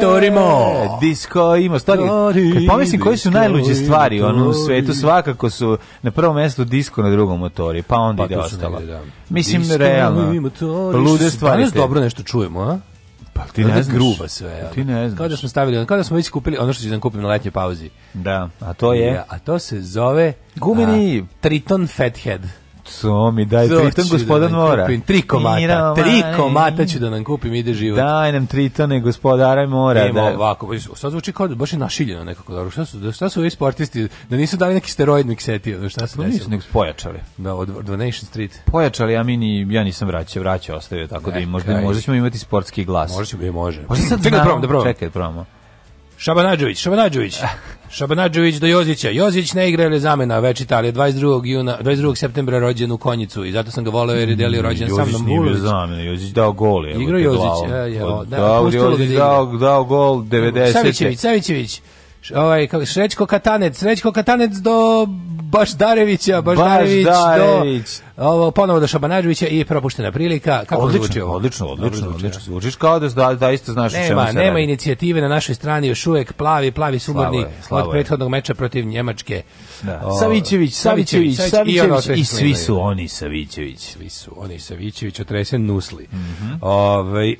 Torimo. Disco ima stari. Kad pomislim koji su najluđe stvari ono, u svetu, svakako su na prvom mestu disco, na drugom motori, pa onda pa, ide ostalo. da. Mislim, disco, realno, motori, lude stvari. Danas dobro nešto čujemo, a? Pa ti ne, ne znaš. Gruba sve. Pa, ali. Ti ne znaš. Kao da smo stavili, kao da smo već kupili ono što ću da kupim na letnjoj pauzi. Da, a to je? Ja, a to se zove... Gumeni... A, Triton Fathead co mi daj, triton gospodan da mora. Kupim, tri komata, Niramo, tri komata ću da nam kupim, ide život. Daj nam tritone gospodara mora. Evo da. ovako, pa sad zvuči kao da baš je našiljeno nekako. Dobro. Šta su, da šta su ovi sportisti, da nisu dali neki steroid miksetija, da šta pa su desilo? Nisu nek pojačali. Da, od Donation Street. Pojačali, ja, mi ja nisam vraćao, vraćao ostavio, tako ne, da e, im, možda, možda ćemo imati sportski glas. Možda ćemo, e, može. Možda sad, da, da, da probamo, da probamo. Čekaj, probamo. Šabanađović, Šabanađović. Šabanađović do Jozića. Jozić ne igra ili zamena, već Italija 22. juna, 22. septembra rođen u Konjicu i zato sam ga voleo jer je delio mm, rođen sa mnom Vulović. Jozić zamena, Jozić dao gol. Igrao Jozić, je, je, da, dao, Jozić dao, dao gol 90. Savićević, Savićević ovaj kako Srećko Katanec, Srećko Katanec do Baždarevića, Baždarević, Bašdarević. do ovo ponovo do Šabanađevića i propuštena prilika. Kako odlično, zvuči ovo? Odlično, odlično, odlično, odlično. Da. Zvučiš kao da da isto znaš nema, o čemu se Nema radi. inicijative na našoj strani, još uvek plavi, plavi sumorni od prethodnog meča protiv Njemačke. Da. O, Savićević, Savićević, Savićević, Savićević i, i svi su oni Savićević. Svi su oni Savićević, otresen nusli. Mm -hmm. Ove,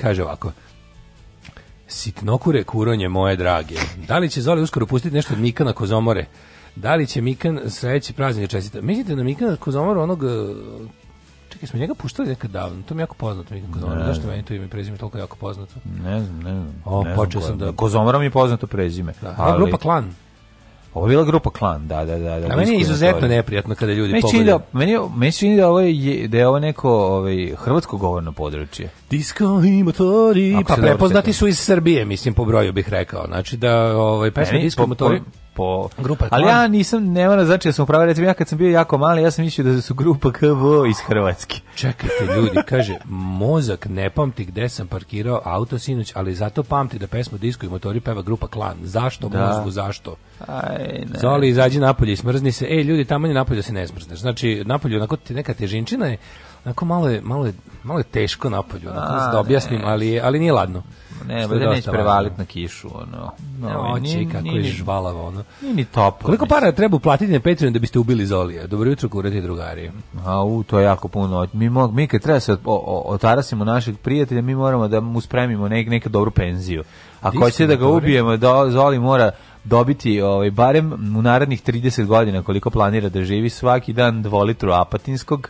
kaže ovako. Sitnokure kuronje moje drage. Da li će Zoli uskoro pustiti nešto od Mikana Kozomore? Da li će Mikan sledeći praznik čestita? Mislite na Mikana Kozomoru onog e, Čekaj, smo njega puštali nekad davno, to mi je jako poznato. Mikan Kozomora. Ne, Zašto meni to ime prezime toliko jako poznato? Ne znam, ne znam. O, ne počeo sam da... Kozomora mi je poznato prezime. Da, ali... grupa Klan. Ovo je bila grupa Klan, da, da, da. da A meni je izuzetno neprijatno kada ljudi pogledaju. Da- meni, meni čini da, ovo je, da je ovo neko ovaj, hrvatsko govorno područje. Disko i motori. Pa prepoznati su iz Srbije, mislim, po broju bih rekao. Znači da ovaj, pesme Disko motori... Po, po... Grupa Ali ja nisam, ne moram znači ja sam upravo, recimo ja kad sam bio jako mali, ja sam mislio da su grupa KV iz Hrvatske. Čekajte ljudi, kaže, mozak ne pamti gde sam parkirao auto sinoć, ali zato pamti da pesmu Disko i motori peva grupa Klan. Zašto da. mozgu, zašto? Aj, ne. Zoli, izađi napolje i smrzni se. Ej, ljudi, tamo je napolje da se ne smrzneš. Znači, napolje onako neka težinčina je, Onako malo je, malo je, malo je teško napolju, onako da objasnim, ali, ali nije ladno. Ne, bude neće prevaliti na kišu, ono. No, ovaj, Oči, kako je žvalavo, ono. Nije ni topo. Koliko para treba uplatiti na Patreon da biste ubili Zolija? Dobro jutro, kurati drugari. A, u, to je jako puno. Mi, mog, mi kad treba se otarasimo našeg prijatelja, mi moramo da mu spremimo nek, neku dobru penziju. Ako hoćete da ga ubijemo, da Zoli mora dobiti ovaj barem u narednih 30 godina koliko planira da živi svaki dan dvolitru apatinskog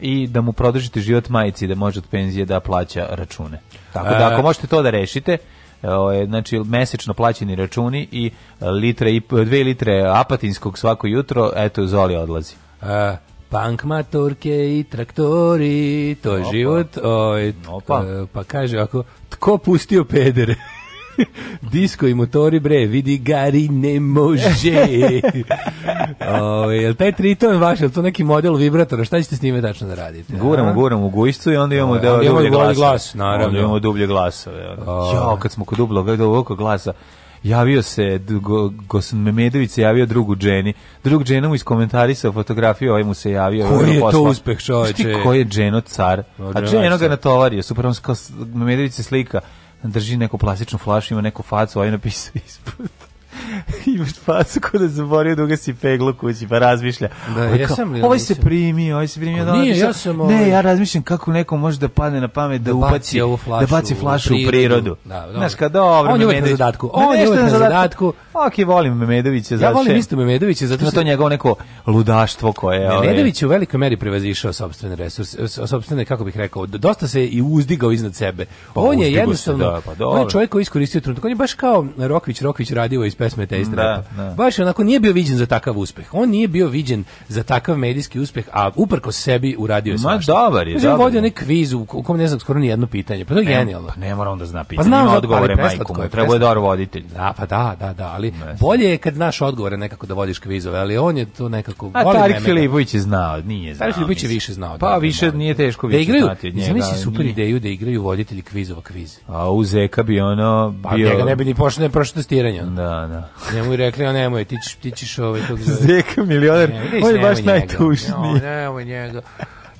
i da mu produžite život majici da može od penzije da plaća račune. Tako da e. ako možete to da rešite, e, ovaj, znači mesečno plaćeni računi i e, litre i dve litre apatinskog svako jutro, eto Zoli odlazi. A, Punk maturke i traktori, to je Opa. život. Oj, ovaj, Opa. Pa kaže ako, tko pustio pedere? Disko i motori, bre, vidi, gari ne može. o, jel taj triton vaš, to neki model vibratora, šta ćete s njime tačno da radite? Guramo, guramo u gujstvu i onda imamo, deo, onda dublje glasove. Glas, naravno. Onda imamo dublje glasove. Ja, kad smo kod dublog glasa, javio se go, Gosan Memedović se javio drugu Dženi. Drug Džena mu iskomentarisao fotografiju, ovaj mu se javio. Ovaj koji je posla. to uspeh, čoveče? Ko je Dženo car? a Dženo ga natovario. Super, on kao Memedović se slika drži neku plastičnu flašu, ima neku facu, ovaj napisao ispod. imaš facu ko da zaborio da ugasi peglu kući, pa razmišlja. Da, ovaj, jesam li? Ovaj se primi, ovaj se primi. primio. Da, nije, ja sam... Ovaj... Ne, ja razmišljam kako neko može da padne na pamet da, da ubaci, ovu flašu, da baci flašu u prirodu. U prirodu. Da, dobro. Znaš, kad dobro, On je uvijek na zadatku. On je uvijek na zadatku. Ok, volim Memedovića. Ja volim isto Memedovića, zato što to njegovo neko ludaštvo koje... Ovaj- Memedović u velikoj meri prevazišao sobstvene resurse, sobstvene, kako bih rekao, dosta se i uzdigao iznad sebe. Pa on je jednostavno, da, pa on je čovjek koji iskoristio trenutak, on je baš kao Rokvić, Rokvić radio iz pesme osmeta te strata. Da, da. Baš onako nije bio viđen za takav uspeh. On nije bio viđen za takav medijski uspeh, a uprko sebi uradio je svašta. Ma dobar je, dobar. vodio neki kviz u kom ne znam skoro ni jedno pitanje. Pa to je genijalno. Pa ne mora on da zna pitanje. Pa znam Ima odgovore majkom, treba je dobar voditelj. Da, pa da, da, da, ali ne. bolje je kad znaš odgovore nekako da vodiš kvizove, ali on je to nekako A Tarik Filipović je znao, nije znao. Tarik Filipović je više znao. Pa da, da, više da, nije teško više da igraju, znati od njega. Zamisli super ideju da igraju voditelji kvizova kviz. A u Zeka bi ono bio... Pa njega ne bi ni pošto ne prošlo testiranje. Da, da. Da. Njemu je rekli, a nemoj, ti ćeš, ti ćeš ovaj tog... Zeka milioner, on je baš najtužniji. No, nemoj njega.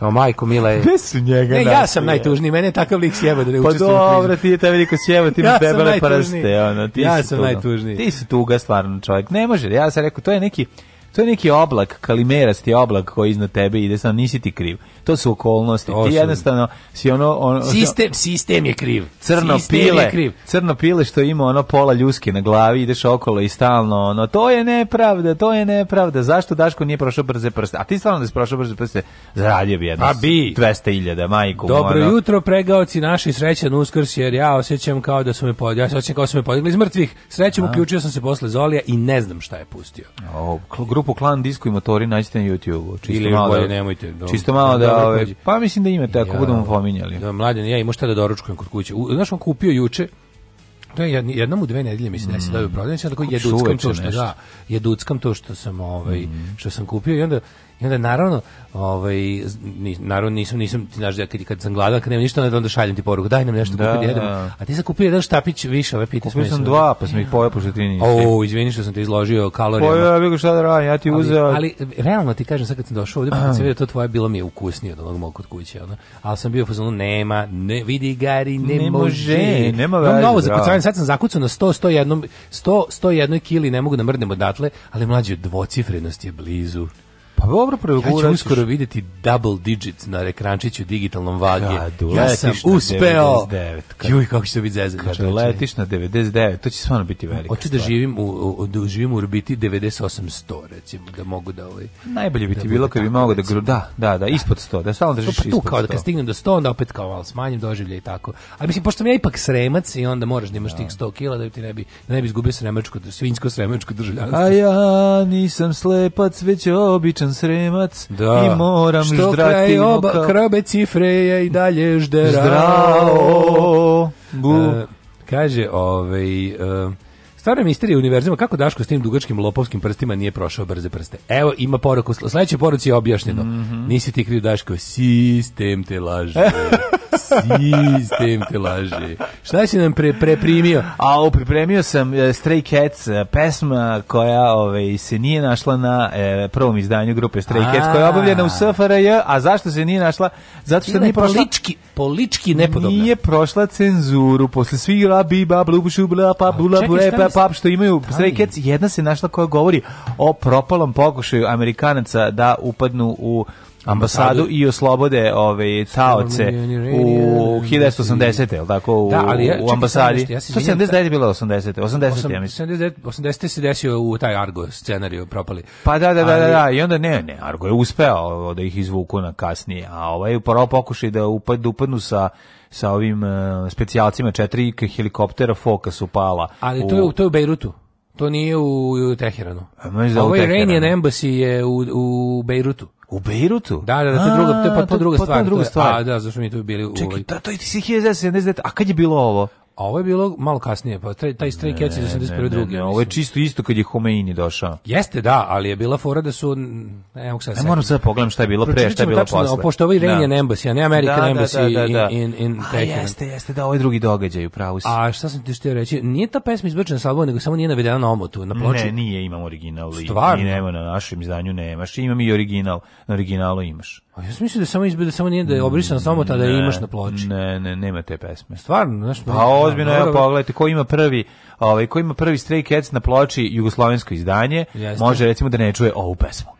O, majko mila je. Gde su njega? Ne, ja sam najtužniji, mene je takav lik sjeba da ne pa učestvujem. Pa dobro, ti je taj veliko sjeba, ti imaš ja debele prste. Ono, ti ja sam tuga. najtužniji. Ti si tuga stvarno čovjek. Ne može, ja sam rekao, to je neki... To je neki oblak, kalimerasti oblak koji iznad tebe ide, sam nisi ti kriv to su okolnosti. Ti su... jednostavno si ono, ono sistem sistem je kriv. Crno sistem pile, je kriv. crno pile što ima ono pola ljuske na glavi, ideš okolo i stalno ono to je nepravda, to je nepravda. Zašto Daško nije prošao brze prste? A ti stalno da si prošao brze prste, zaradio bi jedno. A bi 200.000 majku. Dobro ono. jutro pregaoci naši srećan uskrs jer ja osećam kao da su me pod ja se kao da su me podigli iz mrtvih. Srećom uključio sam se posle Zolija i ne znam šta je pustio. O, grupu Klan Disco i motori najdete na YouTubeu. Čisto Ili malo bolje, da, nemojte. Čisto malo da, Da, ove, pa mislim da imate ako ja, budemo pominjali. Da, mladen, ja imam šta da doručkujem kod kuće. U, znaš, on kupio juče, to je jednom u dve nedelje mi mm. se desi da je prodavnici, tako jeduckam to što da, jeduckam to što sam ovaj mm. što sam kupio i onda Ne da naravno, ovaj nis, naravno nisam nisam ti znaš da kad, kad sam gladan kad nema ništa onda onda šaljem ti poruku daj nam nešto da, kupi da, da. A ti si kupio jedan štapić više, ove pitaš me. sam dva, pa sam ih pojeo pošto ti nisi. O, izvini što sam te izložio kalorijama. Pojeo, pa ja bih šta da radim, ja ti ali, uzeo. Ali realno ti kažem sad kad sam došao ovde, pa kad sam vidio da to tvoje bilo mi je ukusnije od onog mog kod kuće, ono. Al sam bio fazonu nema, ne vidi Gari, ne, ne može. može. Nema veze. Novo da. zakucanje, sad sam zakucao na 100, 101, 100, 101 kili, ne mogu da mrdnem odatle, ali mlađi dvocifrenost je blizu. Pa dobro proguraćeš. Ja ću uskoro vidjeti double digits na ekrančiću digitalnom vage. Kad ja sam uspeo. Kad, Juj, kako će to biti zezan. Kad letiš na 99, to će stvarno biti velika Hoću da živim u, u, da živim u orbiti 98-100, recimo, da mogu da... Ovaj, Najbolje bi ti da bilo kad bi mogao da... Da, da, da, ispod 100, da stalno držiš pa tu, kao da kad stignem do 100, onda opet kao malo smanjim doživlje i tako. Ali mislim, pošto sam ja ipak sremac i onda moraš da imaš da. tih 100 kila da ti ne bi, da ne bi izgubio sremačko, svinjsko sremačko državljanstvo. A ja nisam slepac, već običan sam sremac da. i moram Što ždrati Što oba kao... krabe cifre je i dalje ždera zdravo Bu. E, uh, kaže, ovaj... Uh, Stvarno misterija univerzuma, kako Daško s tim dugačkim lopovskim prstima nije prošao brze prste. Evo, ima poruku, sledeće poruci je objašnjeno. Mm -hmm. Nisi ti kriv Daško, sistem te laže. Sistemke laži. Šta si nam pre, preprimio? A, o, pripremio sam e, Stray Cats, e, pesma koja ove, se nije našla na uh, prvom izdanju grupe Stray Cats, koja je obavljena u SFRJ, a zašto se nije našla? Zato što nije prošla... Polički, polički nepodobna. Nije prošla cenzuru, posle svih la biba, blu, šu, bla, pa, bula, bre, pa, pa, što imaju Stray Cats, jedna se našla koja govori o propalom pokušaju Amerikanaca da upadnu u ambasadu i oslobode ove taoce u 1980. jel tako u, da, ali ja, u ambasadi. Nešto, ja 79 je bilo 80. 80 ja mislim. 79 80 se desio u taj Argo scenariju propali. Pa da da da da, da. i onda ne ne Argo je uspeo da ih izvuku na kasnije, a ovaj prvo pokušaj da upad da upadnu sa sa ovim uh, specijalcima četiri helikoptera Focus upala. Ali to je u, to je u Bejrutu. To nije u, u Teheranu. Da ovaj je Rainian Embassy je u, u Bejrutu. U Beirutu? Da, da, da, to je druga, to je potpuno druga stvar. Potpuno druga stvar. A, da, zašto mi tu bili u... Čekaj, to, to je 1979. Pa da, da, da, a kad je bilo ovo? A ovo je bilo malo kasnije, pa taj, taj Stray Cats iz 81. drugi. Ovo je čisto isto kad je Homeini došao. Jeste, da, ali je bila fora da su... Ne, mogu sad ne moram sad da pogledam šta je bilo pre, šta je bilo tačno, posle. Pošto ovo je Iranian da. Embassy, a ne da, American da, Embassy da, da, da, da. in, in, in a, jeste, jeste, da, ovo je drugi događaj, upravo si. A šta sam ti što reći, nije ta pesma izbačena sa albuma, nego samo nije navedena na omotu, na ploči. Ne, nije, imam original. Stvarno? Nema na našem izdanju, nemaš. Imam i original, na originalu imaš. A ja mislim da samo izbede, da samo nije da je obrisan samo tada imaš na ploči. Ne, ne, nema te pesme. Stvarno, znaš, pa ozbiljno, evo pogledajte, ko ima prvi ovaj ko ima prvi Stray Cats na ploči jugoslovensko izdanje, Jeste. može recimo da ne čuje ovu pesmu.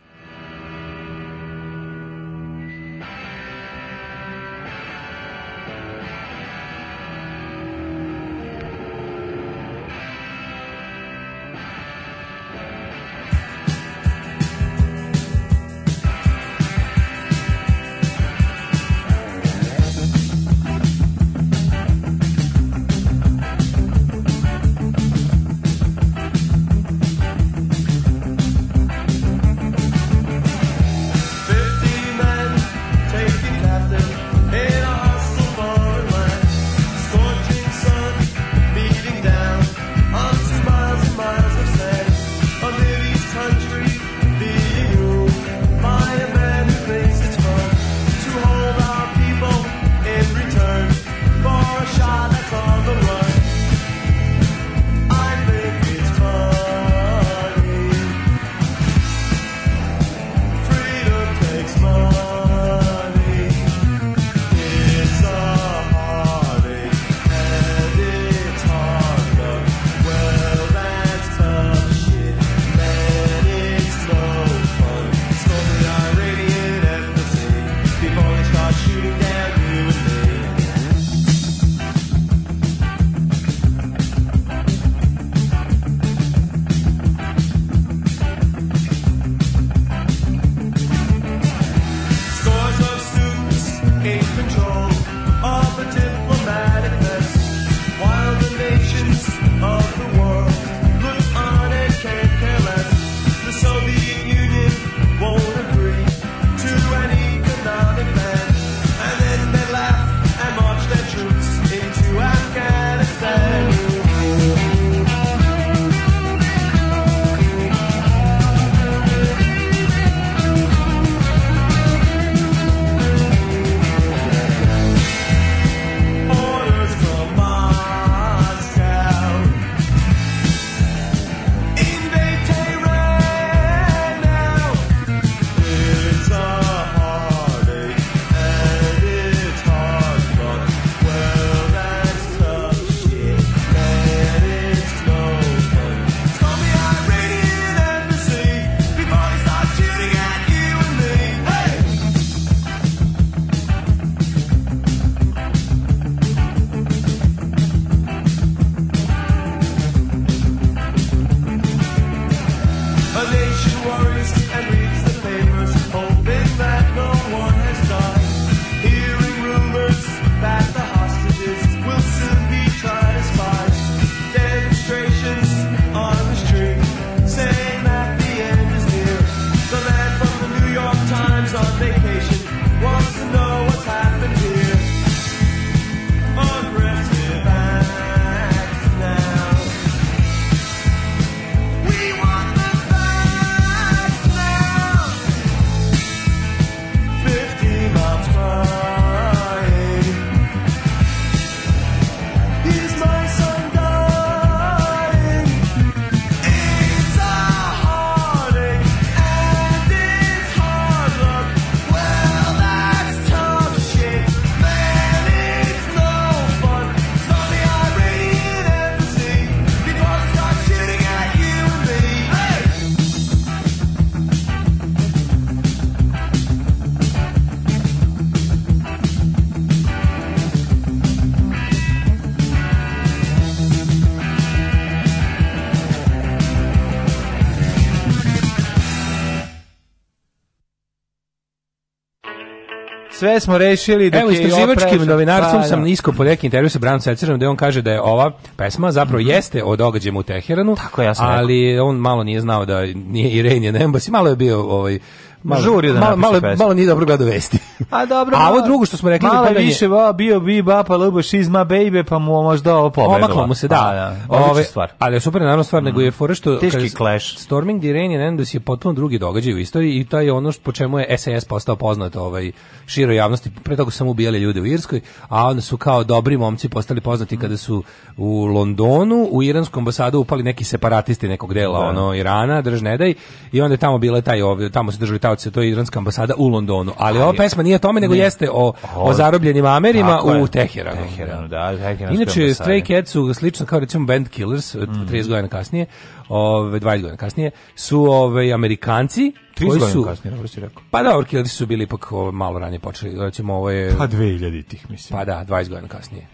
sve smo rešili da je istraživačkim novinarstvom pa, sam da. po neki intervju sa Branom Cecerom da on kaže da je ova pesma zapravo mm -hmm. jeste o događajima u Teheranu. Tako ja Ali rekao. on malo nije znao da nije na Nembas, malo je bio ovaj malo, žurio da malo, malo, pesmu. malo nije dobro gledao vesti. A dobro. A ovo drugo što smo rekli malo da više va, bio bi ba pa lubo she's my baby pa mu možda ovo pobeglo. Omaklo mu se da. A, pa, da. Ove, stvar. Ali je super naravno stvar mm. nego je fora što mm. teški kaže, clash. Storming the Rain and Endless je potpuno drugi događaj u istoriji i to je ono što po čemu je SAS postao poznat ovaj široj javnosti. Pre toga samo ubijali ljude u Irskoj, a onda su kao dobri momci postali poznati mm. kada su u Londonu, u iranskom ambasadu upali neki separatisti nekog dela da. ono Irana, drž ne daj, i onda tamo bile taj ovaj, tamo se držali taj Scouts, to je iranska ambasada u Londonu. Ali, ova pesma nije o tome, nego nije. jeste o, o zarobljenim Amerima u Teheranu. Teheranu da, Inače, Stray Cats su slično kao recimo Band Killers, eh, mm. 30 godina kasnije, ove, 20 godina kasnije, su ove, Amerikanci, 30 koji su, kasnije, dobro si rekao. Pa da, Killers su bili ipak malo ranije počeli. Recimo, ovo je... Pa 2000 tih, mislim. Pa da, 20 godina kasnije.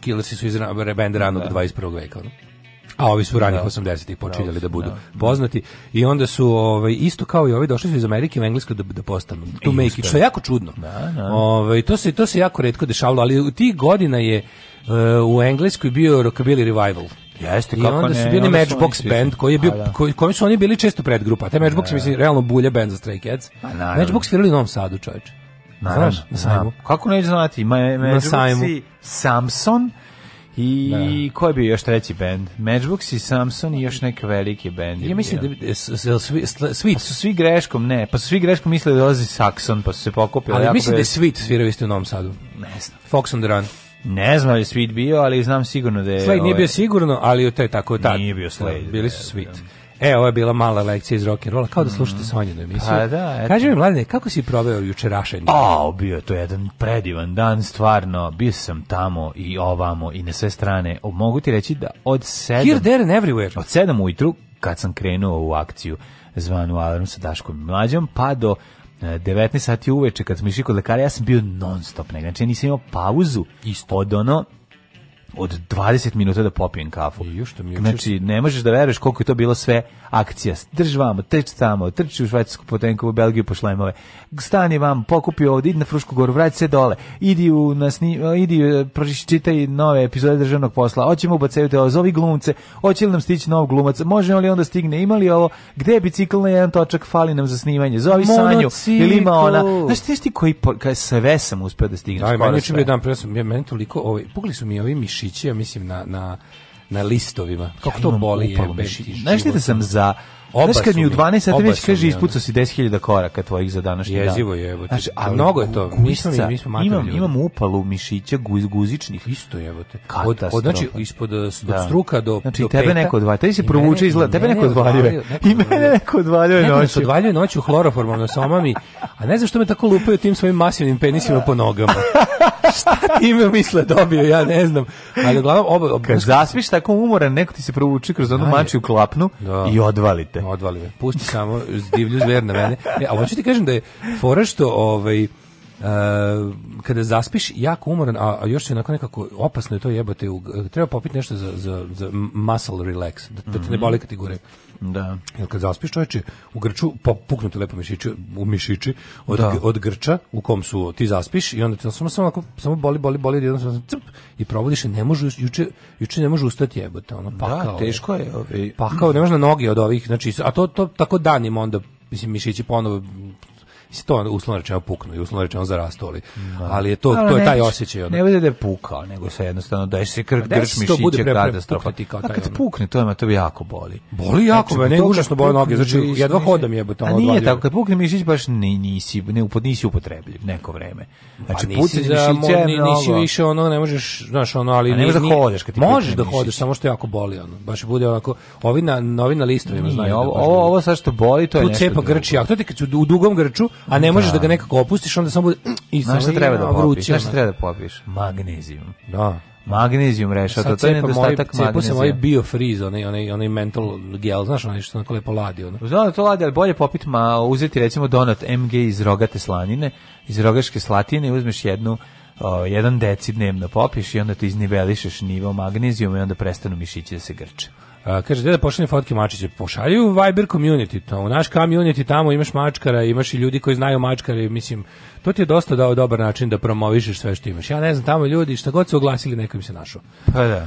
Killers su iz band ranog da. 21. veka. No? a ovi su ranih da. 80-ih počinjali da, da budu da. poznati i onda su ovaj isto kao i ovi došli su iz Amerike u Englesku da da postanu tu make it, što je jako čudno. Da, da. Ovaj to se to se jako retko dešavalo, ali u tih godina je uh, u Engleskoj bio rockabilly revival. Jeste, I kako onda ne, su bili Matchbox band koji je pa bio da. koji, koji su oni bili često predgrupa. Taj da. Matchbox mislim realno bulja band za Stray Cats. A, pa Matchbox svirali u Novom Sadu, čoveče. Znaš, na sajmu. Kako neću znati? Ma, na sajmu. Samson, I da. ko je bio još treći bend? Matchbox i Samson i još neke veliki bend. Ja mislim da bi, svi, svi, pa su svi greškom, ne, pa su svi greškom mislili da dolazi Saxon, pa su se pokopili. Ali mislim da je Sweet svirao isto u Novom Sadu. Ne znam. Fox on the Run. Ne znam da je Sweet bio, ali znam sigurno da je... Slade nije ovaj- bio sigurno, ali to je tako. Ta, nije bio Slade. Da, bili su Sweet. E, ovo je bila mala lekcija iz rock and rolla, kao da slušate mm. Sonjinu emisiju. Pa da, eto. Kaži mi, mladine, kako si proveo jučerašnji? A, bio je to jedan predivan dan, stvarno. Bio sam tamo i ovamo i na sve strane. O, mogu ti reći da od 7 Here, there and everywhere. Od 7 ujutru kad sam krenuo u akciju zvanu Alarm sa Daškom i Mlađom, pa do 19 e, sati uveče kad smo išli kod lekara, ja sam bio non stop negdje. Znači ja nisam imao pauzu Isto. od ono od 20 minuta da popijem kafu. I što mi znači, ne možeš da veruješ koliko je to bilo sve akcija. Drž vamo, trč tamo, trči u Švajcarsku potenku, u Belgiju po šlemove. Stani vam, pokupi ovdje, idi na Frušku goru, vrati se dole. Idi u nas, idi, e, čitaj nove epizode državnog posla. Hoćemo ubacaju te ovi glumce, hoće li nam stići novog glumaca, može li onda stigne, ima li ovo, gde je bicikl na jedan točak, fali nam za snimanje, zovi Sanju, ili ima ona. Znaš, ti ti koji, kada sve sam uspeo da stignem. Da, meni je bio dan, meni toliko, ovaj, pogledali su mi ovi miši mišići, ja mislim na, na, na listovima. Kako ja to boli je. Znaš da sam za... Oba Znaš kad mi u 12 sati već kaže ispucao si 10.000 koraka tvojih za današnji dan. Jezivo je, evo. Znači, a mnogo je to. Guzica, mi smo, mi smo imam, ljudi. imam upalu mišića guz, guzičnih. Isto je, evo te. Od, od, znači, ispod eh, od da. struka do Znači, do tebe peta. neko odvalio. Tebi se provuče izgleda. Tebe neko odvalio. I mene neko odvalio noću. Neko nas odvalio noću hloroformom na somami. A ne znam što me tako lupaju tim svojim masivnim penisima po nogama. šta time misle dobio, ja ne znam. Ali uglavnom oba, oba kad zaspiš tako umoran, neko ti se provuči kroz onu mačiju klapnu da. i odvalite. Odvali me. Pusti samo divlju zver na mene. E, a hoću ti kažem da je fora što ovaj Uh, kada zaspiš jako umoran, a, a još je onako nekako opasno je to jebate, treba popiti nešto za, za, za muscle relax, da, da te ne mhm. boli kad ti gore. Da. Jer kad zaspiš čoveče, u grču popuknu ti lepo mišići, u mišići od, da. od grča u kom su ti zaspiš i onda ti samo samo onako, samo boli, boli, boli, jednom samo crp i probudiš i ne može juče juče ne može ustati jebote, ono pa Da, teško je, ovaj. Pa kao ne mm. može na noge od ovih, znači a to to tako danima onda mislim mišići ponovo Mislim, to uslovno rečeno puknu i uslovno rečeno zarastu, ali, da. ali je to, no, to je taj osjećaj. Ono. Ne bude da je pukao, nego se jednostavno daješ se krk, pa grč mišiće, katastrofa. Kao taj, A kad pukne, to, ima, to jako boli. Boli jako, znači, me, ne, užasno bole noge, znači jedva hodam je jebote. A nije tako, kad pukne mišić baš ni, nisi, ne, nisi upotrebljiv neko vreme. Znači, pa pucanje mišića je Nisi više ono, ne možeš, znaš, ono, ali... ne možeš da hodeš kad ti Možeš da hodeš, samo što jako boli, ono, baš bude onako, ovi na, ovi na listovima znaju. Da ovo, ovo, ovo sad što boli, to je tu nešto cepa grči, a to ti kad u dugom grču, a ne možeš da, ga da. nekako opustiš, onda samo bude mm, i Znaš šta treba da popiješ? šta treba da popiješ? Magnezijum. Da. Magnezijum rešava, to je nedostatak magnezija. Ovaj- Cepao sam ovaj biofriz, onaj, onaj, onaj mental gel, znaš onaj što onako lepo ladi. Ono. Znam da to ladi, ali bolje popit, ma, uzeti recimo donat MG iz rogate slanine, iz rogaške slatine uzmeš jednu o, jedan deci dnevno popiš i onda ti iznivelišeš nivo magnezijuma i onda prestanu mišići da se grče. A, kaže, da pošaljem fotke mačiće? Pošalju Viber community, to, u naš community tamo imaš mačkara, imaš i ljudi koji znaju mačkare, mislim, to ti je dosta dao dobar način da promovišeš sve što imaš. Ja ne znam, tamo ljudi, šta god su oglasili, neko im se našo Pa da.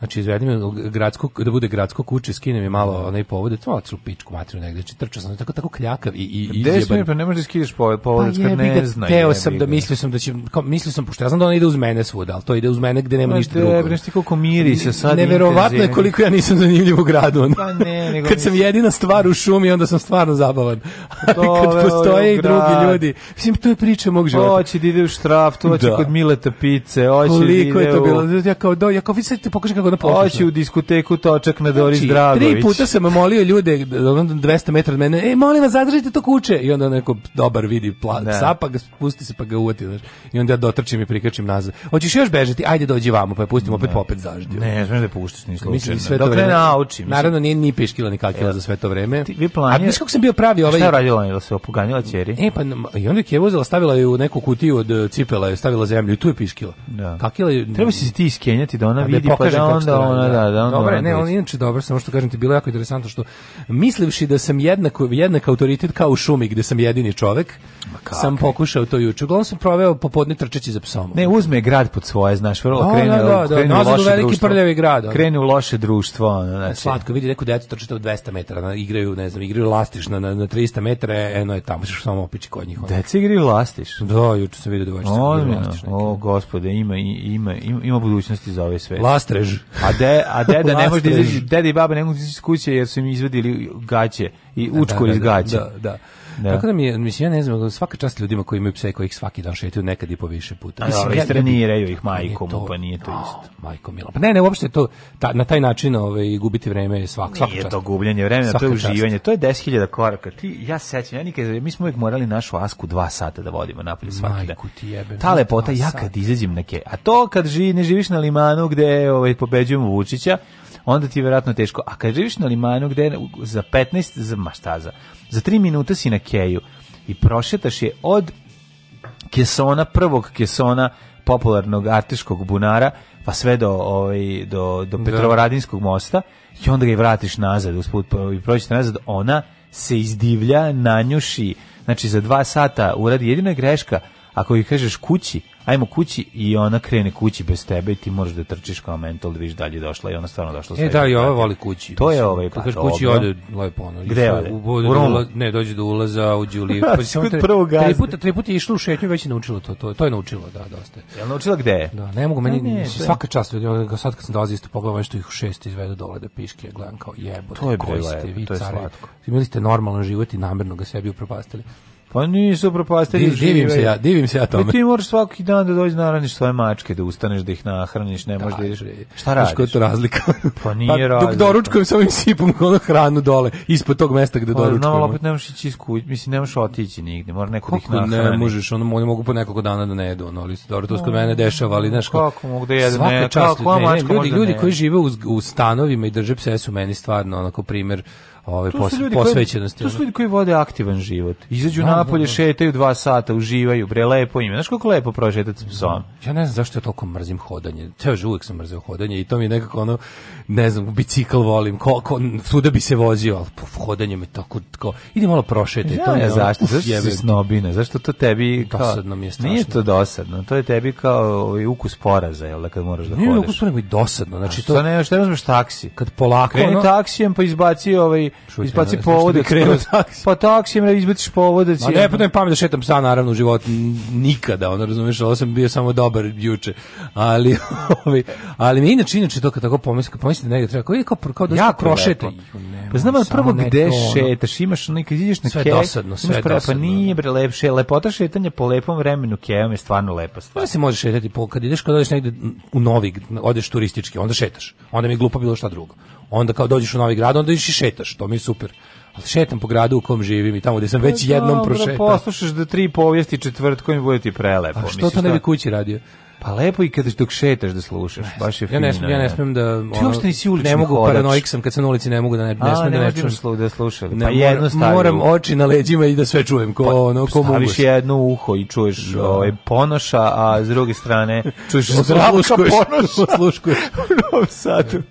Znači, izvedi mi gradsko, da bude gradsko kuće, skine mi malo onaj povode, to ću pičku materiju negdje, znači trčao sam, tako, tako kljakav i, i izjeban. Gde pa ne možeš da skideš povode, povode, pa ne zna. Teo sam da mislio sam da će, kao, mislio sam, pošto ja znam da ona ide uz mene svuda, al to ide uz mene gde nema ništa drugo. Ne, ti koliko miri se sad. Neverovatno je koliko ja nisam zanimljiv u gradu. Pa ne, nego Kad sam jedina stvar u šumi, onda sam stvarno zabavan. Ali kad postoje ovaj i drugi ljudi, mislim, to je priča mog života. Hoće da ide u štraf, to hoće da. kod Mileta pice, hoće da ide u... Koliko je to bilo? Ja kao, do ja kao, vi sad te pokažem kako ona poslušna. Hoće u diskoteku točak na Doris znači, Dragović. Tri puta sam molio ljude 200 metara od mene, ej, molim vas, zadržite to kuće. I onda neko dobar vidi plan, da. psa, pa ga pusti se, pa ga uvati. Znači. I onda ja dotrčim i prikačim nazad. Hoćeš još bežati? Ajde, dođi vamo, pa je pustimo opet popet zaždio. Ne, smiješ da puštiš ni slučajno. Mislim, Dok ne naučim. Naravno, nije ni piškila ni kakila za sve to vreme. Ti, vi planirate? A znaš kako sam bio pravi ovaj... Šta je radila ona? se opuganila ćeri? E, pa i onda je uzela, stavila je u neku kutiju od e, cipela, je stavila zemlju i tu je piškila. Da. Kakila je... Treba si ti iskenjati da ona da vidi pa da ona onda da, ona, da. da, da, onda Dobre, ona ne, on inače dobro, samo što kažem ti, bilo jako interesantno što mislivši da sam jednak, jednak autoritet kao u šumi gde sam jedini čovek, sam pokušao to juče. Uglavnom sam proveo popodne trčeći za psom. Ne, uzme grad pod svoje, znaš, vrlo da, krene, da, da, da, krene u loše veliki društvo. prljavi grad. Ono. u loše društvo. Ono, znači. Slatko, vidi neko decu trčite od 200 metara, na, igraju, ne znam, igraju lastiš na, na, na 300 metara, e, eno je tamo, što samo opiči kod njih. Ono. Deca igraju lastiš? Da, juče sam vidio devojčice. O, o, gospode, ima, ima, ima, ima budućnosti za ovaj svet. Lastrež. A, de, a deda ne može da izaći, deda i baba ne mogu da izaći iz kuće jer su im izvadili gaće i da, učko da, da, iz gaće. Da, da. Da. Tako da mi, mislim, ja ne znam, svaka čast ljudima koji imaju pse koji ih svaki dan šetaju nekad i po više puta. Da, mislim, ali ja, treniraju ih majkom, pa nije to isto. No, majko milo. Pa ne, ne, uopšte to, ta, na taj način ovaj, gubiti vreme je svak, svaka Nije čast. to gubljenje vremena, to je uživanje, čast. to je 10.000 koraka. Ti, ja sećam, ja nikad, mi smo uvijek morali našu asku 2 sata da vodimo napolje svaki dan. Ti jebe, ta lepota, ja kad izađem neke a to kad živi, ne živiš na limanu gde ovaj, pobeđujemo Vučića, onda ti je vjerojatno teško. A kad živiš na limanu gde za 15, za, ma za, za 3 minuta si na keju i prošetaš je od kesona, prvog kesona popularnog artiškog bunara, pa sve do, ovaj, do, do da. Petrovaradinskog mosta i onda ga i vratiš nazad, usput, pa i prođete nazad, ona se izdivlja, nanjuši, znači za dva sata uradi jedina greška, ako ih kažeš kući, ajmo kući i ona krene kući bez tebe i ti možeš da trčiš kao mental da vidiš dalje došla i ona stvarno došla E da li ova voli kući? To je ovaj pa. Kako kući ode lepo ono. Gde ode? U, u, da u, ne dođe do da ulaza uđe u lift. Pa se on tri puta tri puta je išla u šetnju već je naučila to to to je naučila da dosta. Jel naučila gde Da, ne mogu meni ne, ne, svaka čast ljudi sad kad sam dolazio isto pogledao što ih u 6 izvedu dole da piške gledam kao jebote. To je bilo, to je slatko. Imali ste normalan život i namerno ga sebi upropastili. Pa nisu propastili Div, divim se ja, divim se ja e, tome. I ti moraš svaki dan da dođeš naraniš svoje mačke, da ustaneš da ih nahraniš, ne da. možeš da ideš. Šta radiš? Koja je to razlika? Pa, pa nije pa, razlika. Dok doručkujem sa ovim sipom ono hranu dole, ispod tog mesta gde pa, doručkujem. Znamo, opet ne možeš ići iz kuće, mislim ne možeš otići nigde, mora neko Kako da ih nahrani. ne možeš, ono oni mogu po nekoliko dana da ne jedu, ono, ali dobro, to se mene mm, dešava, ali znaš kako. mogu da jedu? Ne, kako, ne, ne, ljudi, da ljudi koji žive u, u stanovima i drže pse su meni stvarno onako primer ove pos, posvećenosti. Koji, to su ljudi koji vode aktivan život. Izađu no, da, da, napolje, da. šetaju 2 sata, uživaju, bre, lepo im. Znaš kako lepo prošetati s psom? Ja ne znam zašto ja toliko mrzim hodanje. Ceo uvijek sam mrzeo hodanje i to mi nekako ono, ne znam, bicikl volim, ko, sude bi se vozio, al hodanje me tako, tako, idi malo prošetaj. Ja, to je zašto, uf, zašto jebe, si snobina, zašto to tebi... Kao, dosadno mi je strašno. Nije to dosadno, to je tebi kao ovaj, ukus poraza, jel da kad moraš da hodeš. Nije ukus poraza, dosadno. Znači, to, ne, šta ne uzmeš taksi? Kad polako... Kreni taksijem pa izbaci ovaj taksi, izbaci povode. Da pa taksi, mre, izbaciš povode. A da ne, pa ne pamet da šetam psa, naravno, u životu nikada, ono, razumiješ, ovo sam bio samo dobar juče. Ali, ali mi inače, inače, to kad tako pomislim, pomislim da negdje treba, kao, kao, kao da ja prošetam. Pa znam, pa prvo gde šetaš, imaš, nekad ideš na sve kek, dosadno, sve pa dosadno. Pa nije, bre, lepše, lepota šetanja po lepom vremenu kejom je stvarno lepa stvar. Pa se možeš šetati, po, kad ideš, kad odeš negde u Novi, odeš turistički, onda šetaš. Onda mi glupo bilo šta drugo onda kao dođeš u Novi grad, onda ideš i šetaš, to mi je super. Ali šetam po gradu u kom živim i tamo gde sam pa već jednom prošetao. Poslušaš da tri povijesti četvrtkom i bude ti prelepo. A što Misliš, to ne bi kući radio? Pa lepo i kad dok šetaš da slušaš, ne, baš je fino. Ja ne smijem, ja ne da. smijem da Ti uopšte nisi ulični Ne mogu hodač. paranoik sam kad sam na ulici ne mogu da ne, ne smijem da ne čujem da slušam. Ne, pa jedno stavim. Moram oči na leđima i da sve čujem ko pa, ono ko mogu. jedno uho i čuješ da. ovaj ponoša, a s druge strane čuješ zdravka ponoša, sluškuješ. u Novom Sadu.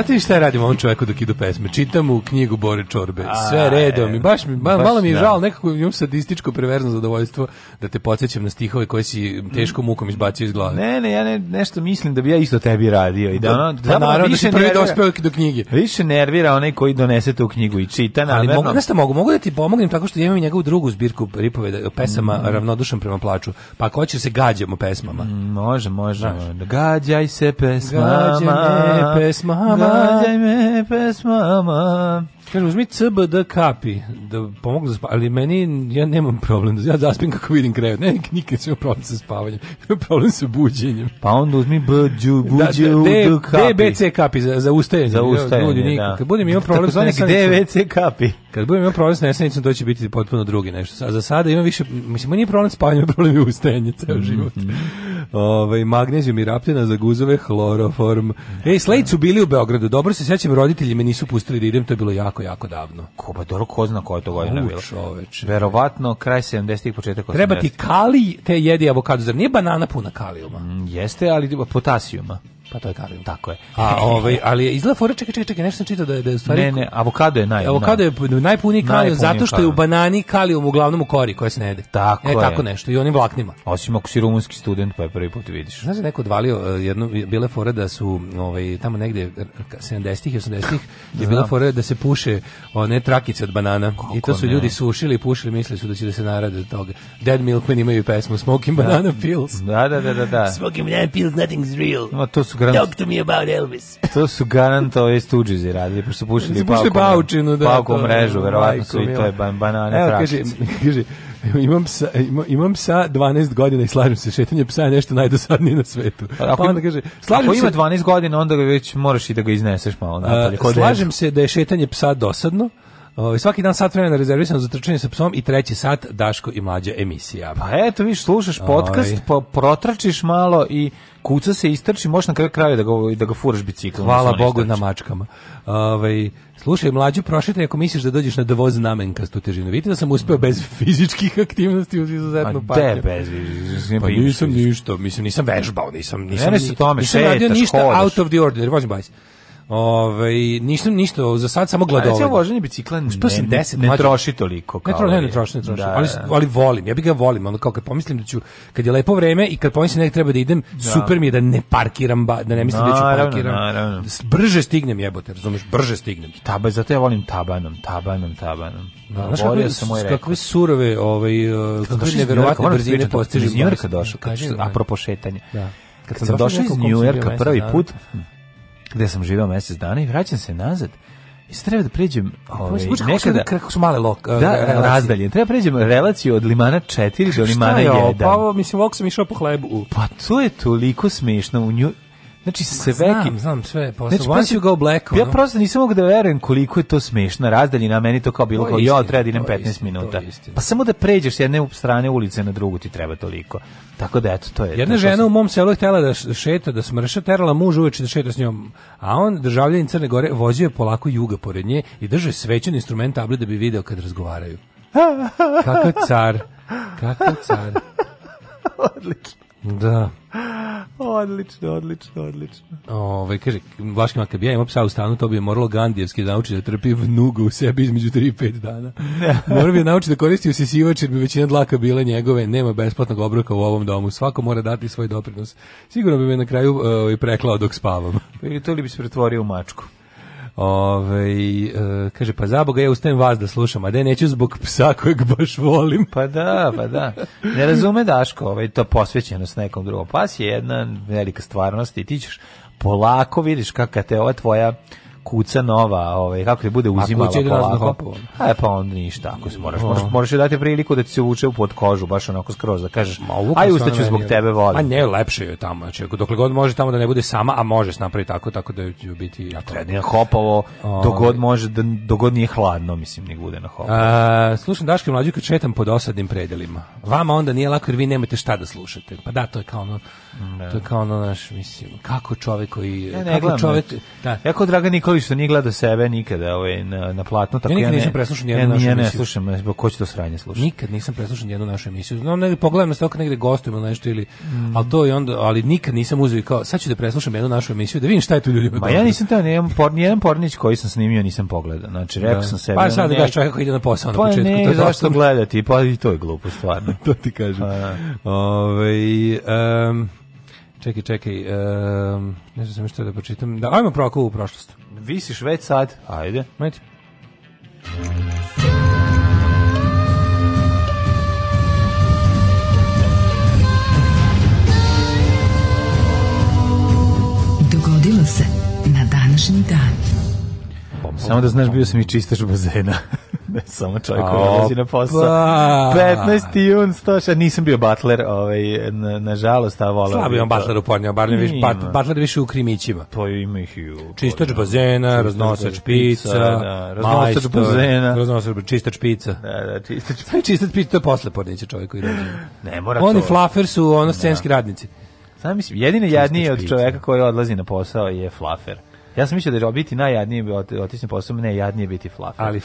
Znate li šta ja ovom čoveku dok idu pesme? Čitam u knjigu Bore Čorbe. Sve e. redom. I baš, mi, ba, baš malo mi je da. žal, nekako imam sadističko preverno zadovoljstvo da te podsjećam na stihove koje si teškom mukom izbacio iz glave. Ne, ne, ja ne, nešto mislim da bi ja isto tebi radio. I da, da ono, pa da, da, naravno da si prvi dospeo do knjige. Više nervira onaj koji donese tu knjigu i čita. Ali verno... mogu, nešto mogu, mogu da ti pomognem tako što imam njegovu drugu zbirku pripoveda, pesama mm. ravnodušan prema plaču. Pa ako hoćeš se gađamo pesmama. Mm, može, može. Znaš. Gađaj se pesmama. Gađaj me pesmama. Sanjaj me pesmama. Kaže, uzmi CBD kapi, da pomogu da spavim, ali meni, ja nemam problem, ja zaspim kako vidim krevet, ne, nikad sam problem sa spavanjem, problem sa buđenjem. Pa onda uzmi BDU, buđu, da, da kapi. DBC kapi za, za ustajanje. Za ustajanje, da. Kad budem imao problem sa DBC kapi. Kad budem imao problem sa nesanicom, to će biti potpuno drugi nešto. A za sada imam više, mislim, nije problem spavanja, problem je ustajanje ceo mhm. život. Ove, ovaj, magnezijum i raptina za guzove, hloroform. Ej, Slade su bili u Beogradu Beogradu. Dobro se sećam, roditelji me nisu pustili da idem, to je bilo jako, jako davno. Ko pa dobro ko zna koja je to godina bila. Čoveče. Verovatno kraj 70-ih, početak 80-ih. Treba ti kali, te jedi avokado, zar nije banana puna kalijuma? Mm, jeste, ali potasijuma. Pa to je Karlin, tako je. A ovaj ali izla fora čekaj čekaj čekaj nešto sam čitao da je da je u stvari Ne, ne, avokado je naj. Avokado je najpuniji kalium zato što je u banani kalium uglavnom u kori koja se ne jede. Tako e, je. tako nešto i onim vlaknima. Osim ako si rumunski student pa je prvi put vidiš. Znaš da neko odvalio e, jednu bile fore da su ovaj tamo negde 70-ih i 80-ih je bila fora da se puše one trakice od banana Kako i to su ne? ljudi sušili i pušili mislili su da će da se narade od toga. Dead Milkmen imaju pesmu Smoking da. Banana Pills. Da, da, da, da. da. Smoking Banana Pills nothing's real. No, to su garant... Talk to me about Elvis. to su garant ove stuđizi radili, pošto su pušili paukom, paučinu, da, paukom mrežu, verovatno su i to je ban, banane Evo, kaže, kaže, imam psa, imam, imam psa 12 godina i slažem se, šetanje psa je nešto najdosadnije na svetu. Pa ako, pa onda kaže, slažem ako se, ima 12 godina, onda ga već moraš i da ga izneseš malo napolje. Uh, slažem se da je šetanje psa dosadno, Ovaj svaki dan sat vremena rezervisan za trčanje sa psom i treći sat Daško i mlađa emisija. Pa eto, vi slušaš ovaj. podcast, pa protračiš malo i kuca se istrči, možeš na kraju kraja da ga da ga furaš biciklom. Hvala da Bogu na mačkama. Ovaj slušaj mlađu, prošetaj ako misliš da dođeš na dovoz znamenkastu težinu. Vidite da sam uspeo bez fizičkih aktivnosti uz izuzetnu patnju. Pa bez, pa nisam ništa, mislim nisam vežbao, nisam nisam ne, nisam, nisam, nisam radio ništa out of the ordinary, vozim bajs. Ovaj nisam ništa za sad samo gladovanje. Recimo voženje bicikla pa ne, sam ne, ne troši toliko kao. Ne, troši, ne, ne troši, ne troši. Da, ali ali volim, ja bih ga volim, ono kao kad pomislim da ću kad je lepo vreme i kad pomislim da treba da idem, da. super mi je da ne parkiram, ba, da ne mislim naravno, da ću parkiram. Naravno. Brže stignem jebote, razumeš, brže stignem. Taba, zato ja volim tabanom, tabanom, tabanom. Da, znaš kakve, sam moj kakve surove, ovaj, uh, kakve neverovatne da brzine postižem. Došao, kaže, apropo da. šetanja. Da. Kad, sam došao iz Njujorka prvi put, gde sam živao mesec dana i vraćam se nazad i sad treba da pređem ovaj, nekada... Kako su male lok, da, eh, razdalje. Treba pređem relaciju od limana 4 do limana 1. Pa ovo, mislim, ovog sam išao po hlebu. Pa to je toliko smiješno. U nju, Znači sve znam, znam sve. Posle znači, Once you go black. Ja ono? prosto nisam mogu da verujem koliko je to smešno. razdaljina, meni to kao bilo kao ja treba da idem 15 istin, minuta. Pa samo da pređeš s jedne strane ulice na drugu ti treba toliko. Tako da eto to je. Jedna to žena sam... u mom selu htela da šeta, da smrša, terala muž uveče da šeta s njom, a on državljanin Crne Gore vozio je polako juga pored nje i drže svećan instrument tabli da bi video kad razgovaraju. Kakav car. Kakav car. Odlično. Da. Odlično, odlično, odlično. Ove, ovaj, kaže, Vlaški Makabija ima psa u stanu, to bi je moralo Gandijevski da nauči da trpi vnugu u sebi između 3 i 5 dana. Mora bi nauči da koristi usisivač jer bi većina dlaka bile njegove, nema besplatnog obroka u ovom domu, svako mora dati svoj doprinos. Sigurno bi me na kraju uh, preklao dok spavam. Pa I to li bi se pretvorio u mačku? Ove, ovaj, e, kaže, pa za Boga, ja ustajem vas da slušam, a da neću zbog psa kojeg baš volim. Pa da, pa da. Ne razume Daško ovaj, to posvećenost nekom drugom. Pas je jedna velika stvarnost i ti ćeš polako vidiš kakva te ova tvoja kuca nova, ovaj kako je bude uzimala polako. A pa onda ništa, ako se moraš, moraš, moraš dati priliku da ti se uvuče u pod kožu, baš onako skroz da kažeš, aj ustaću zbog tebe, volim. A ne, lepše je tamo, znači dokle god može tamo da ne bude sama, a možeš napraviti tako, tako da će biti ja Treba hopovo, dok ovaj. god može, da, dok god nije hladno, mislim, nek bude na hopovo. A, slušam Daške mlađu kad četam pod osadnim predelima. Vama onda nije lako jer vi nemate šta da slušate. Pa da, to je kao ono, da. to je kao ono naš, mislim, kako čovjek koji, ne, ne, kako čovjek, da. Jako Dragan Nikolić Nikolić što nije gledao sebe nikada ovaj, na, na platno. Tako ja nikad ja ne, nisam preslušao nijednu ja, našu ja ne emisiju. slušam, e, zbog ko će to sranje slušati? Nikad nisam preslušao nijednu našu emisiju. No, ne, pogledam nas tako negde gostom ili nešto, ili, mm. ali, to i onda, ali nikad nisam uzeo i kao, sad ću da preslušam jednu našu emisiju, da vidim šta je tu ljudima. Ma dobro. ja nisam taj, nijedan, por, nijedan pornić koji sam snimio nisam pogledao. Znači, rekao da. sam sebi. Pa sad da gaš čovjeka koji ide na posao pa, na početku. Pa ne, to zašto to... gledati, pa i to je glupo, stvarno. to ti kažem. Pa, da. Ove, ovaj, um, Čekaj, čekaj, um, ne znam što da pročitam. Da, ajmo prokovu u prošlost. Visiš već sad. Ajde. Ajde. Dogodilo se na današnji dan. Samo da znaš, bio sam i čistač bazena. ne samo čovjek koji odlazi na posao. 15. Pa. jun, 100, nisam bio Butler, ovaj, na, nažalost, a volao. Slabi on Butler u podnjama, bar ne više, Butler više u krimićima. To pa je ima ih i u... Čistač bazena, raznosač pica, da, raznosač bazena. Raznosač, čistač pica. Da, da, čistač pica. čistač pica, to je posle podniće čovjek koji dođe. Ne, mora Oni to. Oni flafer su ono da. scenski radnici. Sam mislim, jedini jadniji od čoveka koji odlazi na posao je flafer. Ja sam mislio da je biti najjadnije otisni posao, ne, jadnije biti flafer. Ali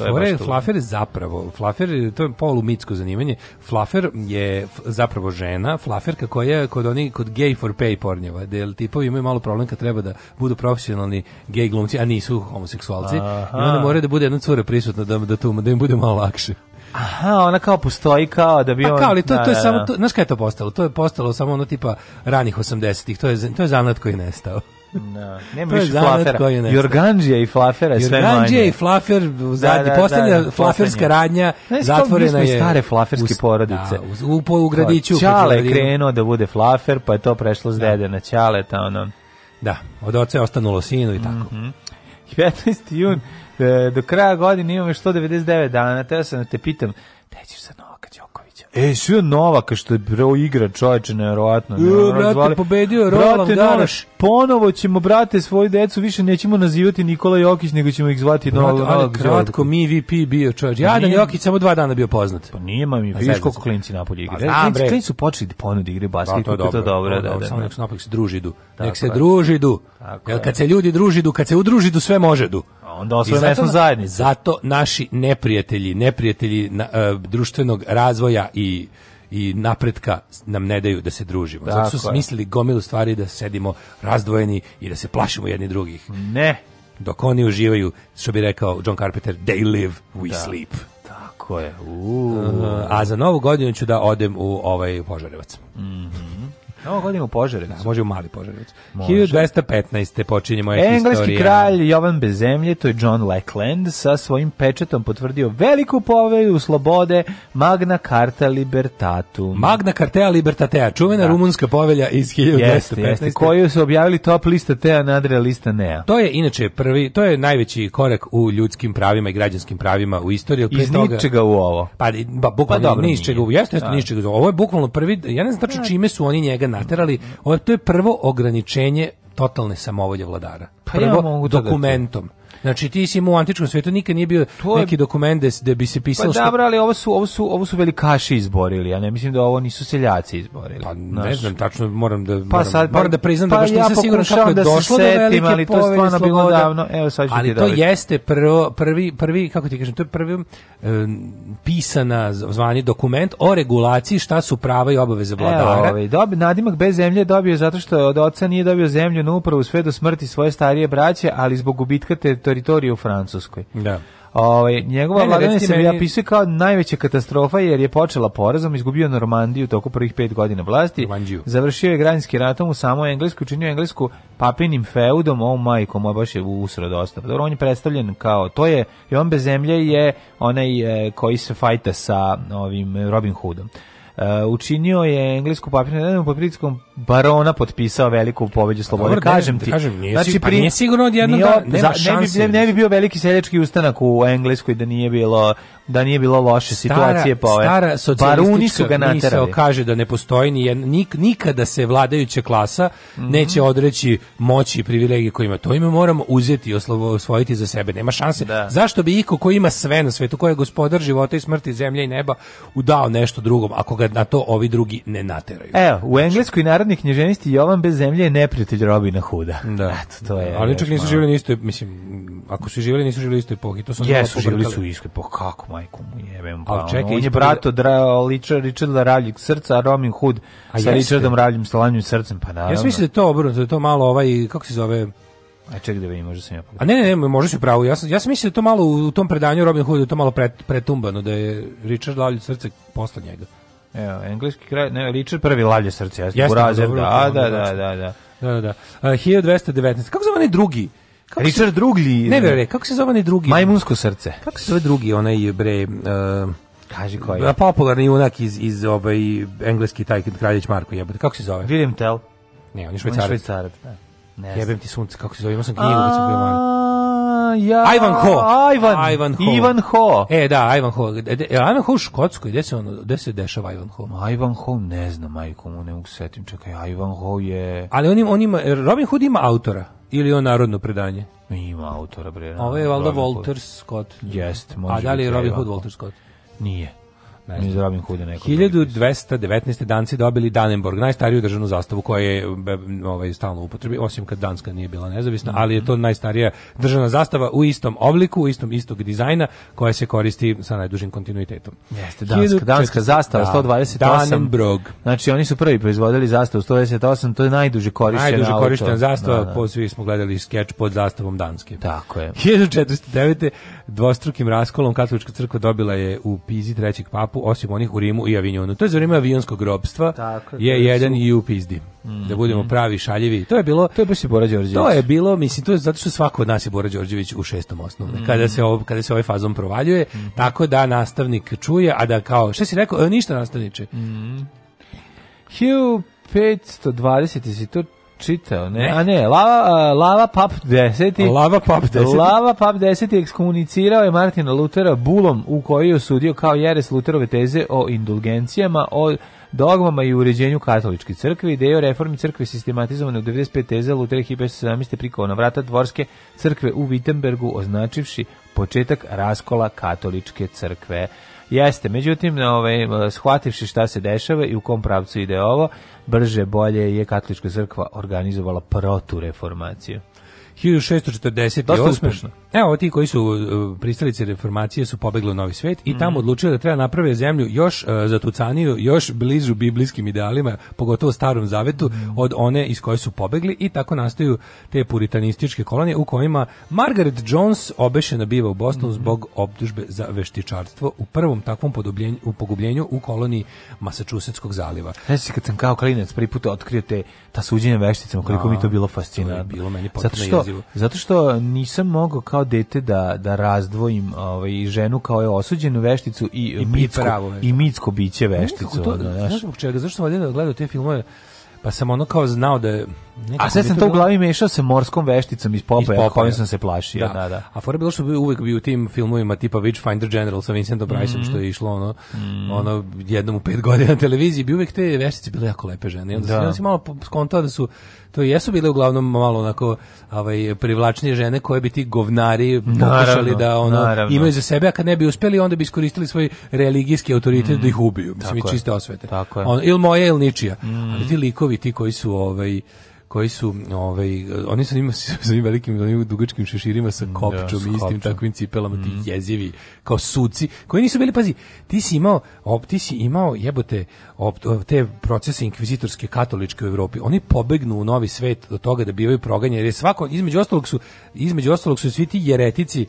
flafer je zapravo, flafer, to je polumitsko zanimanje, flafer je zapravo žena, flaferka koja je kod oni, kod gay for pay pornjeva, da tipovi imaju malo problem kad treba da budu profesionalni gay glumci, a nisu homoseksualci, Aha. i onda moraju da bude jedna cura prisutna da, da, tu, da im bude malo lakše. Aha, ona kao postoji kao da bi pa on... kao, ali to, da, to je da, samo, da. to, znaš kaj je to postalo? To je postalo samo ono tipa ranih 80-ih, to je, to je zanat koji nestao. No, da. nema više flafera. Jorganđija i flafera sve manje. Jorganđija i flafer, da, zadnji, da, da, da, da flaferska radnja, Znaš, zatvorena je. stare flaferske porodice. Da, u, u, u gradiću. Ćale je krenuo da bude flafer, pa je to prešlo s dede na Ćale, ta ono. Da, od oca je ostanulo sinu i tako. Mm -hmm. 15. jun, e, do kraja godine imamo 199 dana, te ja sam te pitam, te ćeš sad E, sve Novaka što je bro igra, čoveče, nevjerovatno. U, e, brate, zvali. pobedio Roland Garaš. Ponovo ćemo, brate, svoju decu više nećemo nazivati Nikola Jokić, nego ćemo ih zvati brate, Novak. Ali kratko, mi VP bio čoveč. Pa Jadan Jokić samo dva dana bio poznat. Pa nije, mami, vidiš koliko klinci napolje igre. Pa, klinci, da, klinci su počeli da ponudi igre basket, da, to je dobro. To dobro, da, da, samo da. nek se napolje druži du. Nek se druži du. Jer kad se ljudi druži du, kad se udruži du, sve može du onda osvoje mesnu zajednicu. Zato naši neprijatelji, neprijatelji na, uh, društvenog razvoja i i napretka nam ne daju da se družimo. Zato su smislili gomilu stvari da sedimo razdvojeni i da se plašimo jedni drugih. Ne. Dok oni uživaju, što bi rekao John Carpenter, they live, we da. sleep. Tako je. Uh, a za novu godinu ću da odem u ovaj Požarevac. Mhm. Mm Novo godine u Požarevicu. Da, može u Mali Požarevicu. 1215. počinje moja Engleski historija. Engleski kralj Jovan bez zemlje, to je John Lackland, sa svojim pečetom potvrdio veliku povelju slobode Magna Carta Libertatum. Magna Cartea Libertatea, čuvena da. rumunska povelja iz 1215. Jeste, jeste, koju su objavili top lista Tea, nadre lista Nea. To je inače prvi, to je najveći korak u ljudskim pravima i građanskim pravima u istoriji. Iz toga, ničega u ovo. Pa, ba, bukvalno pa, dobro, ni iz čega jeste, jeste, da. ni iz ovo. Ovo je bukvalno prvi, ja ne znam tačno da. čime su oni njega naterali, ovo, to je prvo ograničenje totalne samovolje vladara. Prvo pa ja da dokumentom. Znači ti si mu u antičkom svetu nikad nije bio to je... neki dokument da bi se pisalo pa, što. Pa dobro, ali ovo su ovo su ovo su velikaši izborili, a ne mislim da ovo nisu seljaci izborili. Pa znaš. ne znam tačno, moram da pa moram, pa sad, moram da priznam da pa, da baš ja nisam siguran kako je da došlo setim, do velike ali to stvarno bilo davno. Evo sad ću ali ti to dobiti. jeste prvo, prvi prvi kako ti kažem, to je prvi um, pisana zvani dokument o regulaciji šta su prava i obaveze vladara. Evo, dobi, nadimak bez zemlje dobio zato što od oca nije dobio zemlju na upravu sve do smrti svoje starije braće, ali zbog gubitka te teritorije u Francuskoj. Da. Ovaj njegova ne, vladavina se meni... opisuje kao najveća katastrofa jer je počela porazom, izgubio Normandiju tokom prvih pet godina vlasti. Normandiju. Završio je građanski ratom u samo Englesku, učinio Englesku papinim feudom, oh majko, moj baš je usro dosta. Dobro, on je predstavljen kao to je i on bez zemlje je onaj e, koji se fajta sa ovim Robin Hoodom. Eh, učinio je englesku papirnu pod pritiskom barona potpisao veliku pobedu slobode. Da, kažem da ti. Kažem, nije, znači, pa pri, nije sigurno odjednom da nema ne, bi, ne, bi bio veliki seljački ustanak u Engleskoj da nije bilo da nije bilo loše stara, situacije pa ove. Stara socijalistička ga misao kaže da ne postoji ni jedna, nik, nikada se vladajuća klasa mm -hmm. neće odreći moći i privilegije koje ima. To ime moramo uzeti i osvojiti za sebe. Nema šanse. Da. Zašto bi iko koji ima sve na svetu, koji je gospodar života i smrti, zemlje i neba, udao nešto drugom, ako ga na to ovi drugi ne nateraju? Evo, u znači- engleskoj narodni književnosti Jovan bez zemlje je neprijatelj Robina Huda. Da. Eto, to je. Da, ali čak nisu živjeli isto, mislim, ako su živjeli, nisu živjeli istoj epohi. To su yes, živjeli su isto epohi. Kako, majku mu jebem. Pa, a, čekaj, on, on je brato dra, liča, Richarda Ravljeg srca, a Robin Hood a sa jeste. Richardom Ravljim slanjim srcem, pa naravno. Ja mislim da je to obrnuto, da je to malo ovaj, kako se zove, a ček da vidim, možda sam ja pogledao. A ne, ne, ne, može se pravo. Ja sam, ja sam mislio da to malo u tom predanju Robin Hooda da to malo pret, pretumbano, da je Richard Lavlje srce posle njega. Evo, engleski kraj, ne, Richard prvi Lavlje srce, ja sam Jeste, burazir, da, da, dobro, da, da, da, da, da. Da, da, da. Uh, 1219. Kako zove onaj drugi? Kako Richard se, drugi. Ne vjerujem, kako se zove onaj drugi? Majmunsko srce. Kako se zove drugi onaj bre uh, Kaži koji je. Popularni junak iz, iz ovaj, engleski taj kraljić Marko jebote. Kako se zove? William Tell. Ne, on je švajcarac. On je švajcarac, da. Ne Jebem ti sunce, kako se zove, imao sam knjigu kad sam bio mali. Ja, Ivan Ho. Ivan. Ivan Ho. Ivan Ho. E, da, Ivan Ho. E, e Ivan Ho u Škotskoj, gde se, on, gde se dešava Ivan Ho? Ivan Ho, ne znam, majko mu ne mogu setim, čekaj, Ivan Ho je... Ali on ima, on ima, Robin Hood ima autora ili on narodno predanje? Ima autora, bre. Ovo je valjda Walter Scott. Jest, može. A da li je Robin Hood Walter Scott? Da Nije. Ne znam. Robin Hooda nekog. 1219. Danci dobili Danenborg, najstariju državnu zastavu koja je ovaj, stalno u upotrebi, osim kad Danska nije bila nezavisna, mhm. ali je to najstarija državna zastava u istom obliku, u istom istog dizajna, koja se koristi sa najdužim kontinuitetom. Jeste, Danska, 14... Danska zastava, da, 128. Danenbrog. Znači, oni su prvi proizvodili zastavu 128, to je najduže korišćena Najduže korišćena zastava, da, da. po svi smo gledali skeč pod zastavom Danske. Tako je. 1409. dvostrukim raskolom katolička crkva dobila je u Pizi trećeg papa papu osim onih u Rimu i Avignonu. To je za vrijeme avionskog robstva. Tako, je jedan su... i u pizdi. Mm -hmm. Da mhm. budemo pravi šaljivi. To je bilo To je baš i Bora Đorđević. To je bilo, mislim, to je zato što svako od nas je Bora Đorđević u šestom osnovne. Mm -hmm. Kada se ov, kada se ovaj fazon provaljuje, mm -hmm. tako da nastavnik čuje, a da kao, šta si rekao? E, ništa nastavniče. Mm. 520 to čitao, ne? A ne, Lava, Lava Pap 10. Lava Pap 10. Lava Pap 10 ekskomunicirao je Martina Lutera bulom u kojoj je osudio kao jeres Luterove teze o indulgencijama, o dogmama i uređenju katoličke crkve. Ideja o reformi crkve sistematizovane u 95 teze Lutera 1517. prikao na vrata dvorske crkve u Wittenbergu označivši početak raskola katoličke crkve. Jeste, međutim, ovaj, shvativši šta se dešava i u kom pravcu ide ovo, brže, bolje je Katolička crkva organizovala protureformaciju. 1648. Evo, ti koji su uh, pristalice reformacije su pobegli u Novi svet i tamo mhm. odlučili da treba naprave zemlju još uh, zatucaniju, još bližu biblijskim idealima, pogotovo starom zavetu, mhm. od one iz koje su pobegli i tako nastaju te puritanističke kolonije u kojima Margaret Jones obešena biva u Bostonu mhm. zbog optužbe za veštičarstvo u prvom takvom podobljenju, u pogubljenju u koloniji Masačusetskog zaliva. Znači, kad sam kao klinec prvi put otkrio te ta suđenja vešticama, koliko mi to bilo fascinantno. To bilo meni potrebno što Zato što nisam mogao kao dete da, da razdvojim ovaj, ženu kao je osuđenu vešticu i, I, mitsko, i mitsko biće vešticu. To, ono, znaš zbog čega, zašto sam valjda gledao te filmove pa sam ono kao znao da je... A sve sam to u glavi mešao sa morskom vešticom iz Popeja, kojim sam se plašio. Da. da, da. A fora bilo što bi uvek bio u tim filmovima tipa Witchfinder General sa Vincentom Priceom, mm -hmm. što je mhm. išlo ono, mm. ono jednom u pet godina na televiziji, bi uvek te veštice bile jako lepe žene. I onda da. sam malo skontao da su to jesu bile uglavnom malo onako ovaj, privlačnije žene koje bi ti govnari pokušali da ono naravno. imaju za sebe, a kad ne bi uspeli, onda bi iskoristili svoj religijski autoritet mm. da ih ubiju. Mislim, Tako čiste osvete. Tako je. On, ili moje, ili ničija. Mm. Ali ti likovi, ti koji su ovaj, koji su ovaj oni su njima sa njim velikim onim dugačkim šeširima sa mm, kopčom da, istim takvim cipelama mm. ti jezivi kao suci koji nisu bili pazi ti si imao op, si imao jebote op, te procese inkvizitorske katoličke u Evropi oni pobegnu u novi svet do toga da bivaju proganjeni jer je svako između ostalog su između ostalog su svi ti jeretici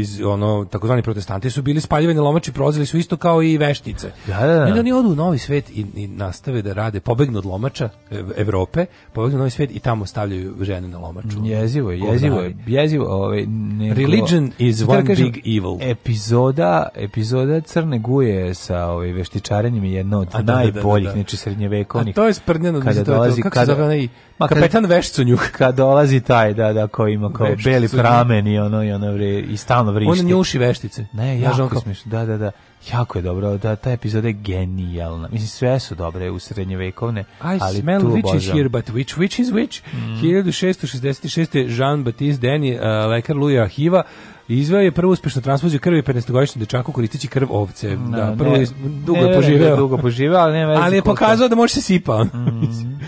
iz ono takozvani protestanti su bili spaljivani lomači prozili su isto kao i veštice. Da, da, da. I oni odu u Novi svet i, i nastave da rade pobegnu od lomača e, Evrope, pobegnu u Novi svet i tamo stavljaju žene na lomaču. Jezivo je, jezivo je, jezivo, ovaj neko, Religion is da one kažem, big evil. Epizoda, epizoda Crne guje sa ovaj veštičarenjem je jedna od A, da, da, da najboljih, da, da, znači srednjevekovnih. A to je sprdnjeno kada to dolazi to, kako kada, se zove onaj kapetan vešcunjuk. Kad dolazi taj, da, da, ko ima kao beli pramen i ono i ono vre, i stalno vrišti. On njuši veštice. Ne, jako ja, smiješno. Da, da, da. Jako je dobro, da, ta epizoda je genijalna. Mislim, sve su dobre u srednjevekovne, I ali smell tu which is here, but which, which is which? Mm. 1666. Jean-Baptiste Deni, uh, lekar Luja Hiva, Izveo je prvu uspešnu transfuziju krvi 15-godišnjem dečaku koristeći krv ovce. No, da, da prvo je dugo je poživeo. dugo poživeo, ali nema Ali je pokazao da može se sipa. Mm -hmm.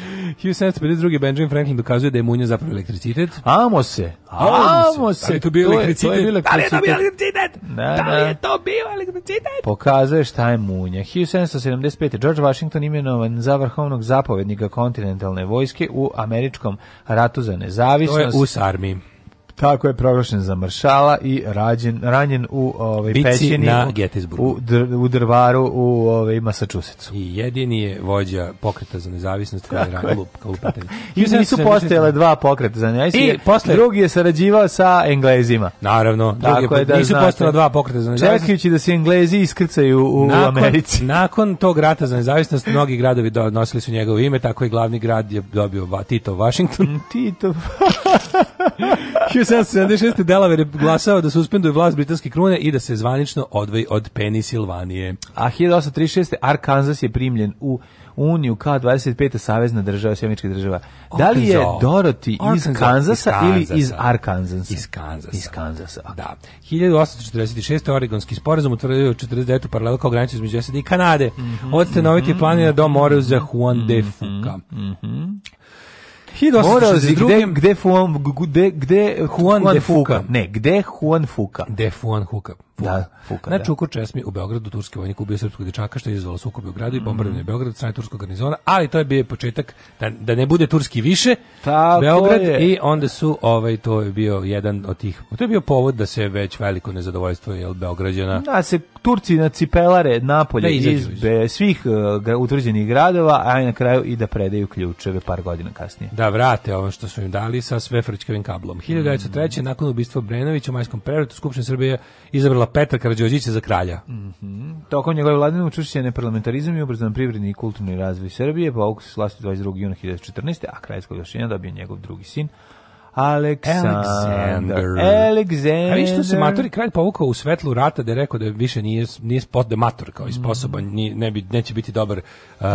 1752. Benjamin Franklin dokazuje da je munja zapravo elektricitet. Amo se. Amo se. Da je to bio elektricitet? Da li je to bio elektricitet? Da, da. li da. je to bio elektricitet? Pokazuje šta je munja. 1775. George Washington imenovan za vrhovnog zapovednika kontinentalne vojske u američkom ratu za nezavisnost. To je US Army. Tako je proglašen za maršala i rađen, ranjen u ovaj, pećini na u, u, dr, u drvaru u ovaj, Massachusettsu. I jedini je vođa pokreta za nezavisnost Federa Luka Lupetanić. I nisu postojale dva pokreta za nezavisnost. I posle... Drugi je sarađivao sa Englezima. Naravno. Tako je, da nisu postojala dva pokreta za nezavisnost. Čekajući da se Englezi iskrcaju u, nakon, Americi. Nakon tog rata za nezavisnost mnogi gradovi donosili su njegovo ime, tako i glavni grad je dobio Tito Washington. Tito 1776. Delaware je glasao da suspenduje vlast britanske krune i da se zvanično odvoji od Penisilvanije. A 1836. Arkansas je primljen u Uniju kao 25. savezna država, sjemička država. Da li je Dorothy iz Kanzasa ili iz Arkansasa? Iz Kanzasa. Iz Kanzasa. Okay. Da. 1846. Oregonski sporazum utvrdio 49. paralelu kao granicu između SAD e i Kanade. Mm -hmm, Od stanoviti mm -hmm, planina mhm. do more za Juan mm -hmm, de mhm. Fuca. Mm -hmm. 1862. Gde, gde, Juan, gde, gde Juan, Juan de Fuca. Fuka. Ne, gde Juan Fuca? De Juan Fuca. Da, Fuka, na da. Čukur Česmi u Beogradu turski vojnik ubio srpskog dečaka što je izvalo sukob u gradu i bombardovanje mhm. mm. Beograda strane turskog garnizona, ali to je bio početak da, da ne bude turski više Tako Beograd je. i onda su ovaj to je bio jedan od tih. To je bio povod da se već veliko nezadovoljstvo je Beograđana. Da se Turci na cipelare napolje da iz, be, svih uh, utvrđenih gradova, a na kraju i da predaju ključeve par godina kasnije. Da vrate ono što su im dali sa svefrčkavim kablom. 1903. Mm. nakon ubistva Brenovića u Majskom prevratu Skupština Srbije izabrala izabrala Petra Karađorđića za kralja. Mm -hmm. Tokom njegove vladine učešće na parlamentarizam i ubrzan privredni i kulturni razvoj Srbije, pa august vlasti 22. juna 1914. a krajskog došenja dobio njegov drugi sin, Aleksandar. Aleksandar. A vi što se maturi kralj povukao u svetlu rata da je rekao da više nije, nije spot da Mator kao i sposoban, nije, ne bi, neće biti dobar. Uh,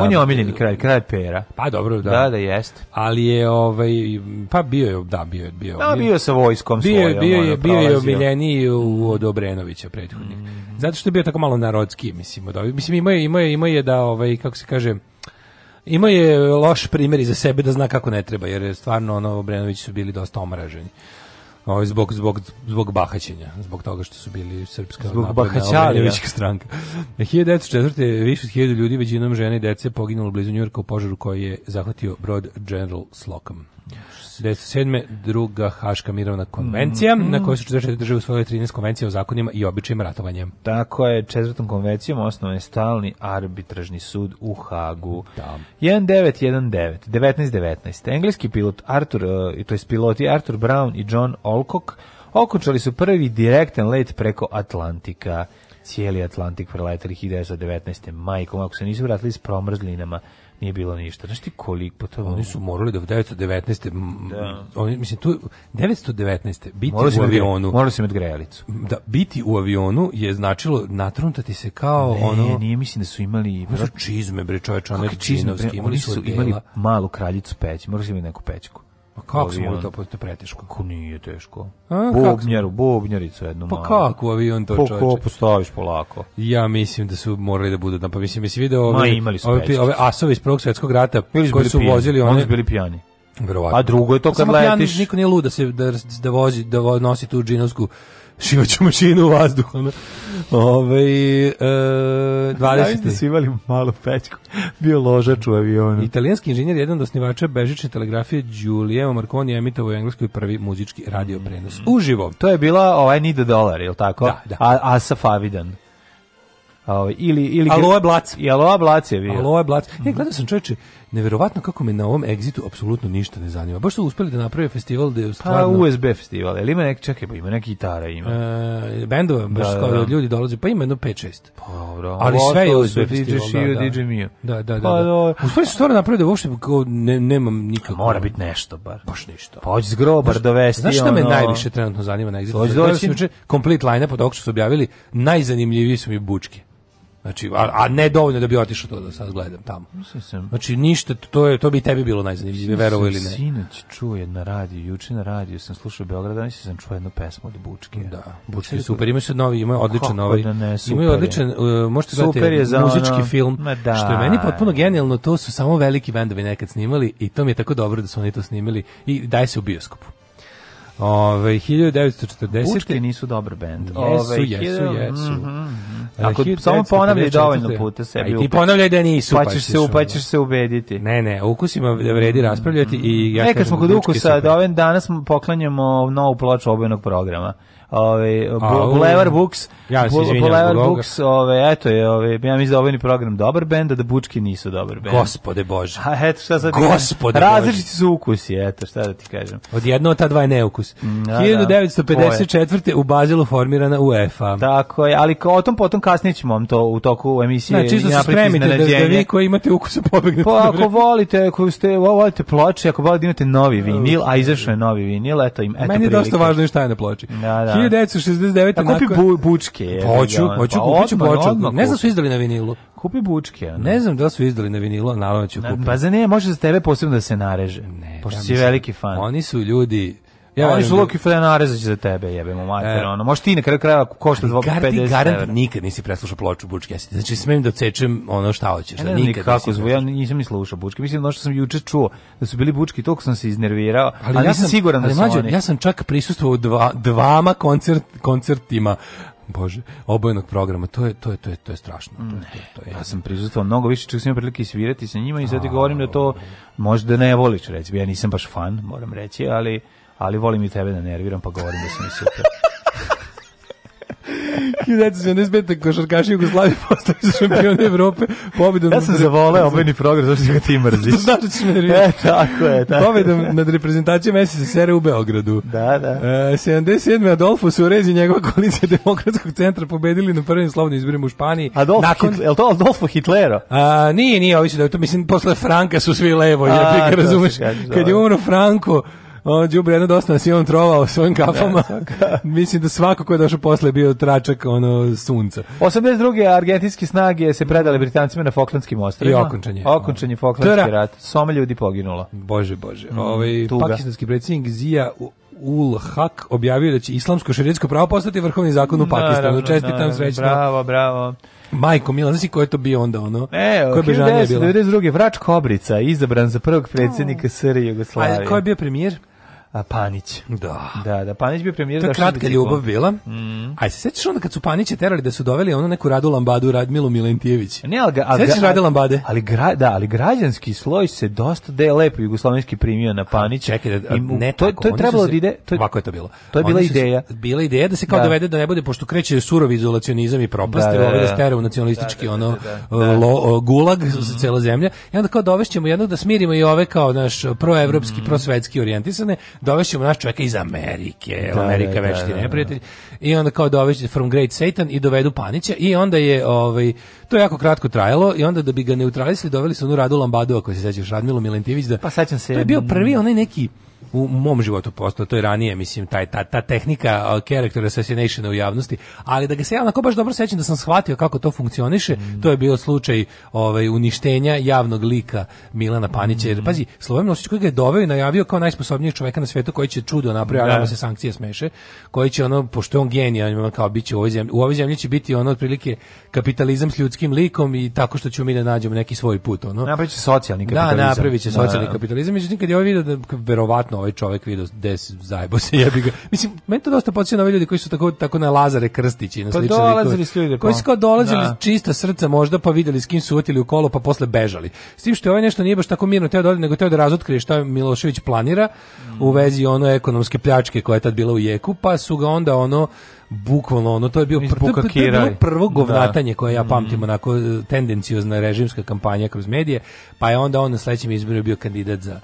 On je um, omiljeni kralj, kralj pera. Pa dobro, da. Da, da jest. Ali je, ovaj, pa bio je, da, bio je. Bio, da, bio sa vojskom bio, svojom. Bio je, bio je omiljeniji od Obrenovića prethodnik. Mm. Zato što je bio tako malo narodski, mislim. Da, mislim, imao je, ima je, imao je da, ovaj, kako se kaže, Ima je loš primjer iza sebe da zna kako ne treba, jer stvarno ono Obrenović su bili dosta omraženi. Ovaj zbog zbog zbog bahaćenja, zbog toga što su bili srpska zbog bahaćaljevićka stranka. 1904. više od 1000 ljudi, većinom žene i dece, poginulo blizu Njujorka u požaru koji je zahvatio brod General Slocum. 1907. druga Haška mirovna konvencija, mm, mm. na kojoj su 44 države usvojile 13 konvencija o zakonima i običajima ratovanja. Tako je, četvrtom konvencijom osnovan je stalni arbitražni sud u Hagu. Da. 1919, 1919. Engleski pilot Arthur, e, to je piloti Arthur Brown i John Olcock, okončali su prvi direktan let preko Atlantika cijeli Atlantik preletali 1919. majkom, ako se nisu vratili s promrzlinama nije bilo ništa. Znaš ti koliko to... Oni su morali da u 919. Da. Oni, mislim, tu 919. biti morali u avionu... Morali su imati grejalicu. Da, biti u avionu je značilo natruntati se kao ne, ono... Ne, nije, mislim da su imali... Ono su čizme, bre, čoveče, one čizme, bre, imali su imali malu kraljicu peć, morali su imati neku pećku. Pa kako smo to pa preteško? Kako nije teško? A, Bobnjaru, bobnjaricu jednu Pa kako avion to čoveče? Pa ko postaviš polako? Ja mislim da su morali da budu, da, pa mislim jesi video ove, Ma, imali su ove, ove asove iz Prvog svetskog rata koji su pijani. vozili one. Oni su bili pijani. Verovatno. A drugo je to pa kad Samo letiš. niko nije lud da se da, da vozi, da nosi tu džinovsku šivaću mašinu u vazduhu. Ono. Ove, e, 20. Da su imali malu pećku. Bio ložač u avionu. Italijanski inženjer, jedan od osnivača bežične telegrafije Giuliano Marconi emitovo u Engleskoj prvi muzički radio prenos. Mm. Uživo. To je bila ovaj Need a Dollar, je tako? Da, da. A, Asaf Avidan. A, ovaj, ili, ili, Aloe Blac. I Aloe Blac je bio. Aloe Blac. Ja, e, gledao sam čovječe, neverovatno kako me na ovom egzitu apsolutno ništa ne zanima. Baš su uspeli da naprave festival da je stvarno... Pa USB festival, ali ima neki, čekaj, pa ima neki gitara, ima. E, bendova, baš da, da, da. ljudi dolaze, pa ima jedno 5-6. Pa dobro. Ali Ovo, sve je USB festival. DJ da, DJ da. Mio. Da, da, da. Pa, da. Uspeli su stvarno naprave da uopšte ne, nemam nikakvo... Mora biti nešto bar. Baš ništa. Pođi pa, zgrobar grobar dovesti. Znaš šta me najviše trenutno zanima na egzitu? Complete line-up da, ovog što su objavili, najzanimljiviji su mi bučke. Znači, a, a ne dovoljno da bi otišao to da sad gledam tamo. Mislim Sam, znači, ništa, to, je, to bi tebi bilo najzanimljivije, verovo ili ne. Sinoć čuo je na radiju, juče na radiju sam slušao Beograd, danas sam čuo jednu pesmu od Bučke. Da, Bučke je da- super, imaju sad novi, imaju odličan da ovaj, ne, imaju odličan, uh, možete super je za muzički ono, film, da, što je meni potpuno genijalno, to su samo veliki bendovi nekad snimali i to mi je tako dobro da su oni to snimili i daj se u bioskopu. Ove, 1940. Pučke nisu dobar bend. Jesu, Ove, jesu, jesu. Mm -hmm. Ako samo ponavljaj dovoljno puta sebi. A ti ponavljaj da nisu. Pa, pa ćeš, se, pa ćeš se ubediti. Ne, ne, o ukusima da vredi mhm. raspravljati. Mm -hmm. i ja Nekad smo kod ukusa, da ovim danas poklanjamo novu ploču obojenog programa ovaj Bulevar Books, ja se izvinjavam, Books, ovaj eto je, ovaj ja mislim da ovaj program dobar bend, da Bučki nisu dobar bend. Gospode Bože. A eto šta sad. Gospode Različiti su ukusi, eto šta da ti kažem. Odjedno od ta dva je neukus. Mm, da, 1954. Da. u Bazilu formirana UEFA. Tako je, ali o tom potom kasnije ćemo vam to u toku emisije. Znači, čisto se spremite da, da vi koji imate ukusa pobegnete. Pa ako volite, ako ste volite ploče, ako volite da imate novi vinil, a izašao je novi vinil, eto im eto Meni je dosta važno je šta je na ploči. Da, da. 1969. A pa kupi bu, bučke. Je, pa hoću, ja, da, hoću, pa kupiću ploču. Ne znam su izdali na vinilu. Kupi bučke. Ne, ne znam da su izdali na vinilu, naravno ću kupiti. Pa za ne, može za tebe posebno da se nareže. Ne, pošto si veliki fan. Oni su ljudi Ja, oni su da- Luki Frenareza za tebe, jebemo mater, e, ono. Možeš ti na kraju krajeva košta 250. Garant nikad nisi preslušao ploču Bučke. Znači smem da cečem ono šta hoćeš, da nikad. Kako zvuči, ja nisam ni slušao Bučke. Mislim da što sam juče čuo da su bili Bučki, toliko sam se iznervirao, ali, ali ja sam siguran da ali da su oni. Ja sam čak prisustvovao dva dvama koncert koncertima bože, obojenog programa, to je to je to je to je strašno. To je, to je, to je. Ja sam prisustvovao mnogo više, čak sam imao prilike svirati sa njima i sad ti govorim da to možda ne voliš, recimo. Ja nisam baš fan, moram reći, ali ali volim i tebe da nerviram, pa govorim da sam i super. Ju ne 1975. košarkaši Jugoslavije postali su šampioni Evrope pobedom... Ja sam zavoleo obojni progres, zašto ću ga ti mrziš. Znaš da ćeš me E, tako je. Tako pobedom nad reprezentacijom SSSR u Beogradu. Da, da. E, 77. Adolfo Suarez i njegova koalicija Demokratskog centra pobedili na prvim slobodnim izborima u Španiji. Adolfo Nakon... Hitler, je li to Adolfo Hitlero? A, nije, nije, ovi su da to, mislim, posle Franka su svi levo, ja razumeš. Kad je umro Franco, on Đubreno dosta nas je on trovao svojim kafama. Da. Mislim da svako ko je došao posle je bio tračak ono sunca. 82. argentinski snage se predale Britancima na Falklandskim ostrvima. I okončanje. je. Okončan je rat. Soma ljudi poginulo. Bože, bože. Mm, ovaj, pakistanski predsjednik Zija Ul Haq objavio da će islamsko šerijatsko pravo postati vrhovni zakon u Pakistanu. Čestitam srećno. Bravo, bravo. Majko Milan, znači ko je to bio onda ono? E, ko je bežanje bilo? 1992. Vrač Kobrica, izabran za prvog predsjednika oh. SR Jugoslavije. A ko je bio premijer? Panić. Da. Da, da Panić bio premijer. To je kratka ljubav bila. Mm. Aj se sećaš onda kad su Paniće terali da su doveli ono neku Radu Lambadu, Radmilu Milentijević. Ne, al ga, al, sećaš radu Lambade? Ali gra, da, ali građanski sloj se dosta da je lepo jugoslovenski primio na Panića. Čekaj, da, ne to, tako, to je trebalo da ide, to je, ovako je to bilo. To je bila ideja. Su, bila ideja da se kao da. dovede da ne bude pošto kreće surovi izolacionizam i propast, da, da da. Da, da, da, da, stera nacionalistički ono gulag mm. za cela zemlja. I onda kao dovešćemo jednog da smirimo i ove kao naš proevropski, mm. prosvetski orijentisane dovešćemo naš čovjeka iz Amerike, da, Amerika da, da već ti da, neprijatelj, da, i onda kao doveće From Great Satan i dovedu Panića, i onda je, ovaj, to je jako kratko trajalo, i onda da bi ga neutralisli, doveli su onu Radu Lambadu, ako se sećaš, Radmilu Milentivić, da, pa sećam se, to je bio prvi onaj neki, u mom životu postao, to je ranije, mislim, taj, ta, ta tehnika uh, character assassination u javnosti, ali da ga se ja onako baš dobro sećam da sam shvatio kako to funkcioniše, mm. to je bio slučaj ovaj, uništenja javnog lika Milana Panića, jer mhm. pazi, Slobodan Milošić koji ga je doveo i najavio kao najsposobnijeg čoveka na svetu koji će čudo napraviti, da. se sankcije smeše, koji će ono, pošto je on genija, on kao biće u ovoj zemlji, u ovoj zemlji će biti ono otprilike kapitalizam s ljudskim likom i tako što ćemo mi da nađemo neki svoj put. Ono. Napraviće socijalni kapitalizam. Da, napraviće socijalni da. da. kapitalizam. Međutim, kad je ovaj video da verovatno ovaj čovjek video des zajebo se jebi ga. Mislim meni to dosta podsjeća na ove ljude koji su tako tako na Lazare Krstića i na pa dolazili su ljudi, pa. koji su kao dolazili da. čista srca možda pa videli s kim su otili u kolo pa posle bežali. S tim što je ovaj nešto nije baš tako mirno teo da nego teo da razotkrije šta Milošević planira mm. u vezi ono ekonomske pljačke koja je tad bila u jeku, pa su ga onda ono bukvalno ono to je bio pr to, to je bilo prvo da. govnatanje da. koje ja mm. pamtim mm. onako eh, tendenciozna režimska kampanja kroz medije, pa je onda on na sledećem izboru bio kandidat za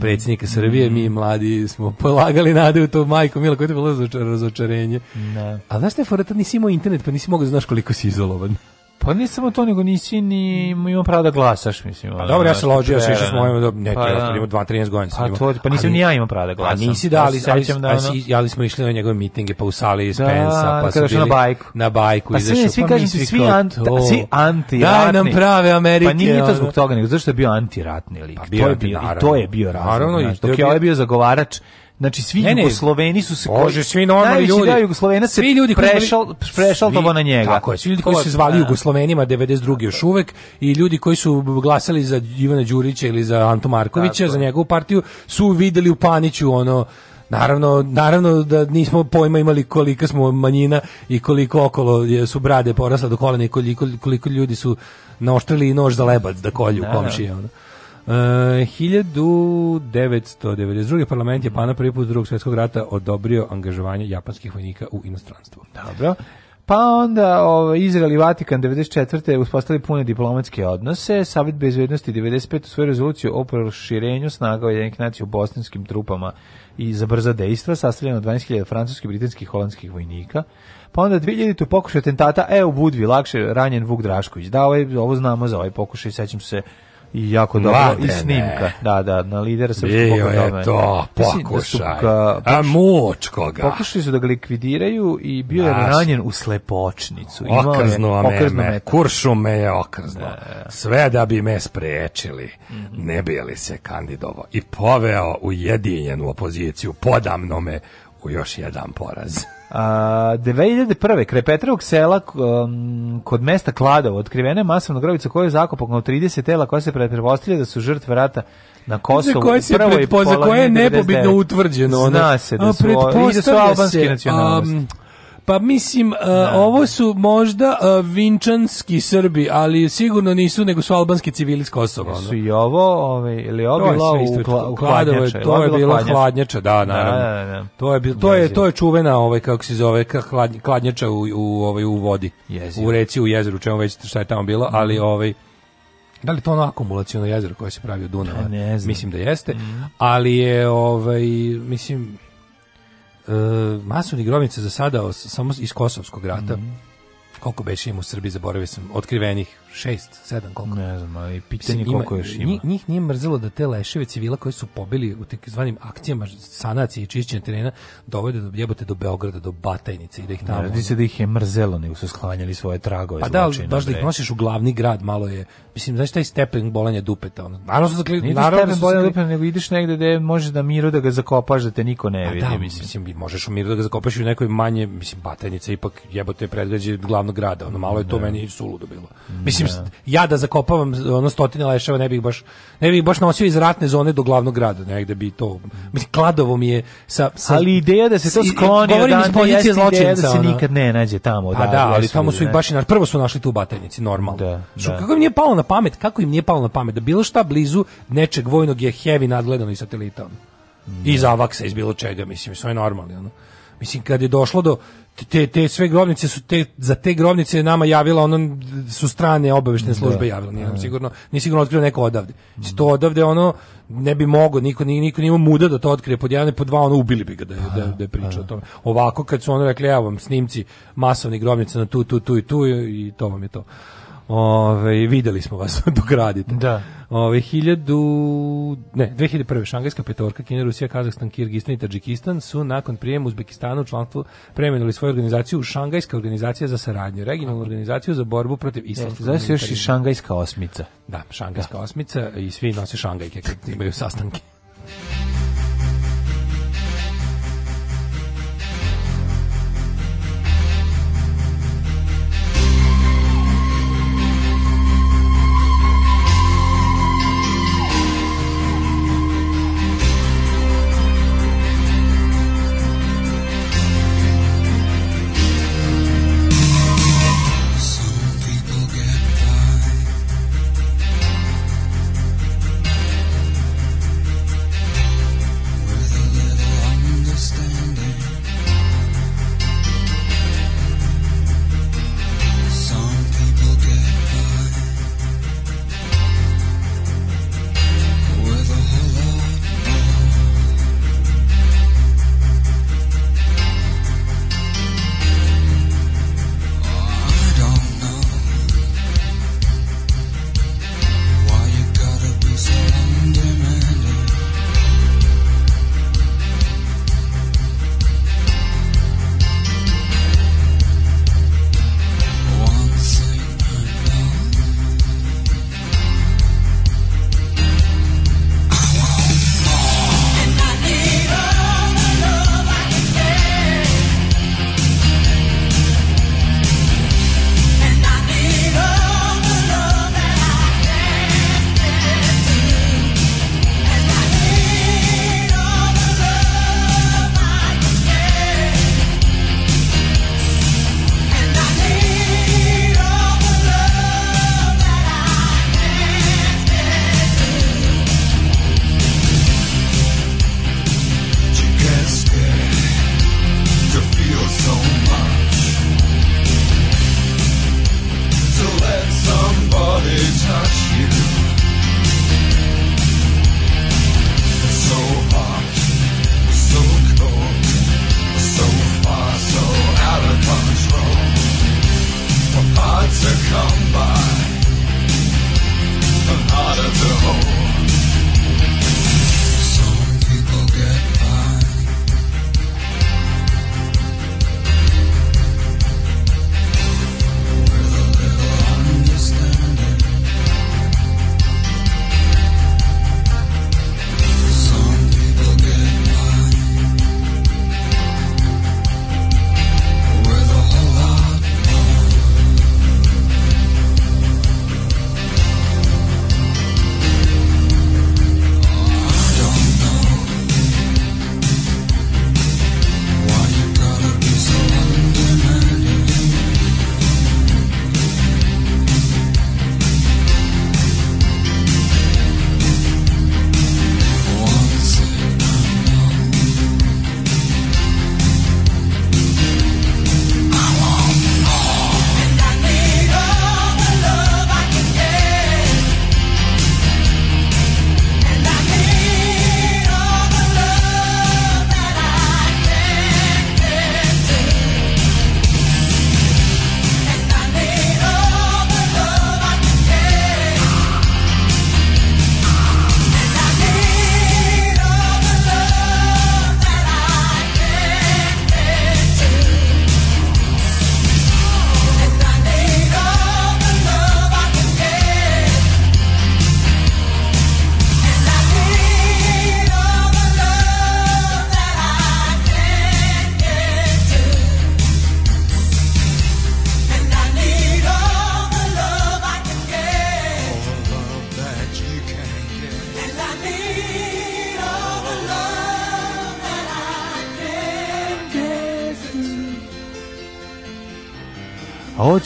predsjednika Srbije, mm. mi mladi smo polagali nade u to, majko mila, koje je bilo razočarenje. Ne. Da. A znaš te, Forata, nisi imao internet, pa nisi mogao da znaš koliko si izolovan. Pa ne samo to, nego nisi ni imao pravo da glasaš, mislim. Pa dobro, ja se ložio, pa ja se išao s mojim, pa, pa ja, imao 2-13 godina. Pa, to, pa nisi ni ja ima pravo da pa glasam. A nisi da, ali, ali, ali, ali, smo išli na njegove mitinge, pa u sali iz da, Pensa, pa su bili na bajku. Na bajku, pa izašao, svi, kažu mislim, svi, anti, svi anti Da nam prave Amerike. Pa nije to zbog toga, nego zašto je bio anti ratni lik. Pa, to je bio, I to je bio ratni. Naravno, i dok je ovaj bio zagovarač Znači svi ne, ne. Jugosloveni su se Bože, svi normalni ljudi. Jugoslovena se svi ljudi prešao prešao na njega. Tako je, svi ljudi koji su se zvali da. Jugoslovenima 92 još uvek i ljudi koji su glasali za Ivana Đurića ili za Anto Markovića, za njegovu partiju, su videli u Paniću ono Naravno, naravno da nismo pojma imali kolika smo manjina i koliko okolo su brade porasle do kolena i koliko, koliko ljudi su naoštrili nož za lebac da kolju da, komšije. Da. Ono. 1992. E, parlament je Japana prvi put drugog svjetskog rata odobrio angažovanje japanskih vojnika u inostranstvu. Dobro. Pa onda o, ovaj, Izrael i Vatikan 94. uspostavili pune diplomatske odnose. Savjet bezvednosti 95. u svoju rezoluciju o proširenju snaga Ujedinih nacija u bosanskim trupama i za brza dejstva sastavljeno od 12.000 francuskih, britanskih holandskih vojnika. Pa onda 2000 tu pokušaj tentata, e u Budvi, lakše ranjen Vuk Drašković. Da, ovaj, ovo znamo za ovaj pokušaj, sećam se i jako dobro i snimka. Da, da, na lidera srpskog je to, da pokušaj. Da A moć koga. Pokušali su da ga likvidiraju i bio je ranjen u slepočnicu. Okrznuo me, okrzno me, kuršu me je okrzno. Da, da, da. Sve da bi me sprečili. Mm -hmm. Ne bi li se kandidovo i poveo ujedinjenu opoziciju podamno me u još jedan poraz. Uh, 2001. kre Petrovog sela um, kod mesta Kladovo otkrivena je masovna grobica koju je zakopano 30 tela koja se pretpostavlja da su žrtve rata na Kosovu koje se za koje je nebobitno utvrđeno Zna se da su, i da su albanski nacionalisti. Um, Pa mislim, uh, ovo su možda uh, vinčanski Srbi, ali sigurno nisu, nego su albanski civili s Kosova. Ono. Su i ovo, ove, ovaj, ili ovo bilo u, kla, u hladnjača. to je bilo hladnjača, da, da, naravno. Da, da, da. To, je, bilo, to, je, to je čuvena, ovaj, kako se zove, hladnjača u, u, ovaj, u vodi, Jezio. u reci, u jezeru, čemu već šta je tamo bilo, ali mhm. ovaj, da li to ono akumulacijono jezero koje se pravi od Dunava? Pa ne znam. Mislim da jeste, mm. ali je, ovaj, mislim, E, masovnih grobnica za sada samo iz Kosovskog rata, mm -hmm. koliko beše im u Srbiji, zaboravio sam, otkrivenih 6, 7, koliko? Ne znam, ali pitanje Mislim, koliko ima, još ima. Njih, nije mrzelo da te leševe civila koji su pobili u takozvanim akcijama sanacije i čišćenja terena dovode do jebote do Beograda, do Batajnice i da ih tamo... Ne, se da ih je mrzelo, nego su sklanjali svoje tragove. Pa da, ali baš da ih nosiš u glavni grad, malo je... Mislim, znaš taj stepen bolenja dupeta? Ono, naravno su zakli... Nije naravno stepen bolenja dupeta, nego ideš negde gde možeš da miru da ga zakopaš, da te niko ne pa vidi. Da, mislim. mislim, možeš u miru da ga zakopaš u nekoj manje, mislim, batajnice, ipak jebote predgrađe glavnog grada, ono malo je to ne. Da. meni suludo bilo. Mm. Mislim, mislim da. ja da zakopavam ono stotine leševa ne bih baš ne bih baš nosio iz ratne zone do glavnog grada negde bi to mislim kladovo mi je sa, sa ali ideja da se to skloni od iz pozicije zločinca da se nikad ne nađe tamo da, da ali tamo su ih baš i naš, prvo su našli tu batajnici normalno da, Što, da. kako im nije palo na pamet kako im nije palo na pamet da bilo šta blizu nečeg vojnog je heavy nadgledano i satelita ono. Da. iz avaksa iz bilo čega mislim sve normalno ono. mislim kad je došlo do te, te sve grobnice su te, za te grobnice je nama javila ono su strane obaveštene da. službe javile nije nam da. sigurno ni sigurno otkrio neko odavde mm. to odavde ono ne bi mogao niko ni niko nije muda da to otkrije pod jedan pod dva ono ubili bi ga da da, da priča da. o tome ovako kad su oni rekli ja vam snimci masovnih grobnica na tu tu tu i tu i to vam je to Ove, videli smo vas dok radite. Da. Ove, hiljadu, ne, 2001. Šangajska petorka, Kina, Rusija, Kazahstan, Kirgistan i Tadžikistan su nakon prijema Uzbekistana u članstvu premenuli svoju organizaciju u Šangajska organizacija za saradnju, regionalnu organizaciju za borbu protiv islamskog. Znači još i Šangajska osmica. Da, Šangajska da. osmica i svi nose Šangajke kad imaju sastanke.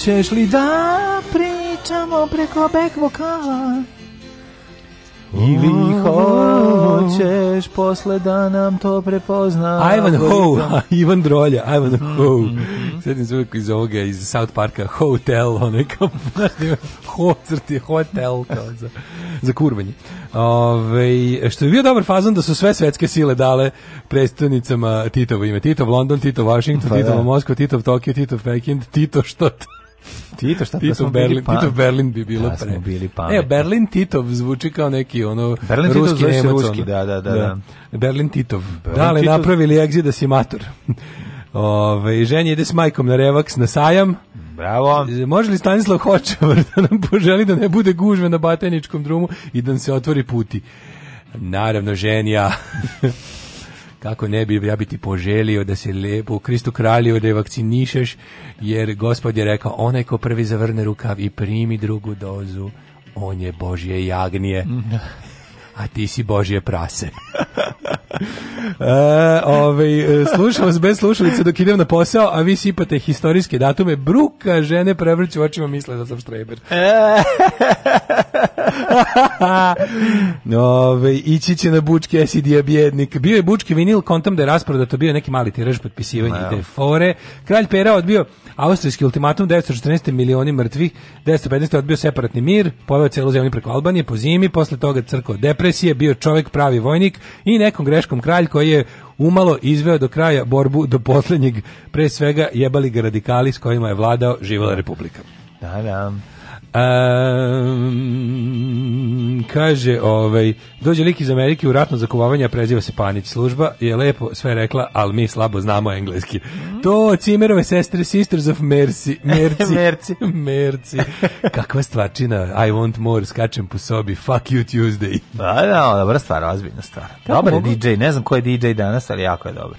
Hoćeš li da pričamo preko back vokala? Ili hoćeš posle da nam to prepozna Ivan Ho, Ivan Drolja, Ivan mhm. Ho. Mm -hmm. Sjetim se iz ovoga, iz South Parka, Hotel, onaj kao, ho, crti, hotel, kao za, za kurvanje. Ove, što je bio dobar fazon da su sve svetske sile dale predstavnicama Titovo ime. Titov London, Titov Washington, pa, Titov da. Moskva, Titov Tokio, Titov Pekin, Tito što Tito šta Tito pa Berlin, Tito Berlin bi bilo da, pre. Smo bili pametni. E, Berlin Titov zvuči kao neki ono Berlin ruski Titov nemac, ruski, da, da, da, da. Berlin Titov. Berlin da li Titov... napravili exit simator? Ove, ženje ide s majkom na revaks na sajam. Bravo. Može li Stanislav Hočevar da nam poželi da ne bude gužve na bateničkom drumu i da nam se otvori puti? Naravno, ženja kako ne bi, ja bi ti poželio da se lepo u Kristu kralju da je vakcinišeš, jer gospod je rekao, onaj ko prvi zavrne rukav i primi drugu dozu, on je Božje jagnije. a ti si Božje prase. e, ovaj, slušam vas bez slušalice dok idem na posao, a vi sipate historijske datume. Bruka žene prevrću očima misle da sam štreber. E. Ove, ići će na bučke SID je Bio je bučki vinil, kontam da je rasprodato, bio neki mali tiraž potpisivanja no. te fore. Kralj Pera odbio austrijski ultimatum 914 milioni mrtvih, 915 odbio separatni mir, poveo celu zemlju preko Albanije po zimi, posle toga crko depre depresije bio čovjek pravi vojnik i nekom greškom kralj koji je umalo izveo do kraja borbu do posljednjeg, pre svega jebali ga radikali s kojima je vladao živala republika. Da, da. Um, kaže, ovaj, dođe lik iz Amerike u ratno zakovavanje, preziva se Panić. Služba je lepo sve rekla, ali mi slabo znamo engleski. Mm. To Cimerove sestre, Sisters of Mercy. Merci. merci. merci. Kakva stvačina. I want more, skačem po sobi, fuck you Tuesday. Pa da, da, dobra stvar, ozbiljna stvar. Da, dobar je DJ, ne znam ko je DJ danas, ali jako je dobro.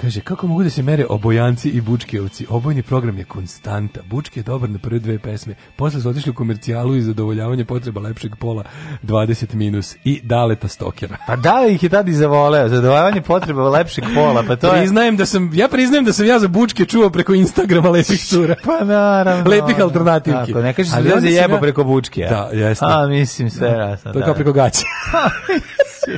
Kaže, kako mogu da se mere obojanci i bučkevci? Obojni program je konstanta. Bučke je dobar na prve dve pesme. Posle su otišli u komercijalu i zadovoljavanje potreba lepšeg pola 20 minus i daleta stokera. Pa da, ih je tada i zavoleo. Zadovoljavanje potreba lepšeg pola. Pa to priznajem je... da sam, ja priznajem da sam ja za bučke čuo preko Instagrama lepih cura. pa naravno. Lepih alternativki. Tako, ne kažeš da je jebo preko bučke. Da, jeste. A, mislim, sve da. ja. To je kao da. preko gaće.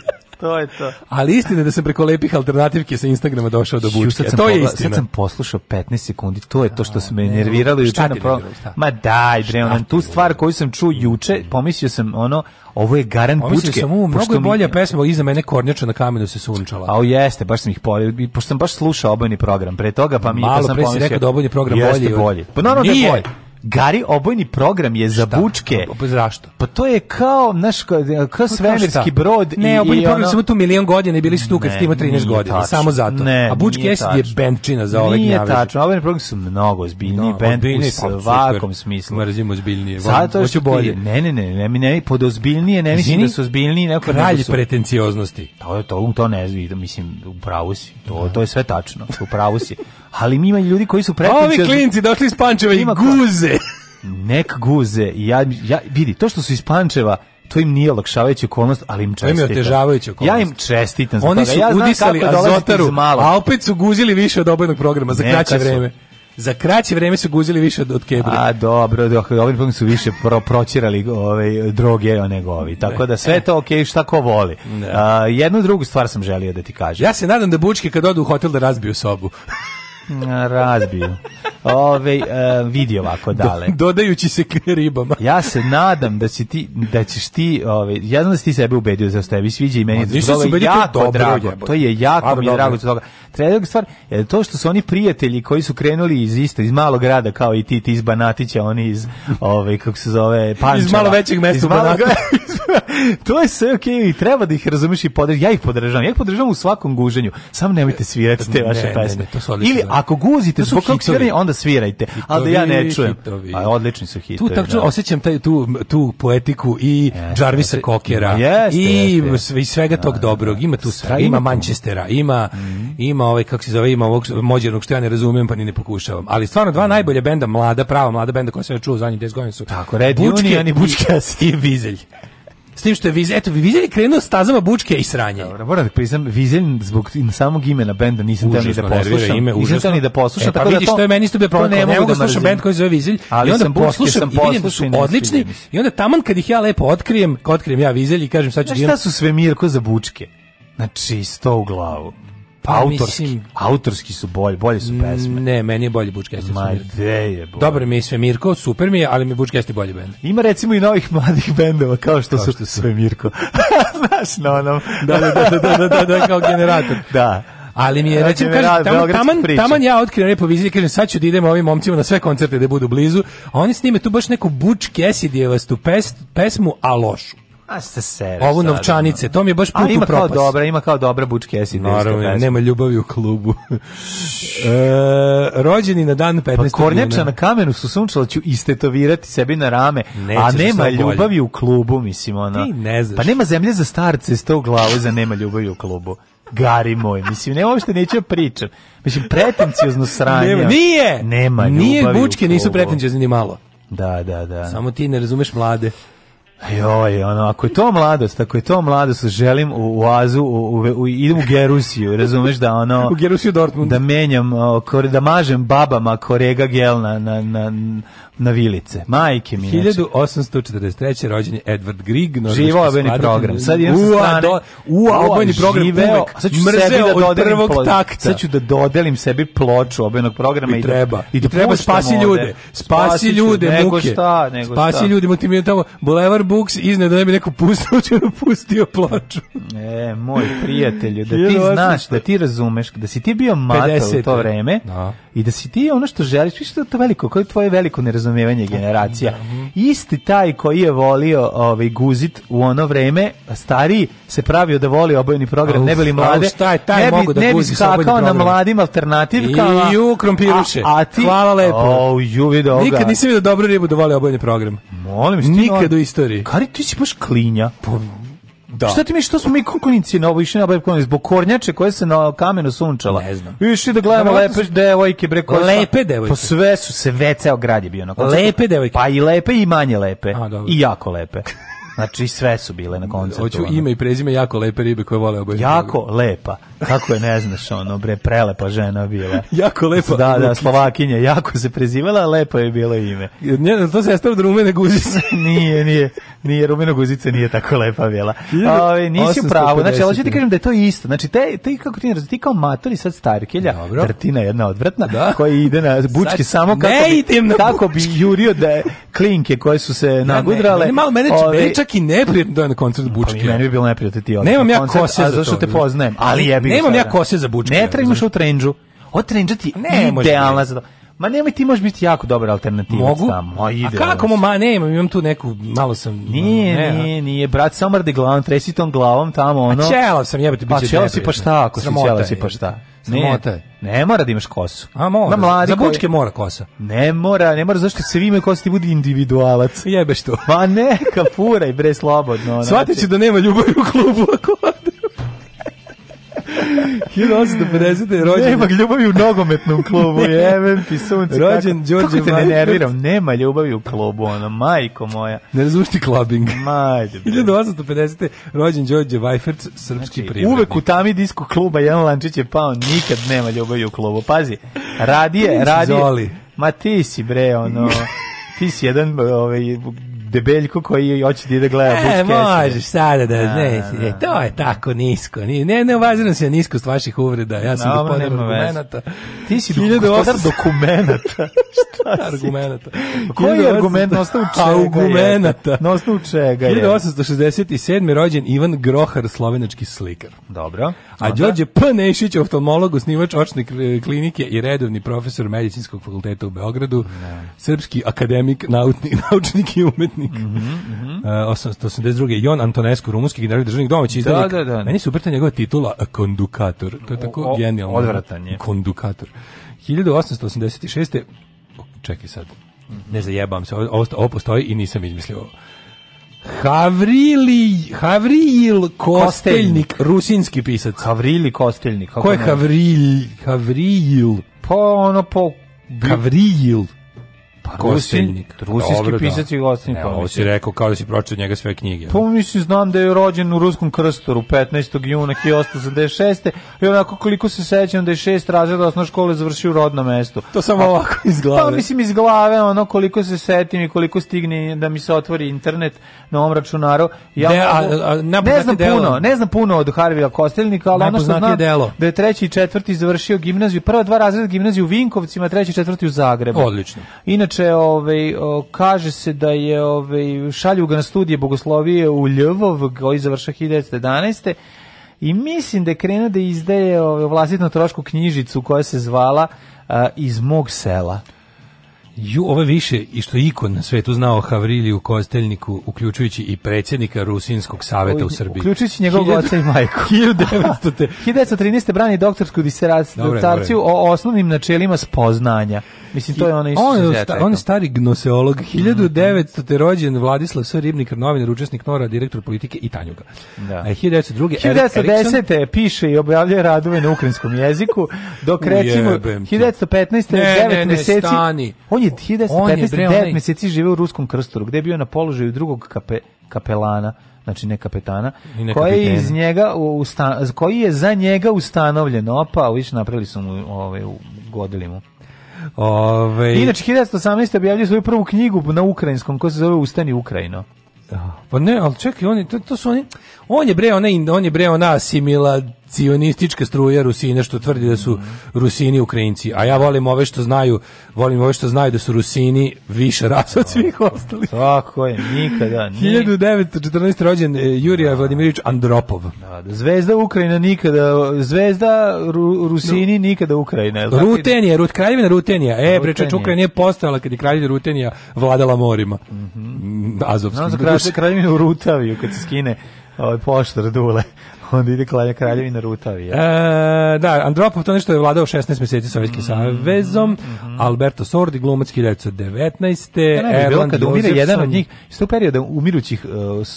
Pa, to je to. Ali istina je da sam preko lepih alternativke sa Instagrama došao do bučke. To je istina. Sad sam poslušao 15 sekundi, to je to što se me nerviralo. Šta ti pro... Ma daj, bre, onan, tu stvar koju sam čuo juče, pomislio sam ono, ovo je garant Omislio bučke. Sam, u, mnogo je bolja mi... pesma, iza mene kornjača na kamenu se sunčala. A o jeste, baš sam ih polio, pošto sam baš slušao obojni program pre toga, pa mi Malo, je pa sam pomislio. Malo pre si rekao da obojni program jeste bolji. Jeste bolji. Pa naravno da je bolji. Gari obojni program je za šta? bučke. Zašto? Pa to je kao naš kao pa svemirski brod ne, i Ne, obojni i program ono... samo tu milion godina i bili su tu kad ste 13 godina, tačno. samo zato. Ne, A bučke acid je benčina za ove gnjave. Nije tačno, obojni program su mnogo ozbiljniji, no, da, bend u pa, svakom smislu. Mrzimo ozbiljnije, zato što bolje. Ne, ne, ne, ne, mi ne, pod ozbiljnije, ne mislim da su ozbiljni neko kralj pretencioznosti. Da, to je to to ne znam, mislim, u pravu si. To to je sve tačno, u pravu si. Ali ima ljudi koji su pretenciozni. Ovi klinci došli iz Pančeva i guze guze. Nek guze. Ja, ja, vidi, to što su iz Pančeva, to im nije olakšavajuća okolnost, ali im čestitam. To im je otežavajuća okolnost. Ja im čestitam. Oni su ja udisali azotaru, a opet su guzili više od obojnog programa za kraće su. vreme. Za kraće vreme su guzili više od, od kebri. A dobro, dok ovaj program su više pro, proćirali ove, droge nego ovi. Tako da sve to okej, okay, šta ko voli. A, jednu drugu stvar sam želio da ti kažem. Ja se nadam da bučke kad odu u hotel da razbiju sobu. razbiju. Ove, uh, vidi ovako dale. Do, dodajući se k ribama. ja se nadam da, si ti, da ćeš ti, ove, ja znam da si ti sebe ubedio za tebi sviđa i meni. Da no, to je dobro, drago. Jebo. To je jako mi je drago. Toga. Treća stvar, je to što su oni prijatelji koji su krenuli iz isto, iz malog grada kao i ti, ti iz Banatića, oni iz, ove, kako se zove, Pančeva. Iz malo većeg mesta u Banatu. to je sve okej okay, treba da ih razumeš i podržiš. Ja ih podržavam. Ja ih podržavam u svakom guženju. Samo nemojte svirati te vaše ne, pesme. Ne, ne, to su Ili Ako guzite zbog hitovi, onda svirajte, hitovi, ali da ja ne čujem. Hitovi. A odlični su hitovi. Tu tačno da. osjećam taj, tu, tu poetiku i yes, Jarvisa yes, Kokera yes, i sve, svega tog da, dobrog. Da, ima tu stra, ima Manchestera, ima, mm. ima ovaj, kako se zove, ima ovog mođernog što ja ne razumijem pa ni ne pokušavam. Ali stvarno dva mm. najbolje benda, mlada, prava mlada benda koja sam ja čuo u zadnjih 10 godina su. Tako, Red Bučke, Union i Bučkas i Vizelj. S tim što je Vizelj, eto, Vizelj je krenuo stazama bučke i sranje. Dobro, moram da priznam, Vizelj zbog samog imena benda nisam teo ni da poslušam. Ime, nisam teo ni da poslušam, e, pa tako da vidiš, da to, to je meni isto bio problem, ne, mogu da, da slušam bend koji zove Vizelj, ali i onda sam poslušam, sam i vidim da su odlični, i onda taman kad ih ja lepo otkrijem, kad otkrijem ja Vizelj i kažem sad ću... Znaš da šta su sve Mirko za bučke? Znači, sto u glavu pa autorski, mislim, autorski su bolji, bolje su pesme. Ne, meni je bolji Butch Cassidy. Ma gde je bolji? Dobro mi je Mirko, super mi je, ali mi je Butch Cassidy bolji bend. Ima recimo i novih mladih bendova, kao što, kao što su Svemirko. Znaš, na onom. da, da, da, da, da, da, da, kao generator. Da. Ali mi je, znači, recimo, kažem, taman, taman, ja otkrijem po viziji, kažem, sad ću da idemo ovim momcima na sve koncerte da budu blizu, a oni snime tu baš neku Butch Cassidy-evastu pesmu, a lošu. A ste se. Ovu novčanice, sad, to mi je baš put a, ima kao dobra, ima kao dobra bučke esi Naravno, nema ljubavi u klubu. e, rođeni na dan 15. Pa kornjača na kamenu su sunčala ću istetovirati sebi na rame, Nećeš a da nema ljubavi u klubu, mislim ona. Ti ne znaš. Pa nema zemlje za starce, sto glavu za nema ljubavi u klubu. Gari moj, mislim, ne uopšte neću pričam. Mislim, pretenciozno sranje. Nema, nije! Nema ljubavi Nije, bučke nisu pretenciozne ni malo. Da, da, da. Samo ti ne razumeš mlade. Joj, ono, ako je to mladost, ako je to mladost, želim u Oazu, u, u, u, idem u Gerusiju, razumeš da ono... u Gerusiju Dortmund. Da menjam, da mažem babama korega gel na, na, na na vilice. Majke mi 1843. rođen je Edward Grieg. Živao obojni program. Sad idem sa strane. Ua, obojni program živeo, uvek sad ću sebi da od prvog ploč, takta. Sad ću da dodelim sebi ploču obojnog programa. I, da- treba. I da treba spasi ljude. Spasi, ljude, nego muke. Šta, nego spasi šta. ljude, ti mi je tamo Bolevar Books iznad da ne bi neko pustio, da pustio ploču. E, moj prijatelju, da ti znaš, da ti razumeš, da si ti bio mata u to vreme da. i da si ti ono što želiš, više to veliko, koje je tvoje veliko nerazumevanje razumevanje generacija. Da, mhm. Isti taj koji je volio ovaj guzit u ono vreme, stariji se pravio da voli obojeni program, ne bili mlade. Uf, taj, taj ne bi, mogu da ne bi skakao na mladim alternativka. I ju krompiruše. A, a ti, Hvala lepo. O, ju video Nikad nisam vidio dobru ribu da voli obojeni program. Molim, ti, nikad u istoriji. Kari, ti si baš klinja. Po, pa, Da. Šta ti misliš, što smo mi kuklinici na ovo išli na zbog kornjače koje se na kamenu sunčala? Ne znam. Išli da gledamo da, lepe su... devojke, bre, koje Lepe devojke. Po pa sve su se, već ceo grad je bio na koncertu. Lepe devojke. Pa i lepe i manje lepe. A, I jako lepe. Znači sve su bile na koncertu. Hoću ono. ime i prezime jako lepe ribe koje vole oboje. Jako ribe. lepa. Kako je ne znaš ono bre prelepa žena bila. jako lepa. Da, da, Slovakinja, jako se prezivala, lepo je bilo ime. Ne, to se jeste od rumene guzice. nije, nije. Nije rumena guzica nije tako lepa bila. Aj, nisi pravo. Znači hoću ti kažem da je to isto. Znači te te kako ti ne ti kao matori sad starkelja, drtina jedna odvratna da? koja ide na bučke samo kako bi, na kako bi jurio da klinke koje su se nagudrale. Ne, ne, malo mene čebečak čak i neprijatno da je na koncert Bučke. Pa meni bi bilo neprijatno da ti odeš. ja koncert, kose za to. Zašto te poznajem? Ali jebi. Nemam ja kose za Bučke. Ne trebaš u trendžu. Od trendža ti ne idealna za to. Ma nemoj ti možeš biti jako dobra alternativa Mogu? tamo. A, ide, A kako mu, ma ne, imam, tu neku, malo sam... Nije, ne, nije, nije, brat, samo mrdi glavom, tresi tom glavom tamo, ono... A čelav sam, jebate, pa bit će... Pa čelav si pa šta, ako si čelav si pa šta. Samota je. Ne mora da imaš kosu. A mora. Na za bučke koji... mora kosa. Ne mora, ne mora zašto se vime kosti bude individualac. Jebeš to. Pa neka furaj bre slobodno. Shvatit znači. da nema ljubavi u klubu ako 1850. rođen... Nema ljubavi u nogometnom klubu, jebem ti sunce. Rođen Đorđe Kako te ne nerviram? Nema ljubavi u klubu, ono, majko moja. Ne razumiješ ti klubing. Majde. 1850. rođen Đorđe Vajferc, srpski znači, privrednik. Uvek u tami disku kluba jedan lančić je pao, nikad nema ljubavi u klubu. Pazi, radije, radije... Zoli. Ma ti si bre, ono... ti si jedan ovaj, debeljku koji hoće ti da gleda e, možeš sada da, a, ne, a, ne, to je tako nisko. Ni, ne, ne obaziram se na niskost vaših uvreda. Ja sam no, gospodar argumenta. Ti si gospodar dokumenta. Šta argumenta? Koji je argument na osnovu čega? Argumenta. Na osnovu čega je? 1867. rođen Ivan Grohar, slovenački slikar. Dobro. A Đorđe P. Nešić, oftalmolog, osnivač očne klinike i redovni profesor medicinskog fakulteta u Beogradu, ne. Da. srpski akademik, nautni, naučnik i umetnik Mhm. Mm -hmm. uh, 882. Jon Antonescu, rumunski general državnih državnik domaći izdavnik. Da, da, da. Meni se uprta njegova titula kondukator. To je tako o, o, genijalno. Odvratan je. Kondukator. 1886. Čekaj sad. Mm -hmm. Ne zajebam se. Ovo, ovo postoji i nisam izmislio Havrili, Havrijil Kosteljnik, rusinski pisac. Havrili Kosteljnik. Ko je Havril, Havrijil? Pa ono po... Havrijil. Pa Gosteljnik. Rusinski Dobro, da. pisac da. i Gosteljnik. Pa ovo si rekao kao da si pročio njega sve knjige. Pa mislim, znam da je rođen u Ruskom krstoru 15. juna 1886. I onako koliko se sećam da je šest razreda osnovne škole završio u rodnom mestu. To samo ovako iz glave. Pa mislim iz glave, ono koliko se setim i koliko stigne da mi se otvori internet na ovom računaru. Ja De, a, a, ne znam puno, ne znam puno od Harvija Kosteljnika, ali ono što znam delo. da je treći i četvrti završio gimnaziju, prva dva razreda gimnazije u Vinkovcima, treći i četvrti u Zagrebu. Odlično. Inače inače, ovaj, kaže se da je ovaj, šalju ga na studije bogoslovije u Ljvov, koji završava 1911. I mislim da je krenuo da izdaje ovaj, vlastitno trošku knjižicu koja se zvala uh, Iz mog sela. Ju, ove više, i što ikon na svetu znao Havriliju Kosteljniku, uključujući i predsjednika Rusinskog saveta u Srbiji. Uključujući njegovog oca i majku. 1900. 1913. brani doktorsku disertaciju o osnovnim načelima spoznanja. Mislim, to je ona isto on, je sta, on stari gnoseolog. 1900. Mhm. je rođen Vladislav S. Ribnik, novinar, učesnik Nora, direktor politike i Tanjuga. Da. 1902. 1910. piše i objavljuje radove na ukrajinskom jeziku, dok recimo 1915. 9 meseci... Stani. On je je 1959 mjeseci živeo u Ruskom krstoru, gdje je bio na položaju drugog kape, kapelana znači ne kapetana, ne koji, kapitena. iz njega usta, koji je za njega ustanovljen opa, viš napravili su mu ove, ovaj, godili mu. Ove... Ovaj- Inače, 1918. objavljaju svoju prvu knjigu na ukrajinskom koja se zove Ustani Ukrajino. Da. Pa ne, ali čekaj, oni, to, to su oni, on je breo, onaj, on je breo na asimila, cionistička struja Rusina što tvrdi da su Rusini Ukrajinci. A ja volim ove što znaju, volim ove što znaju da su Rusini više rasa od svih ostalih. Tako je, nikada. Nik... 1914. rođen eh, Jurija da. Vladimirović Andropov. Da, da, zvezda Ukrajina nikada, zvezda Ru, Rusini no. nikada Ukrajina. Rutenija, Rut Kraljevina Rutenija. E, prečač Ukrajina nije postala kad je kraljevina Rutenija vladala morima. Mm -hmm. Azovskim. No, kraljevinu Rutaviju kad se skine ovaj poštar dule. Onda ide Klanja Kraljevina Rutavi. Ja. E, da, Andropov to nešto je vladao 16 meseci Sovjetskim mm -hmm. savezom, mm -hmm. Alberto Sordi, glumac 1919. Da, ne, da, da, bilo kad umire jedan od njih, isto perioda umirućih uh,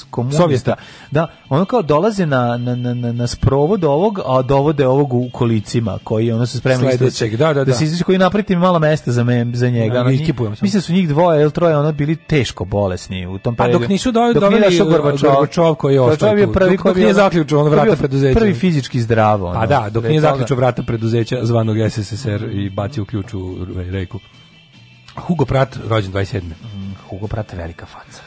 komunista. Sovjeta. Da, ono kao dolaze na, na, na, na sprovod ovog, a dovode ovog u kolicima, koji ono da se spremaju Sledećeg, da, da, da. Da se izliči koji napriti malo mesta za, me, za njega. Da, ono, njih, mislim su njih dvoje ili troje ono bili teško bolesni u tom periodu. A dok nisu do, dok doveli Gorbačov, Gorbačov koji je ostao Gorbačov je prvi koji je zaključio, on vrata preduzeća. Prvi fizički zdravo. Pa ono. Pa da, dok nije zaključio vrata preduzeća zvanog SSSR i bacio ključ u reku. Hugo Prat, rođen 27. Mm, Hugo Prat, velika faca.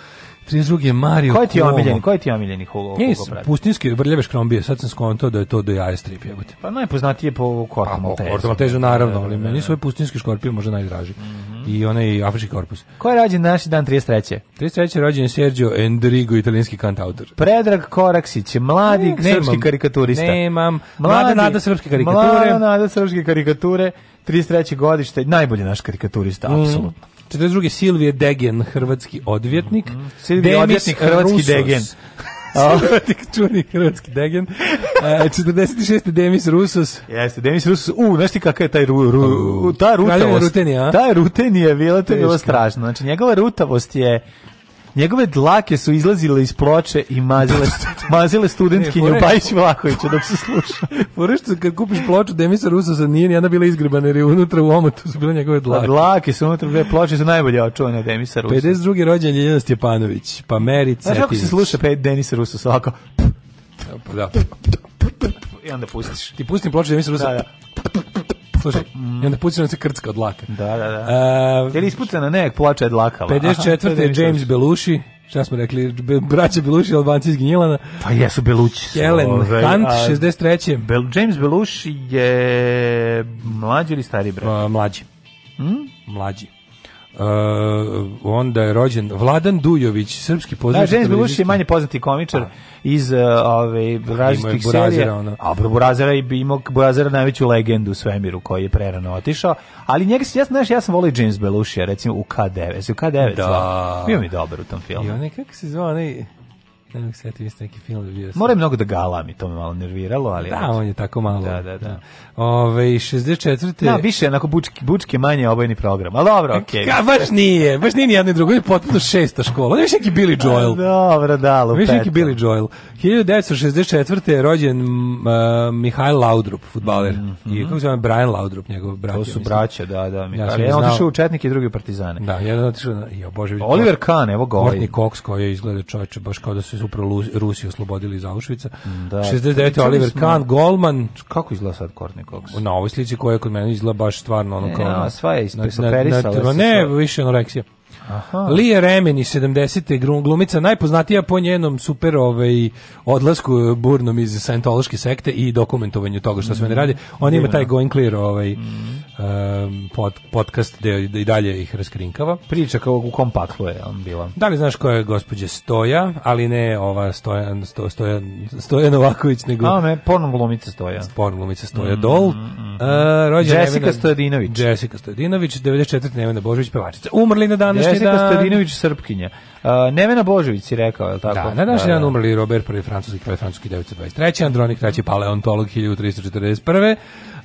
32. je Mario Koji ti omiljeni? Koji ti omiljeni Hugo? Nis, pustinjski vrljave škrombije. Sad sam skontao da je to do jaja strip. je Jebate. Pa najpoznatije po kortomaltezu. Kortomaltezu naravno, ali da, da, meni da. su pustinjski pustinski škorpije možda najdraži. Mhm. I onaj afrički korpus. Ko je rođen naš dan 33. 33. rođen je Sergio Endrigo, italijanski kantautor. Predrag Koraksić, mladi ne, srpski nemam, karikaturista. Nemam. Mladi, mlada nada srpske karikature. Mlada nada srpske karikature. 33. godište, najbolji naš karikaturista, mm. apsolutno. 42. Silvije Degen, hrvatski odvjetnik. Mm -hmm. Silvije odvjetnik, hrvatski Rusos. Degen. Hrvatski čuveni hrvatski degen. Uh, 46. Demis Rusus. Jeste, Demis Rusus. U, znaš ti kakav je taj ru, ru, ru ta rutavost? Rutenija. Ta rutenija bila, to je bilo strašno. Znači, njegova rutavost je Njegove dlake su izlazile iz ploče i mazile, mazile studentkinje u Bajić Vlahovića dok se sluša. Fore što kad kupiš ploču Demisa da Rusa za nije ni jedna bila izgrebana jer je unutra u omotu su bile njegove dlake. A dlake su unutra dve ploče su najbolje očuvane od Demisa Rusa. 52. rođen je Jedan Stjepanović, pa Meri Cetić. Znaš kako se sluša pe Denisa Rusa svako? Pa da. I onda pustiš. Ti pustim ploču Demisa Rusa. Da, da odlaže. Pa, mm. I onda pucano se krcka od laka. Da, da, da. Uh, ehm, Ili ispucana nek ploča od laka. 54. Aha, je James Belushi. Šta smo rekli, be, braća Beluši, Albanci iz Gnjilana. Pa jesu Belući. Helen ove, ovaj, Hunt, a, 63. Bel, James Belushi je mlađi ili stari brat? Uh, mlađi. Hmm? Mlađi. Uh, onda je rođen Vladan Dujović, srpski pozorišni. Da, Željko Milošić je manje poznati komičar da. iz uh, ove različitih serija. Ono. A Burazera je imao Burazera najveću legendu u svemiru koji je prerano otišao, ali njega se ja znaš, ja sam volio James Belushi, recimo u K9, u K9. Da. Zva. Bio mi dobar u tom filmu. I onaj kako se zvao, onaj ne mogu setiti isto neki film bio sam. Mora mnogo da gala mi, to me malo nerviralo, ali... Da, on je tako malo. Da, da, da. da. Ove, 64. Da, više onako bučke, bučke manje obojni program, ali dobro, okej. Okay. baš nije, baš nije ni jedno i drugo, je potpuno šesta škola, više neki Billy da, Joel. dobro, da, lupeta. Više neki Billy Joel. 1964. je rođen uh, Mihajl Laudrup, futbaler, mm -hmm. i kako se zove Brian Laudrup, njegov brat. To su mislim. braća, da, da, Mihajl. Ja, e, jedan otišao u Četnike i drugi u Partizane. Da, jedan otišao, Ja, Bože. Oliver Kahn, evo ga ovaj. Courtney Cox koji izgleda čovječe, baš kao da su su upravo Rusi oslobodili iz Auschwitza. Da, 69. Oliver smo... Kahn, Golman. Kako izgleda sad Courtney Cox? Na ovoj slici koja je kod mene izgleda baš stvarno ono kao... Ne, ja, sva je ispesoperisala. Ne, više anoreksija. Aha. Lije Remeni 70. glumica najpoznatija po njenom super ovaj odlasku eh, burnom iz Scientološke sekte i dokumentovanju toga što sve ne mm. radi. On ima taj Going Clear ovaj mm. um, pod, podcast gde i dalje ih raskrinkava. Priča kao u kompaklu je on bila. Da li znaš ko je gospođa Stoja, ali ne ova Stojan Sto, Stojan Stojan Novaković nego A ne, porno glumica Stoja. Porno glumica Stoja mm, Dol. Mm, Uh, Jessica Nevena, Stojadinović. Jessica Stojadinović 94. Nevena Božović pevačica. Umrli na današnji Nevenka dan... Stojadinović Srpkinja. Uh, Nevena Božović si rekao, je li tako? Da, na današnji da, dan da. umrli Robert I. Francuski kralj Francuski 1923. Andronik kraći paleontolog 1341.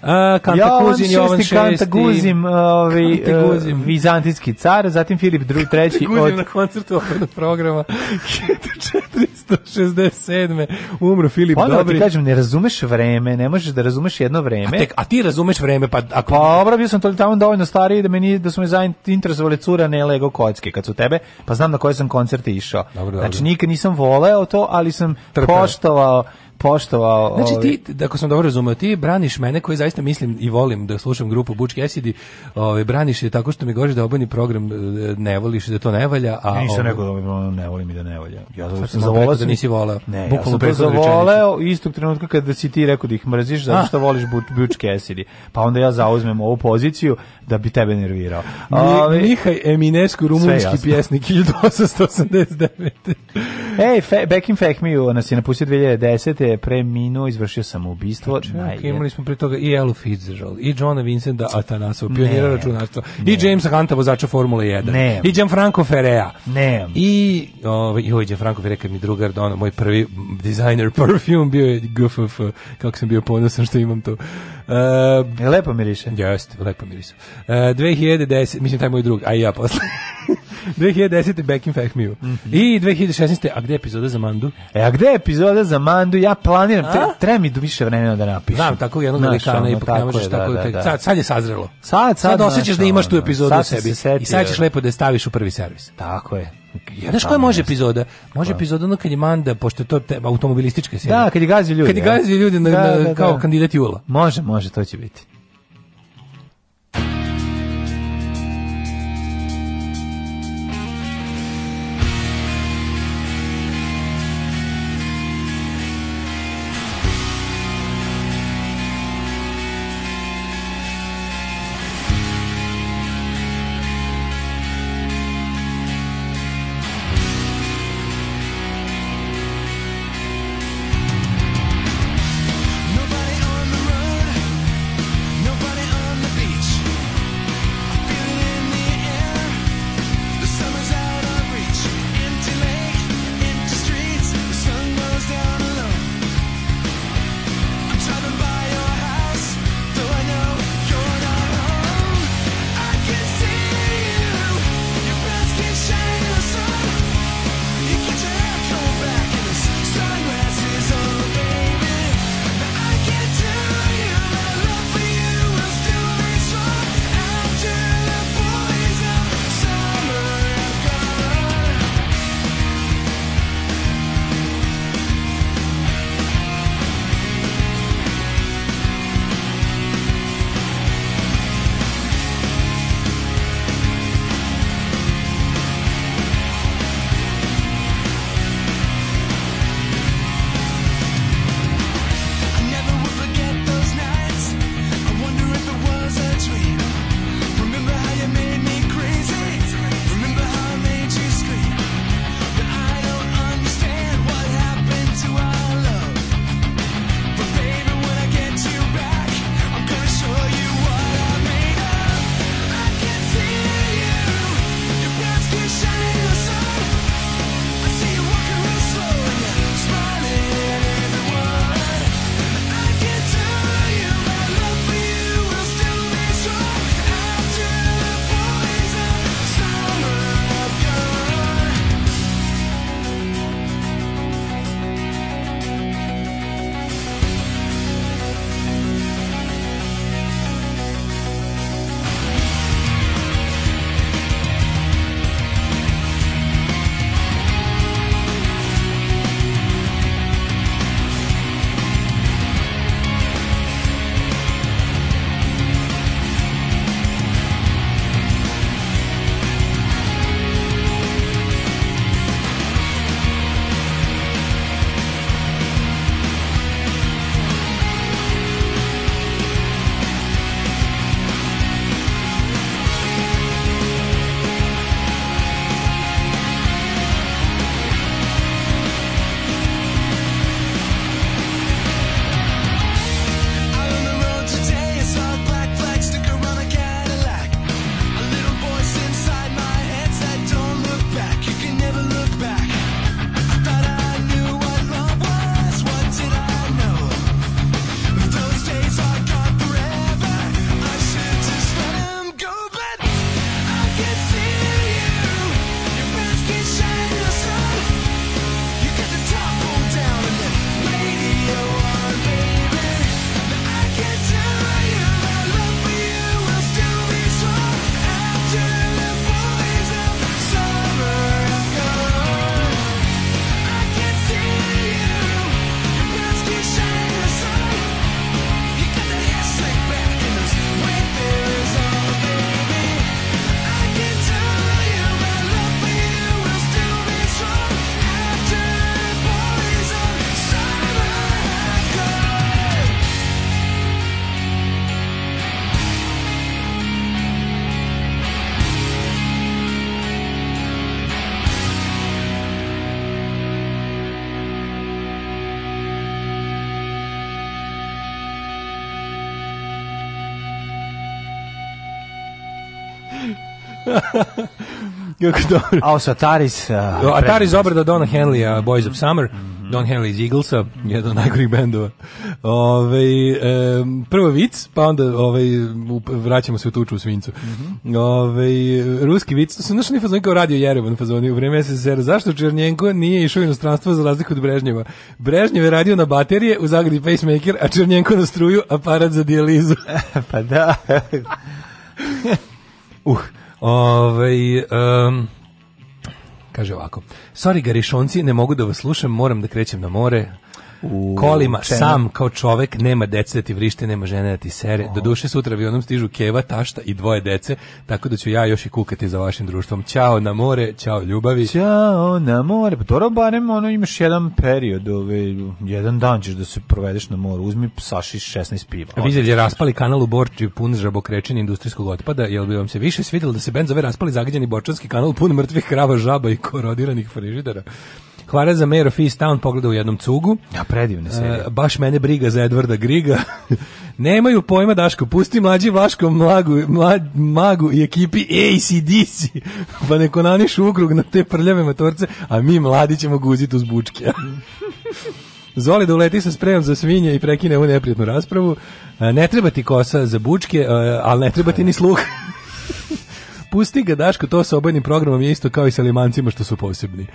Uh, Kanta Jovan Kuzin, Jovan šesti, Kanta Guzim, ovi, ovaj, Kanta e, Guzim. Uh, vizantijski car, zatim Filip II, treći Kanta Guzim od... na koncertu ovog programa 1467. Umro Filip Dobri. Da ono ti kažem, ne razumeš vreme, ne možeš da razumeš jedno vreme. A, tek, a ti razumeš vreme, pa ako... Pa obra, bio sam to tamo dovoljno stariji da, meni, da su me zainteresovali cura ne Lego kocke kad su tebe, pa znam na koje sam koncerte išao. Dobro, znači, dobro. Znači, nikad nisam voleo to, ali sam Trpe. poštovao poštovao. Znači ovi... ti, ovaj- ako sam dobro razumio, ti braniš mene koji zaista mislim i volim da slušam grupu Bučki Esidi, ovaj braniš je tako što mi govoriš da obojni program e, ne voliš da to ne valja, a ja nisam ovaj- rekao da ono ne volim i da ne valja. Ja sam, sam da zavoleo da nisi voleo. Ne, Bukvalno ja sam zavoleo istog trenutka kada si ti rekao da ih mrziš zato ah. što voliš Bučki Esidi. Pa onda ja zauzmem ovu poziciju da bi tebe nervirao. Ovi, ovaj, Mihaj Eminescu, rumunski pjesnik 1889. Ej, fe, Bekim Fehmiju nas je napustio 2010. preminuo, izvršio samoubistvo. Čak, znači, imali smo prije toga i Elu Fitzgerald, i Johna Vincenta Atanasova, pionira računarstva, i Jamesa Hunta, vozača Formule 1, ne. i Gianfranco Ferrea, ne. i ovaj, joj, Gianfranco Ferrea, kad mi drugar dono, da moj prvi designer perfume bio je GFF, kako sam bio ponosan što imam to Uh, lepo miriše. Jeste, lepo miriše. Uh, e, 2010, mislim taj moj drug, a i ja posle. 2010. Back in Fact Mew. Mm -hmm. I 2016. A gde je epizoda za Mandu? E, a gde je epizoda za Mandu? Ja planiram, a? tre, treba mi više vremena da napišem. Znam, tako jednog velikana ipak ne možeš tako... Da da, da, da. Sad, sad je sazrelo. Sad, sad, sad osjećaš da imaš tu epizodu u sebi. Se I sad ćeš lepo da je staviš u prvi servis. Tako je. Ja, znaš koja može epizoda? Može epizoda ono kad je Manda, pošto je to te, automobilistička serija. Da, kad je gazio ljudi. Kad je gazi ljudi na, da, na, da, kao kandidat Jula. Može, može, to će biti. Kako dobro. A sa Ataris... Uh, Ataris obrada Dona Henleya, Boys of Summer. Mm -hmm. Don Henley iz Eaglesa, jedan od najgorih bendova. Ove, e, prvo vic, pa onda ove, vraćamo se u tuču u svincu. Mm -hmm. Ove, ruski vic, to su našli ni fazoni kao radio Jerevan fazoni u vreme SSR. Zašto Černjenko nije išao u inostranstvo za razliku od Brežnjeva? Brežnjev je radio na baterije, u zagradi pacemaker, a Černjenko na struju, aparat za dijalizu. pa da. uh, Ovaj um, kaže ovako. Sorry garišonci, ne mogu da vas slušam, moram da krećem na more u kolima, čemu? sam kao čovek, nema dece da ti vrište, nema žene da ti sere. Oh. Do duše sutra avionom stižu keva, tašta i dvoje dece, tako da ću ja još i kukati za vašim društvom. Ćao na more, ćao ljubavi. Ćao na more, pa to barem ono imaš jedan period, ovaj, jedan dan ćeš da se provedeš na moru, uzmi saši 16 piva. Vizel je raspali kanal u Borči pun žabokrečenja industrijskog otpada, jel bi vam se više svidjelo da se bend zove raspali zagađeni borčanski kanal pun mrtvih krava, žaba i korodiranih frižidera? Hvara za Mayor of East Town pogleda u jednom cugu. Ja, predivne serije. E, baš mene briga za Edvarda Griga. Nemaju pojma Daško, pusti mlađi Vlaško mlagu, mlad, magu i ekipi ACDC, pa neko naniš ukrug na te prljave motorce, a mi mladi ćemo guziti uz bučke. Zoli da uleti sa spremom za svinje i prekine ovu neprijatnu raspravu. E, ne treba ti kosa za bučke, e, ali ne treba ti ni sluh. Pusti ga, Daško, to sa obojnim programom je isto kao i sa limancima što su posebni.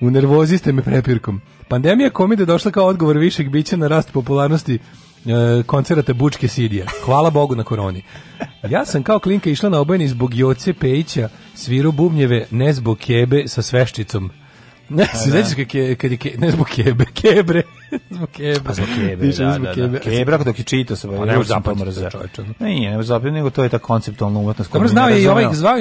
U nervozi ste me prepirkom. Pandemija komide došla kao odgovor višeg bića na rast popularnosti e, koncerata Bučke Sidije. Hvala Bogu na koroni. Ja sam kao klinka išla na obojeni zbog Joce Pejića, sviru bubnjeve, ne zbog kebe sa sveščicom. Ne, se znači kad je, kad ne zbog kebe, kebre. zbog kebe. Pa zbog kebe, da, da, da. kebra, dok je čitao se, pa ne može zapamtiti čovječe. Ne, ne može zapamtiti, nego to je ta konceptualna umetnost. Dobro, znao je i ovaj, zvao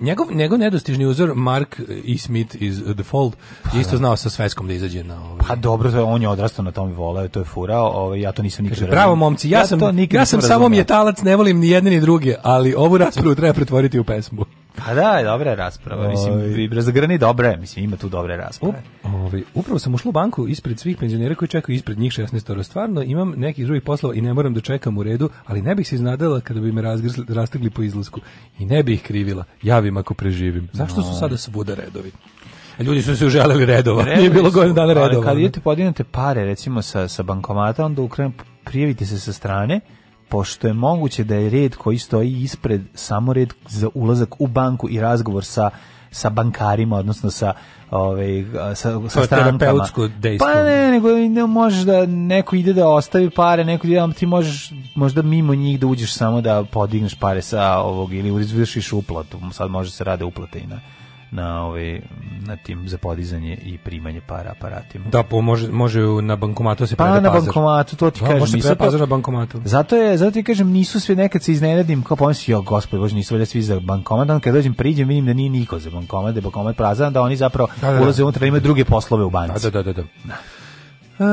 njegov, njegov nedostižni uzor Mark E. Smith iz The Fold, pa, isto da. znao sa sveskom da izađe na ovaj. Pa dobro, to je, on je odrastao na tom i voleo, to je furao, ovaj, ja to nisam nikad razumio. Bravo, momci, ja, ja sam, ja sam samo mjetalac, ne volim ni jedne ni druge, ali ovu raspravu treba pretvoriti u pesmu. Pa da, dobra rasprava, mislim, ovaj. Razgrani dobre, mislim, ima tu dobre rasprave. Ovi, ovaj, upravo sam ušlo u banku ispred svih penzionera koji čekao ispred njih 16 Stvarno imam neki drugi poslova i ne moram da čekam u redu, ali ne bih se iznadala kada bi me razgrsli, po izlasku. I ne bih krivila. Javim ako preživim. Zašto su sada svuda redovi? E, ljudi su se uželeli redova. Redovi Nije bilo godinu dana redova. Ali kad idete podinete pare, recimo sa, sa bankomata, onda ukrenu prijavite se sa strane, pošto je moguće da je red koji stoji ispred samo red za ulazak u banku i razgovor sa sa bankarima, odnosno sa ovaj sa sa strankama. Pa ne, nego ne možeš da neko ide da ostavi pare, neko ide, ti možeš možda mimo njih da uđeš samo da podigneš pare sa ovog ili izvršiš uplatu. Sad može se rade uplate i na na ove ovaj, na tim za podizanje i primanje para aparatima. Da, po, može, može na bankomatu da se pa, preda pa, na bankomatu, to ti da, nisi Može se pazar na bankomatu. Zato je, zato ti kažem, nisu sve nekad se iznenadim, kao pomislim, jo, gospod, bože, nisu valjda svi za bankomat, kad dođem, priđem, vidim da nije niko za bankomat, da bankomat prazan, da oni zapravo da, da, da. ulaze unutra, da imaju druge poslove u banci. da, da, da. da. Uh,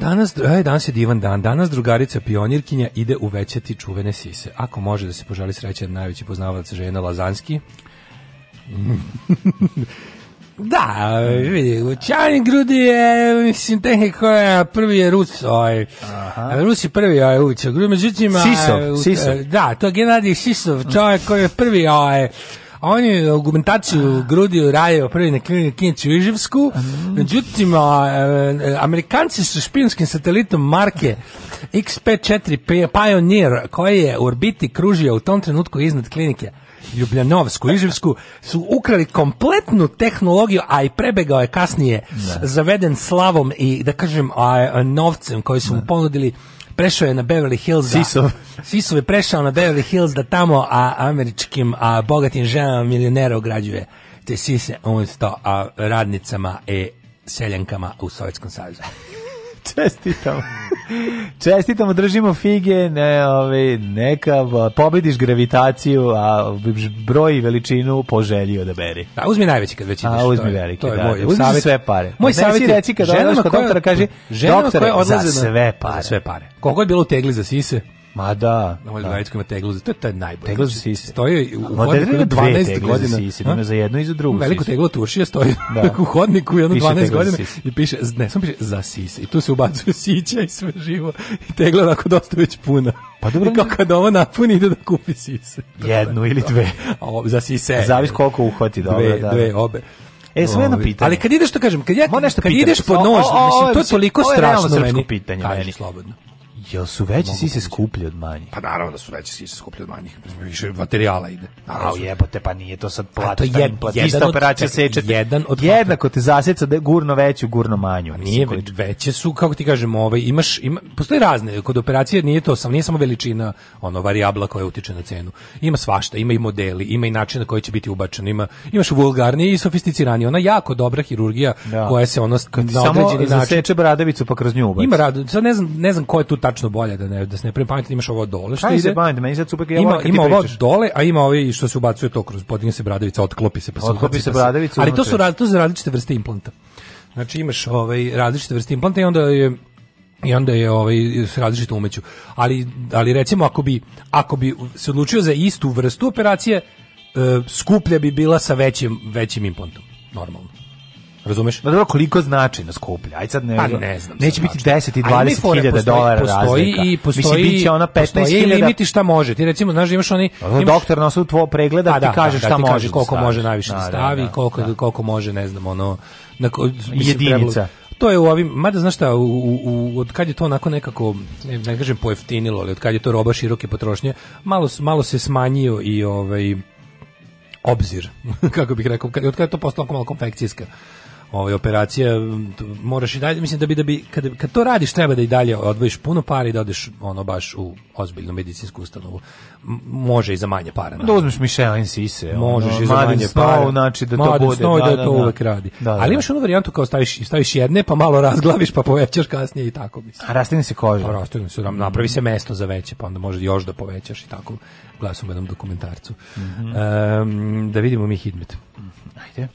danas, aj, e, danas je divan dan. Danas drugarica pionirkinja ide uvećati čuvene sise. Ako može da se požali sreće najveći poznavalac žena Lazanski. da, vidi, Čanin Grudi je, mislim, te koja je prvi je Rus, oj, Aha. Rus je prvi, oj, uče, Grudi, međutim, Sisov, u, Sisov. Da, to je Gennadij Sisov, čovjek koji je prvi, oj, On je argumentaciju grudio radio prvi na klinici Kinić u Iževsku. Mhm. Međutim, a, e, Amerikanci su špinskim satelitom marke XP-4 Pioneer koji je u orbiti kružio u tom trenutku iznad klinike. Ljubljanovsku, Iževsku, su ukrali kompletnu tehnologiju, a i prebegao je kasnije ne. Da. zaveden slavom i, da kažem, a, novcem koji su mu da. ponudili prešao je na Beverly Hills. Da- Sisov. Sisov je prešao na Beverly Hills da tamo a, američkim a, bogatim ženama milionera ograđuje te sise, on to, a radnicama e seljankama u Sovjetskom savezu. Čestitamo. Čestitamo, držimo fige, ne, ove, ovaj, neka pobediš gravitaciju, a broj i veličinu poželji odaberi. A uzmi najveći kad već ideš. A uzmi veliki, to je, to je da. Moj, uzmi savjet, sve pare. Moj savjet je, reci kad ženama koja, doktora, kaži, ženama doktora, za sve pare. Za sve pare. Koliko je bilo u tegli za sise? Ma da. Na Molju Lajicku da. ima teglu za, to je taj najbolji. Teglu za sise. Stoje u hodniku 12 godina. Za sise, ima za jednu i za drugu Veliko sise. teglo tušija stoji da. u hodniku jedno 12 godina i piše, ne, samo piše za sise. I tu se ubacuje sića i sve živo. I tegla onako dosta već puna. Pa dobro. I kako kad ovo napuni ide da kupi sise. Jednu ili dve. O, za sise. Zavis koliko uhvati, dobro. Dve, da. dve, da. obe. E, sve jedno pitanje. Ali kad ideš, to kažem, kad, ja, kad ideš po nož, mislim, to je toliko strašno meni. Ovo je realno srpsko pitanje meni. Slobodno. Jel su veće sise skuplje od manjih? Pa naravno da su veće sise skuplje od manjih. Više materijala ide. Naravno, A da jebote, pa nije to sad plata. Je, jedan, ista operacija seče. Jedan od jednako te zaseca da gurno veću, gurno manju. A pa nije ve, veće su, kako ti kažem, ovaj, imaš, ima, postoje razne. Kod operacije nije to sam, nije samo veličina ono, variabla koja utiče na cenu. Ima svašta, ima i modeli, ima i način na koji će biti ubačen. Ima, imaš vulgarnije i sofisticiranije. Ona jako dobra hirurgija da. koja se ono na određeni način... Samo zaseče bradavicu pa kroz nju ubaci. Ima rad, sad ne znam, ne znam ko je tu tačno značno bolje da ne da se ne prepametite, da imaš ovo dole što ide. Se band, meni sad super, ima, ima ovo dole, a ima ovi što se ubacuje to kroz podigne se bradavica, otklopi se pa se otklopi pa se bradavica. Ali to su to su različite vrste implanta. Znači imaš ovaj različite vrste implanta i onda je i onda je ovaj s različitom umeću. Ali ali recimo ako bi ako bi se odlučio za istu vrstu operacije eh, skuplja bi bila sa većim većim implantom normalno. Razumeš? Da, koliko znači na skuplje. Aj sad ne, pa, ne znam. Neće biti 10 znači. i 20.000 dolara razlika. postoji I postoji, Mislim, biće ona 15.000. hiljada. limiti šta može. Ti recimo, znaš, da imaš oni... Imaš... Doktor nosu tvoj pregleda, pa da, da, da ti kaže da, šta da, može. Kaže koliko može najviše da, stavi, da, koliko, da. koliko može, ne znam, ono... Na, mislim, Jedinica to je u ovim, mada znaš šta, u, u, od kad je to onako nekako, ne, ne kažem pojeftinilo, ali od kad je to roba široke potrošnje, malo, malo se smanjio i ovaj, obzir, kako bih rekao, od kada je to postalo malo konfekcijska ovaj operacija moraš i dalje mislim da bi da bi kad, kad to radiš treba da i dalje odvojiš puno para i da odeš ono baš u ozbiljnu medicinsku ustanovu može i za manje para da uzmeš Michelin sise možeš ono, i za manje snow, para znači da to bude snow, da, da, da, to da, da. uvek radi da, da, ali imaš onu varijantu kao staviš staviš jedne pa malo razglaviš pa povećaš kasnije i tako mislim a rastine se koža pa rastine se da, napravi se mesto za veće pa onda može još da povećaš i tako glasom jednom dokumentarcu mm -hmm. um, da vidimo mi Hidmet ajde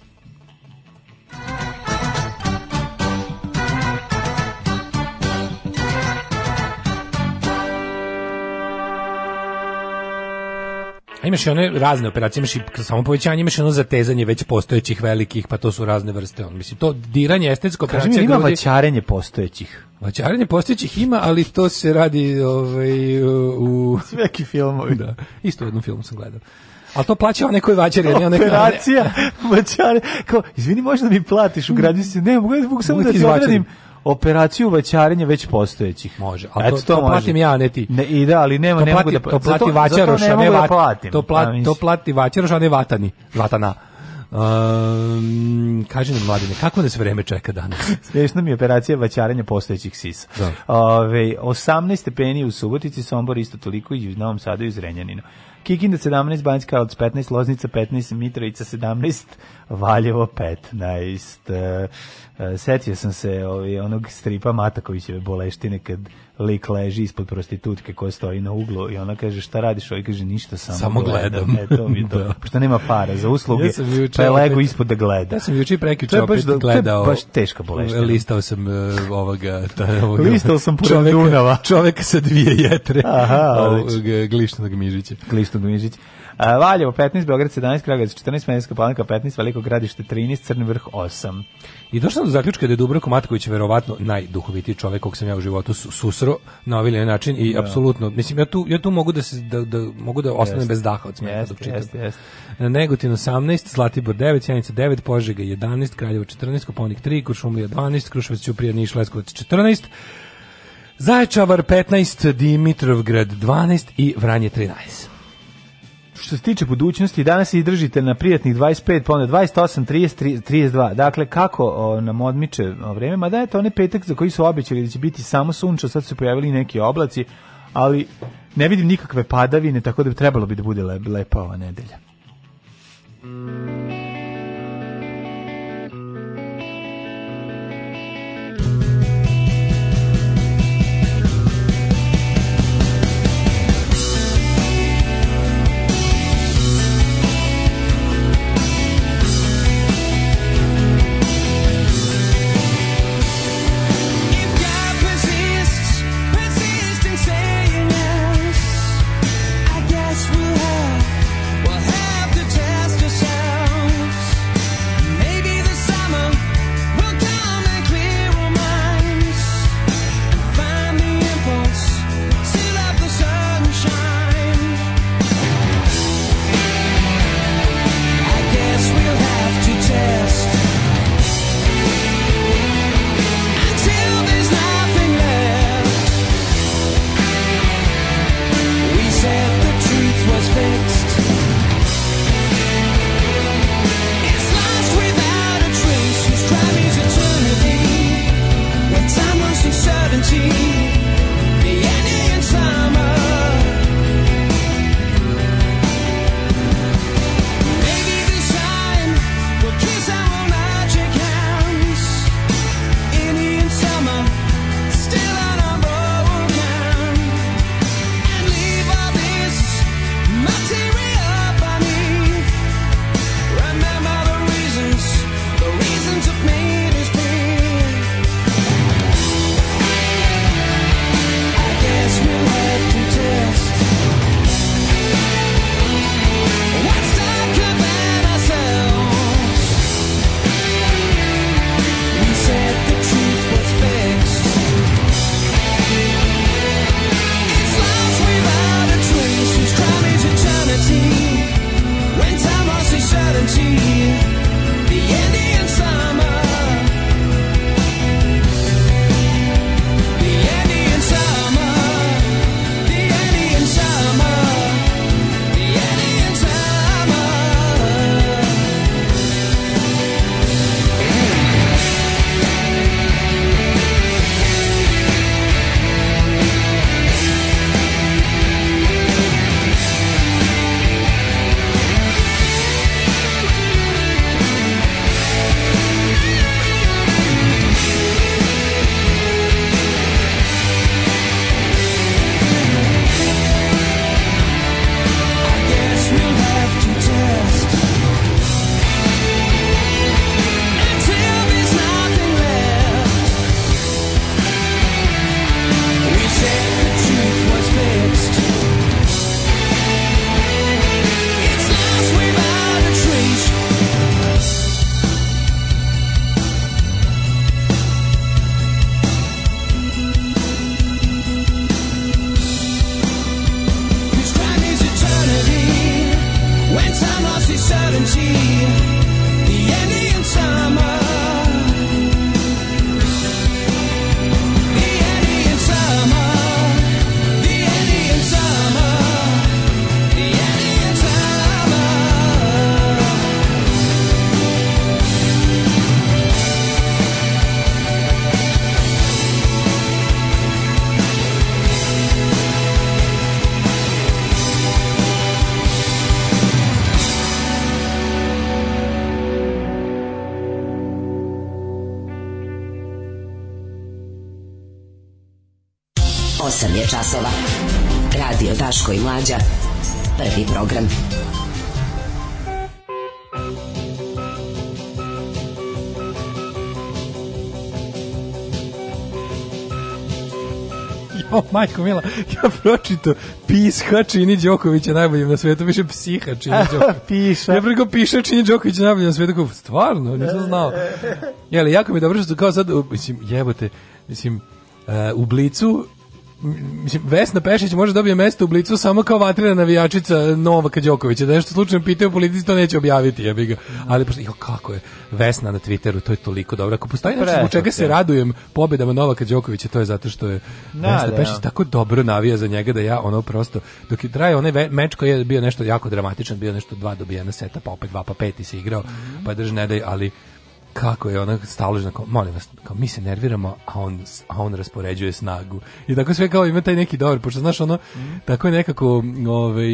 A imaš i one razne operacije, imaš i samo povećanje, imaš i ono zatezanje već postojećih velikih, pa to su razne vrste. On, mislim, to diranje estetsko operacija... Kaži mi, ima grudi... vaćarenje postojećih. Vaćarenje postojećih ima, ali to se radi ovaj, u... Sveki filmovi. Da, isto u jednom filmu sam gledao. Al to plaća onaj koji vađer, ne onaj operacija. Vađare, kao izvini, možda mi platiš u gradnici? Ne, mogu, mogu samo da ti odradim operaciju vaćarenja već postojećih. Može, a to, to, to platim ja, ne ti. Ne, I da, ali nema, to ne plati, mogu da... To plati vaćaroš, a ne vatim. To, plati, to plati vaćaroš, a ne vatani. Vatana. Um, kaži nam, mladine, kako nas vreme čeka danas? Smiješna mi je operacija vaćarenja postojećih sisa. Da. Ove, 18 stepeni u Subotici, Sombor isto toliko i u Novom Sadu i u Zrenjaninu. Kikinda 17, Banjska Karlovac 15, Loznica 15, Mitrovica 17, Valjevo 15. Uh, e, e, setio sam se ovi, ovaj, onog stripa Matakovićeve boleštine kad lik leži ispod prostitutke koja stoji na uglu i ona kaže šta radiš, ovaj kaže ništa samo, samo gledam. gledam. E, to mi to. da. Pošto nema para za usluge, ja pa je lego ispod da gleda. Ja sam juče prekiče opet da, gledao. To je baš teška bolest. Listao sam uh, ovoga, taj ovoga. Listao sam pored čoveka, Dunava. Čoveka sa dvije jetre. Aha, ovoga, glišnog mižića. Glišnog mižića. A, Valjevo 15, Beograd 17, Kragovic 14, Menjska Palanka 15, Veliko gradište 13, Crni vrh 8. I došao sam do zaključka da je Dubravko Matković verovatno najduhovitiji čovek kog sam ja u životu susao sro na ovaj način i da. apsolutno mislim ja tu ja tu mogu da se da, da mogu da ostanem bez daha od smeha dok čitam. Jest, jest. Negotin 18, Zlatibor 9, Sjenica 9, Požega 11, Kraljevo 14, Koponik 3, Kuršumlija 12, Kruševac Ćuprija Niš Leskovac 14. Zaječavar 15, Dimitrovgrad 12 i Vranje 13. Što se tiče budućnosti, danas i držite na prijatnih 25, pa 28, 30, 32. Dakle, kako o, nam odmiče vreme? Ma da je to onaj petak za koji su obećali da će biti samo sunča, sad su pojavili neki oblaci, ali ne vidim nikakve padavine, tako da bi trebalo bi da bude lepa ova nedelja. majko mila, ja pročito pisha čini Đokovića najboljim na svetu, više psiha čini Đokovića. Piša. Ja preko piša čini Đokovića najboljim na svetu, kao, stvarno, nisam znao. Jeli, jako mi je dobro što kao sad, mislim, jebote, mislim, uh, u Blicu mislim, Vesna Pešić može da dobije mesto u blicu samo kao vatrena navijačica Novaka Đokovića, da nešto slučajno pitaju politici, to neće objaviti, jebi ga. Ali, pošto, jo, kako je, Vesna na Twitteru, to je toliko dobro. Ako postoji nešto zbog čega se radujem pobedama Novaka Đokovića, to je zato što je da, Vesna da, Pešić tako dobro navija za njega da ja ono prosto, dok je traje onaj meč koji je bio nešto jako dramatičan, bio nešto dva dobijena seta, pa opet dva, pa peti se igrao, mm -hmm. pa drži ne daj, ali kako je ona staložna, kao, molim vas, kao, mi se nerviramo, a on, a on raspoređuje snagu. I tako sve kao ima taj neki dobar, pošto znaš ono, mm. tako je nekako, ovaj,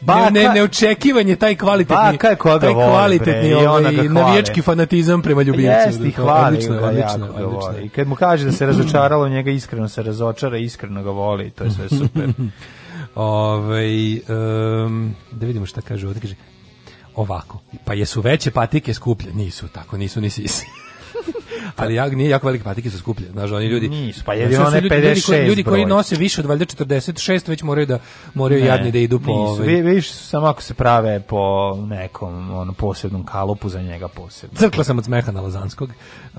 Ba, ne, ne, neočekivanje taj kvalitetni baka je koga taj kvalitetni bre, ovaj, i navijački fanatizam prema ljubimcu. Jeste, da, da, hvali odlično, ga odlično, jako odlično. I kad mu kaže da se razočaralo njega, iskreno se razočara, iskreno ga voli, to je sve super. Ove, ovaj, um, da vidimo šta kaže ovdje. Kaže, ovako. Pa jesu veće patike skuplje? Nisu, tako nisu ni sisi. ali ja nije jako velike patike su skuplje. Znaš, oni ljudi nisu, pa jedino one 56 ljudi, koji, ljudi koji nose više od valjda 46 već moraju da moraju ne, jadni da idu po nisu. Ovaj... Viš samo ako se prave po nekom ono posebnom kalupu za njega posebno. Crkla sam od smeha na Lazanskog.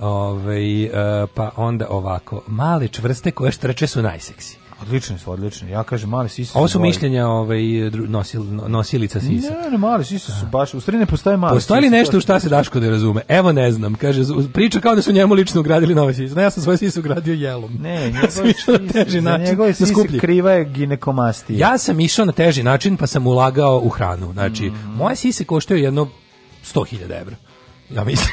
Ovaj e, pa onda ovako, male čvrste koje štreče su najseksi. Odlični su, odlični. Ja kažem, mali sise su... Ovo su mišljenja ovaj, nosil, nosilica sisa. Ne, ne, mali sise su baš... U stvari ne postoje male Postoji li nešto u šta se Daško ne razume? Evo ne znam. Kaže, priča kao da su njemu lično ugradili nove sise. Ne, ja sam svoje sise ugradio jelom. Ne, njegove sise, na njegove da sise kriva je ginekomastija. Ja sam išao na teži način pa sam ulagao u hranu. Znači, mm. moje sise koštaju jedno 100.000 evra. Ja mislim.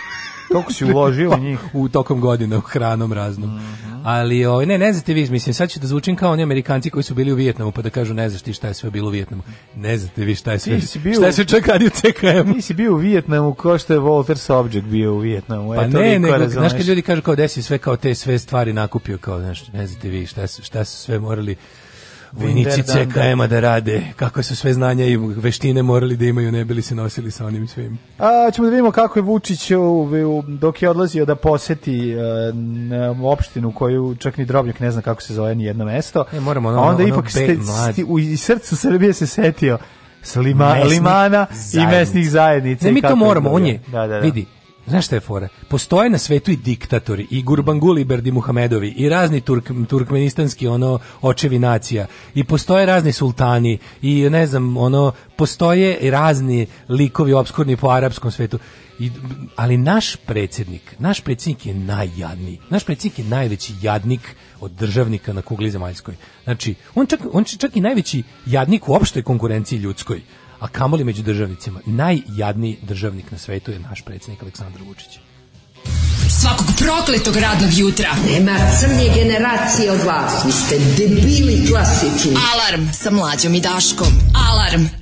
Kako si uložio u pa, njih? u tokom godina, u hranom raznom. Mm -hmm. Ali, o, ovaj, ne, ne znate vi, mislim, sad ću da zvučim kao oni Amerikanci koji su bili u Vijetnamu, pa da kažu, ne znaš ti šta je sve bilo u Vijetnamu. Ne znate vi šta je sve, ti bio, šta je sve čak radio CKM. Ti si bio u Vijetnamu kao što je Walter Sobčak bio u Vijetnamu. Pa Eto, ne, nego, znaš kad ljudi kažu kao desi sve kao te sve stvari nakupio, kao, znaš, ne znate vi šta, šta su sve morali vojnici CKM-a da rade, kako su sve znanja i veštine morali da imaju, ne bili se nosili sa onim svim. A, ćemo da vidimo kako je Vučić dok je odlazio da poseti uh, opštinu koju čak ni Drobnjak ne zna kako se zove ni jedno mesto. Ne, moramo ono, onda ono, ipak ste, sti, u srcu Srbije se setio Slima, Mesni limana zajednic. i mesnih zajednica. Ne, mi to moramo, on je, da, da, da. vidi, Znaš šta je fora? Postoje na svetu i diktatori, i Gurbanguli i Berdi Muhamedovi, i razni turk, turkmenistanski ono očevi nacija, i postoje razni sultani, i ne znam, ono, postoje i razni likovi obskurni po arapskom svetu. I, ali naš predsjednik, naš predsjednik je najjadniji. Naš predsjednik je najveći jadnik od državnika na kugli zemaljskoj. Znači, on čak, on čak i najveći jadnik u opštoj konkurenciji ljudskoj a kamoli među državnicima. Najjadniji državnik na svetu je naš predsednik Aleksandar Vučić. Svakog prokletog radnog jutra. Nema crnje generacije od vas. Vi ste debili klasični. Alarm sa mlađom i daškom. Alarm.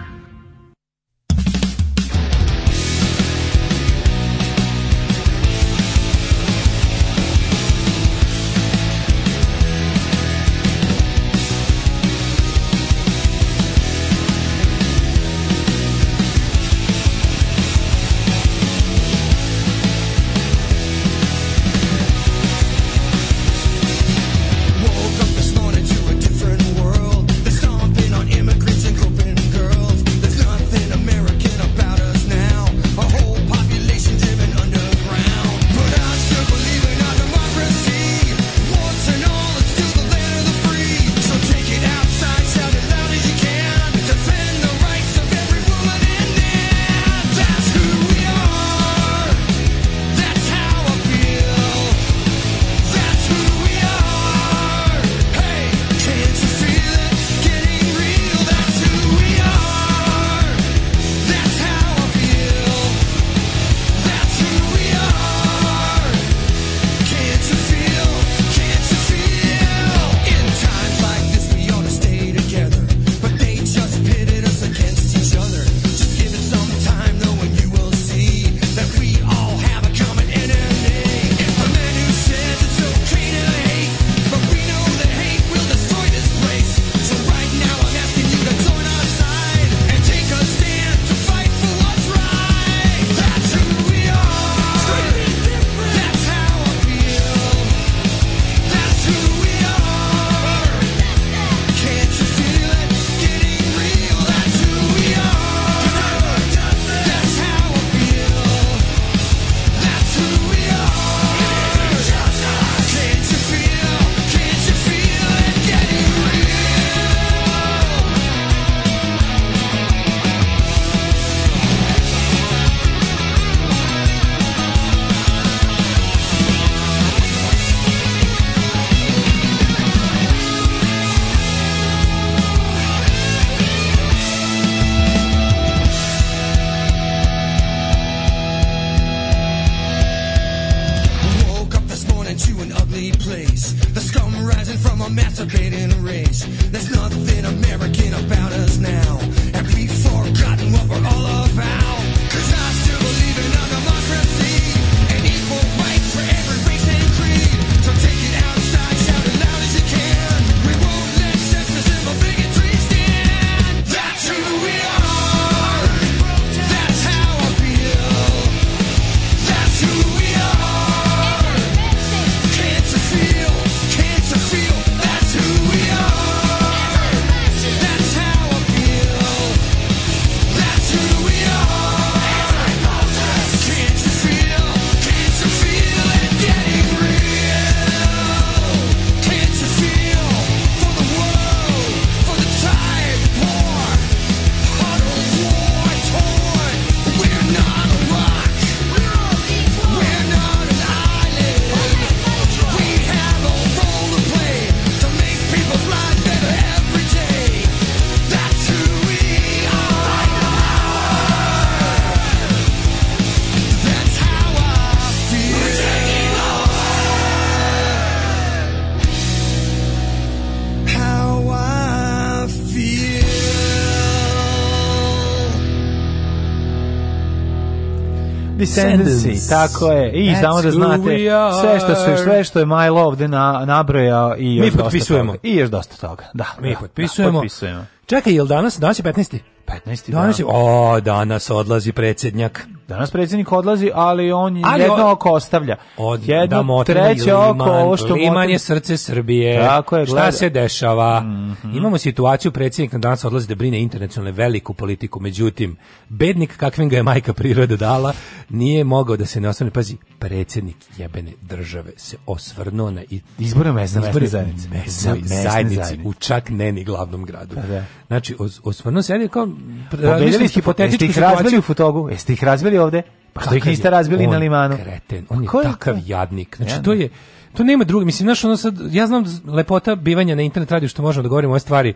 Descendancy, tako je. I That's samo da znate, sve što, su, sve što je My Love ovde na, nabrojao i još Mi potpisujemo. Toga. I još dosta toga, da. Mi da, da potpisujemo. Da, potpisujemo. Čekaj, jel li danas, danas je 15. 15. Danas da. je, o, danas odlazi predsjednjak. Danas predsjednik odlazi, ali on ali jedno oko ostavlja. Od, jedno da treće liman, oko ovo što motim... je srce Srbije. Tako je, gleda. Šta se dešava? Mm -hmm. Imamo situaciju predsjednik na danas odlazi da brine internacionalne veliku politiku. Međutim, bednik kakvim ga je majka priroda dala, nije mogao da se ne osvrne. Pazi, predsjednik jebene države se osvrnuo na izbore mesne, izbore zajednice. Mesne, mesne zajednici u čak neni glavnom gradu. Da, da. Znači, os, osvrnuo se, ja kao... Pobedili ste, jeste ih razbili u fotogu, jeste ih razbili ovde? Pa što pa ih niste razbili na limanu? Kreten, on je takav je? jadnik. Znači Jadno. to je to nema drugi. Mislim, znaš, ono sad, ja znam lepota bivanja na internet radiju što možemo da govorimo o stvari,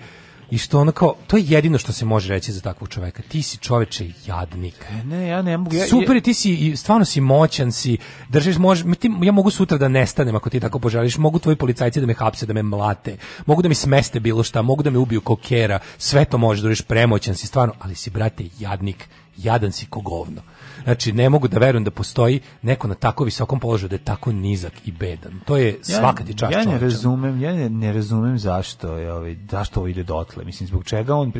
i što ono kao, to je jedino što se može reći za takvog čoveka. Ti si čoveče jadnik. E, ne, ja ne mogu. Ja, Super, ti si, stvarno si moćan, si, držiš, mož, ti, ja mogu sutra da nestanem ako ti tako poželiš, mogu tvoji policajci da me hapse, da me mlate, mogu da mi smeste bilo šta, mogu da me ubiju kokera, sve to možeš, da držiš premoćan si, stvarno, ali si, brate, jadnik, jadan si kogovno. Znači, ne mogu da verujem da postoji neko na tako visokom položaju da je tako nizak i bedan. To je svaka ti čast. Ja ne razumem, ja ne, ne razumem zašto je ovaj zašto ovo ide dotle. Mislim zbog čega on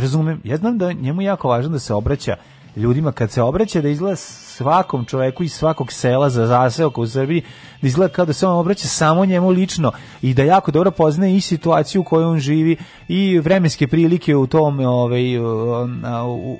razumem. Ja znam da njemu jako važno da se obraća ljudima kad se obraća da izgleda svakom čoveku iz svakog sela za zaseoka u Srbiji, da izgleda kao da se on obraća samo njemu lično i da jako dobro poznaje i situaciju u kojoj on živi i vremenske prilike u tom ovaj u,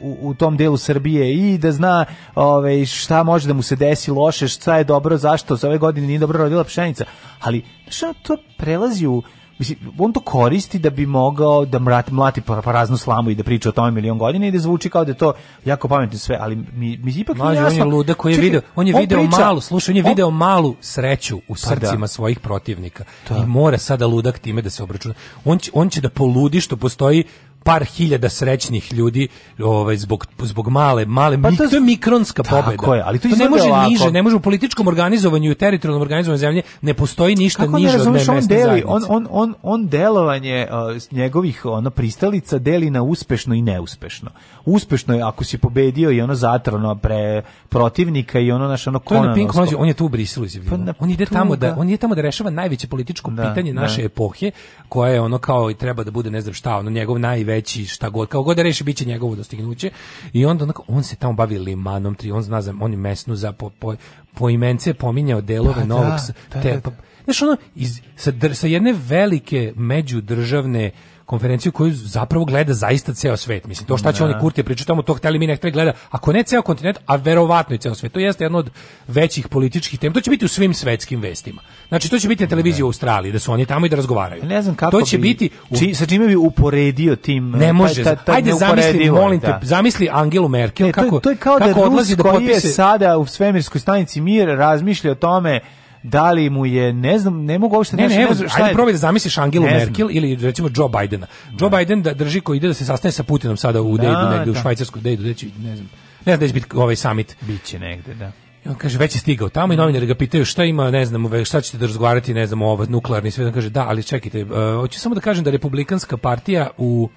u, u, tom delu Srbije i da zna ovaj šta može da mu se desi loše, šta je dobro, zašto za ove godine nije dobro rodila pšenica, ali što to prelazi u mislim, on to koristi da bi mogao da mrati, mlati praznu slamu i da priča o tome milion godina i da zvuči kao da je to jako pametno sve, ali mi, mi ipak Maži, nije jasno. On je luda koji je Čekaj, video, on je on video priča, malu, slušaj, on je on, video malu sreću u pa da. srcima da. svojih protivnika da. i mora sada ludak time da se obračuna. On će, on će da poludi što postoji par hiljada srećnih ljudi ovaj zbog zbog male male pa to, je mikronska pobeda. Tako je, ali to, to ne može ovako. niže, ne može u političkom organizovanju i teritorijalnom organizovanju zemlje ne postoji ništa Kako niže ne od on deli, on, on, on, on delovanje uh, njegovih ono pristalica deli na uspešno i neuspešno. Uspešno je ako si pobedio i ono zatrano pre protivnika i ono naš ono konano. On, je tu u Briselu pa on ide tamo da, da. on je tamo da rešava najveće političko da, pitanje da. naše da. epohe, koje je ono kao i treba da bude ne znam šta, ono njegov najveći veći, šta god, kao god da reši, bit će njegovo dostignuće. I onda onako, on se tamo bavi limanom, tri, on zna za, on je mesnu za po, po, po imence pominjao delove pa da, novog, pa da, pa da, te, pa, znaš ono, iz, sa, sa jedne velike međudržavne konferenciju koju zapravo gleda zaista ceo svet. Mislim, to šta će da. oni Kurti pričati tamo, to hteli mi nekada gleda. Ako ne ceo kontinent, a verovatno i ceo svet. To jeste jedno od većih političkih tema. To će biti u svim svetskim vestima. Znači, to će biti na televiziji da. u Australiji, da su oni tamo i da razgovaraju. Ne znam kako to će bi, biti... U... Či, sa čime bi uporedio tim... Ne eh, može. Ta, ta, ta, Ajde, zamisli, molim te, da. zamisli Angelu Merkel. Ne, kako, to, je, to je kao kako da Rus da potpise... sada u svemirskoj stanici mir razmišlja o tome da li mu je, ne znam, ne mogu uopšte ne, ne, ne, ne znam, ajde je... probaj da zamisliš Angelu Merkel ili recimo Joe Bidena. Joe da. Biden da drži ko ide da se sastane sa Putinom sada u da, Dejdu, negde da. u Švajcarsku Dejdu, da ne znam. Ne znam da će biti ovaj summit. Biće negde, da. I on kaže već je stigao tamo i mm. novinari ga pitaju šta ima, ne znam, šta ćete da razgovarati, ne znam, ovo nuklearni sve, on kaže da, ali čekajte, uh, hoću samo da kažem da Republikanska partija u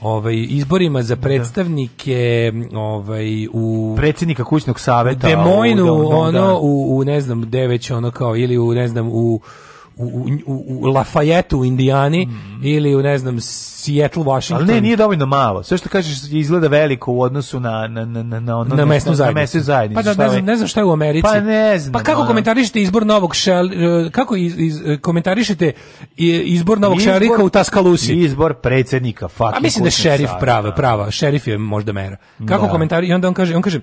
ovaj izborima za da. predstavnike ovaj u predsednika kućnog saveta u Demojnu ono da. u, u ne znam gde već ono kao ili u ne znam u u, u, u Lafayette u Indijani mm. ili u ne znam Seattle Washington. Ali ne, nije dovoljno malo. Sve što kažeš izgleda veliko u odnosu na na na na na ono, na mesnu zajednicu. zajednicu. Pa da, ne znam, ne znam šta je u Americi. Pa ne znam. Pa kako ono. komentarišete izbor novog šel, e, kako iz, iz, e, komentarišete izbor novog izbor, šerika u Taskalusi? Izbor predsjednika, fucking. A mislim da šerif sad, prava, prava, šerif je možda mera. Kako da. komentari i onda on kaže, on kaže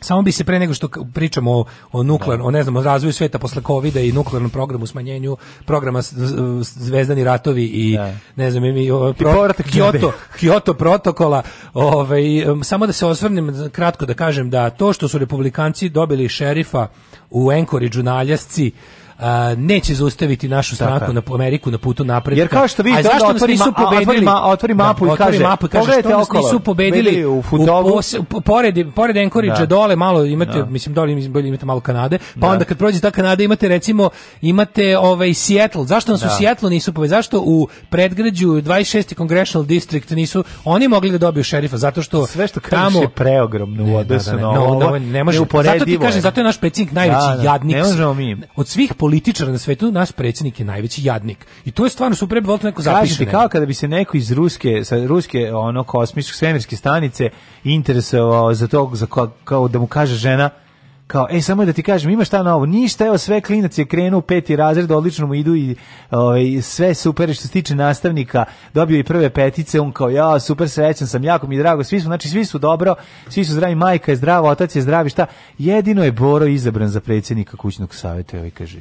Samo bi se pre nego što pričamo o, o nuklearnom, da. o ne znam, o razvoju sveta posle kovida i nuklearnom programu, smanjenju programa Zvezdani ratovi i da. ne znam, i, o, pro, Kyoto, Kyoto protokola, ovaj, samo da se osvrnem kratko da kažem da to što su republikanci dobili šerifa u Anchorageu na Aljasci, a, neće zaustaviti našu stranku na Ameriku na putu napred. Jer kao što vi da to otvori, nisu pobedili, ma, otvori da, mapu da, i kaže, mapu i kaže što nas nisu pobedili u, u pored pored Encourage da. dole malo imate, da. mislim dole imate malo Kanade, pa da. onda kad prođe ta Kanada imate recimo imate ovaj Seattle. Zašto nas da. u Seattle nisu pobedili? Zašto u predgrađu 26. Congressional District nisu oni mogli da dobiju šerifa zato što sve što tamo je preogromno u odnosu na ovo. Ne može. Zato ti kažem, zato je naš predsjednik najveći jadnik. Ne možemo mi. Od svih političara na svetu, naš predsjednik je najveći jadnik. I to je stvarno super bilo da neko zapiše. kao kada bi se neko iz ruske sa ruske ono kosmičke svemirske stanice interesovao za to za kao, kao da mu kaže žena kao, ej, samo da ti kažem, imaš šta na ovo, ništa, evo sve klinac je krenuo peti razred, odlično mu idu i ovaj, sve super što se tiče nastavnika, dobio i prve petice, on kao, ja, super srećan sam, jako mi drago, svi su, znači svi su dobro, svi su zdravi, majka je zdrava, otac je zdravi, šta, jedino je Boro izabran za predsjednika kućnog savjeta, ovaj kaže,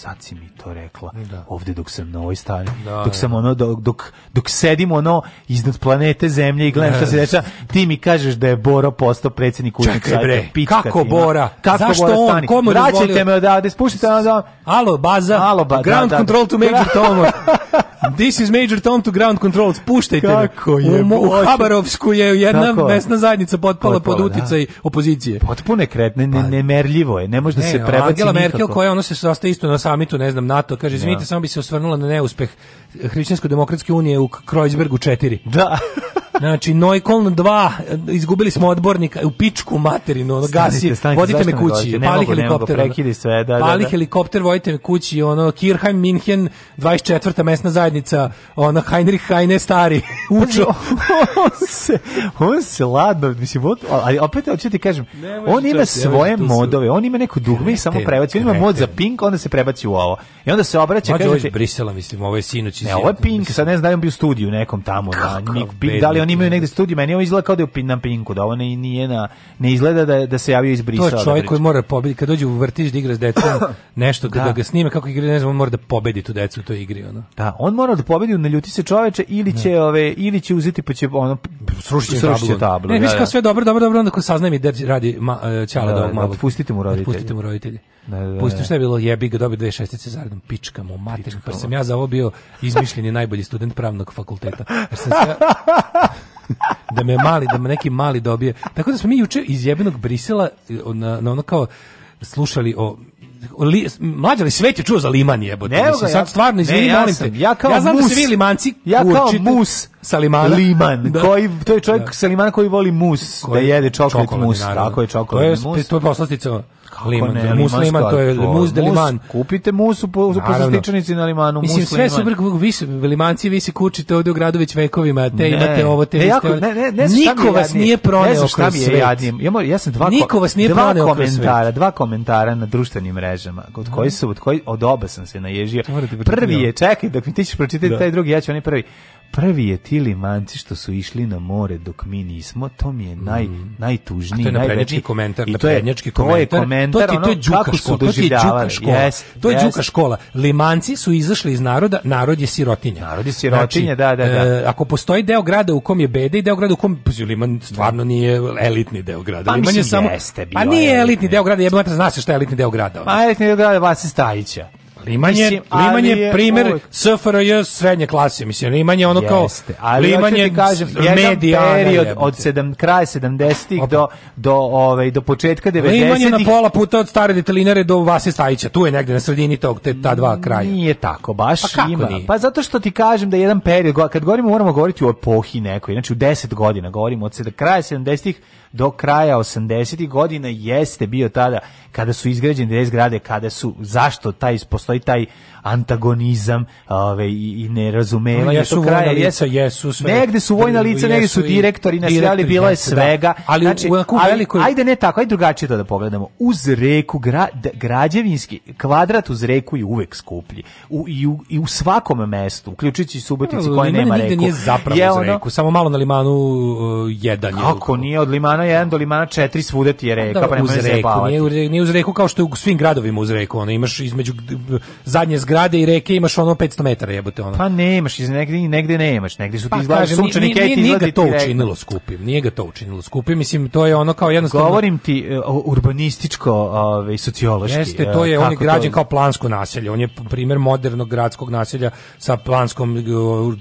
sad si mi to rekla da. ovde dok sam na ovoj strani da, dok da. sam ono dok, dok, dok sedim ono iznad planete zemlje i gledam ne, šta da. se dešava ti mi kažeš da je Bora postao predsjednik učnika čekaj bre pička kako tima. Bora kako zašto Bora on stani? komu vraćajte me odavde spuštite me odavde alo baza alo, ba, grand da, da, control to major tomo This is Major Tom to Ground Controls. Puštajte. Kako je? U, u Habarovsku je jedna Tako. mesna zajednica potpala Potpala, pod da. uticaj da. opozicije. Potpune pa kretne, ne, pa- nemerljivo je, ne može da se Ne, prebaci Angela Merkel koja ono se sastaje isto na samitu, ne znam, NATO, kaže, izvinite, samo bi se osvrnula na neuspeh Hrišćansko-demokratske unije u Kreuzbergu 4. Da. Znači, Nojkol 2, izgubili smo odbornika, u pičku materinu, ono, gasi, vodite me kući, ne pali mogu, helikopter. Mogu, sve, da, da pali da, da. helikopter, vodite me kući, ono, Kirheim, Minhen, 24. mesna zajednica, ono, Heinrich Heine stari, učo. on, se, on se ladno, mislim, od, ali opet, hoću da ti kažem, on ima svoje modove, on ima neku dugme i samo prebaci, on ima mod za pink, onda se prebaci u ovo. I onda se obraća, Mađo, kaže... Ovo je Brisela, mislim, ovo je sinoć. Ne, ovo je pink, sad ne znam da je on bio u studiju nekom tamo, na, big, da li oni imaju negde studiju, meni ovo izgleda kao da je na pinku, da ovo ne, nije na, ne izgleda da, da se javio iz Brisa. To je da čovjek da koji mora pobediti, kad dođe u vrtić da igra s decom, nešto, da. da. ga snime kako igra, ne znam, on mora da pobedi tu decu u toj igri. Ono. Da, on mora da pobedi, ne ljuti se čoveče, ili da. će, ne. ove, ili će uzeti pa će ono, srušiti tablu. tablu. Ne, da, da. sve dobro, dobro, dobro, onda ko saznajem i radi ma, čala e, da, da, da, da, da, da, da, da, da, Da, da, Pusti da. što je bilo jebi ga dobio dve šestice zaredom pička mu mater, pa sam ja za ovo bio izmišljeni najbolji student pravnog fakulteta. Jer sam sve... da me mali, da me neki mali dobije. Tako da smo mi juče iz jebenog Brisela eh, na, na ono kao slušali o li, mlađa li svet je čuo za liman jebote. Ne, mislim, sad stvarno izvini, ja molim te. Ja, kao ja znam mus, da se vi limanci ja kao mus sa limana. Liman, da. koji, to je čovjek da. sa limana koji voli mus, koji, da jede čokolad, čokolad mus. Naravno. Tako je čokolad mus. To je, to je poslastica Kako liman, ne, liman, liman to je mus de liman. Mus, kupite mus u, u poslastičanici na limanu. Mislim, mus sve liman. super, vi, limanci vi se kučite ovde u gradu već vekovima, te ne, imate ovo, te ne, jako, ne, ne, ne, Niko vas jadnije, nije proneo kroz svet. Ja, mor, ja sam dva, Niko vas nije dva komentara, dva komentara na društvenim mrežama, od koji da. su, od koji, od oba sam se naježio. Prvi je, čekaj, dok mi ti ćeš pročitati da. taj drugi, ja ću onaj prvi prvi je ti limanci što su išli na more dok mi nismo, to mi je mhm. naj, mm. najtužniji, to je najveći komentar, I to komentar, to, ti, to je đuka ono, škola, to je đuka škola, yes, to je yes. škola. Limanci su izašli iz naroda, narod je sirotinja. Narod je sirotinja, znači, da, da, da. E, ako postoji deo grada u kom je beda i deo grada u kom Liman stvarno nije elitni deo grada. Pa, Liman je samo jeste pa bio. Pa nije elitni deo grada, zna se šta je elitni deo grada. Pa elitni deo grada Vasi Stajića. Limanje, mislim, Limanje je primjer uvijek... SFRJ srednje klase, mislim, Limanje ono kao ali Limanje ja kažem, jedan da, period od sedam, kraja 70-ih do, do, ovaj, do početka 90-ih. Limanje na pola puta od stare detelinare do Vase Stajića, tu je negde na sredini tog, te, ta dva kraja. Nije tako baš. Pa ima? Nije? Pa zato što ti kažem da jedan period, kad govorimo moramo govoriti o epohi nekoj, znači u 10 godina govorimo od kraja 70-ih do kraja 80. godina jeste bio tada kada su izgrađene te zgrade, kada su, zašto taj, postoji taj antagonizam ove, i, i nerazumevanje. No, jesu kraja, vojna lica, jesu sve. Negde su vojna lica, negde su direktori, na srali bilo je da. svega. Da. Ali, znači, u, velikoj... ajde ne tako, ajde drugačije to da pogledamo. Uz reku, gra, građevinski, kvadrat uz reku je uvek skuplji. U, i, u, I u svakom mestu, uključujući Subotici koja nema reku. nije zapravo je uz reku, samo malo na limanu uh, jedan. Kako je nije od limana jedan do limana četiri svuda ti je pa reka, da, pa nema uz reku, nije, nije uz reku kao što je u svim gradovima uz reku, ono, imaš između zadnje zgrade zgrade i reke imaš ono 500 metara jebote ono. Pa nemaš, iz negde, negde nemaš, negde su ti izlaže pa izgledali sunčani keti izgledali. Nije ga to učinilo skupim, nije ga to učinilo skupim, mislim to je ono kao jednostavno... Govorim ti uh, urbanističko uh, sociološki. Jeste, e, to je, on je građen kao plansko naselje, on je primer modernog gradskog naselja sa planskom,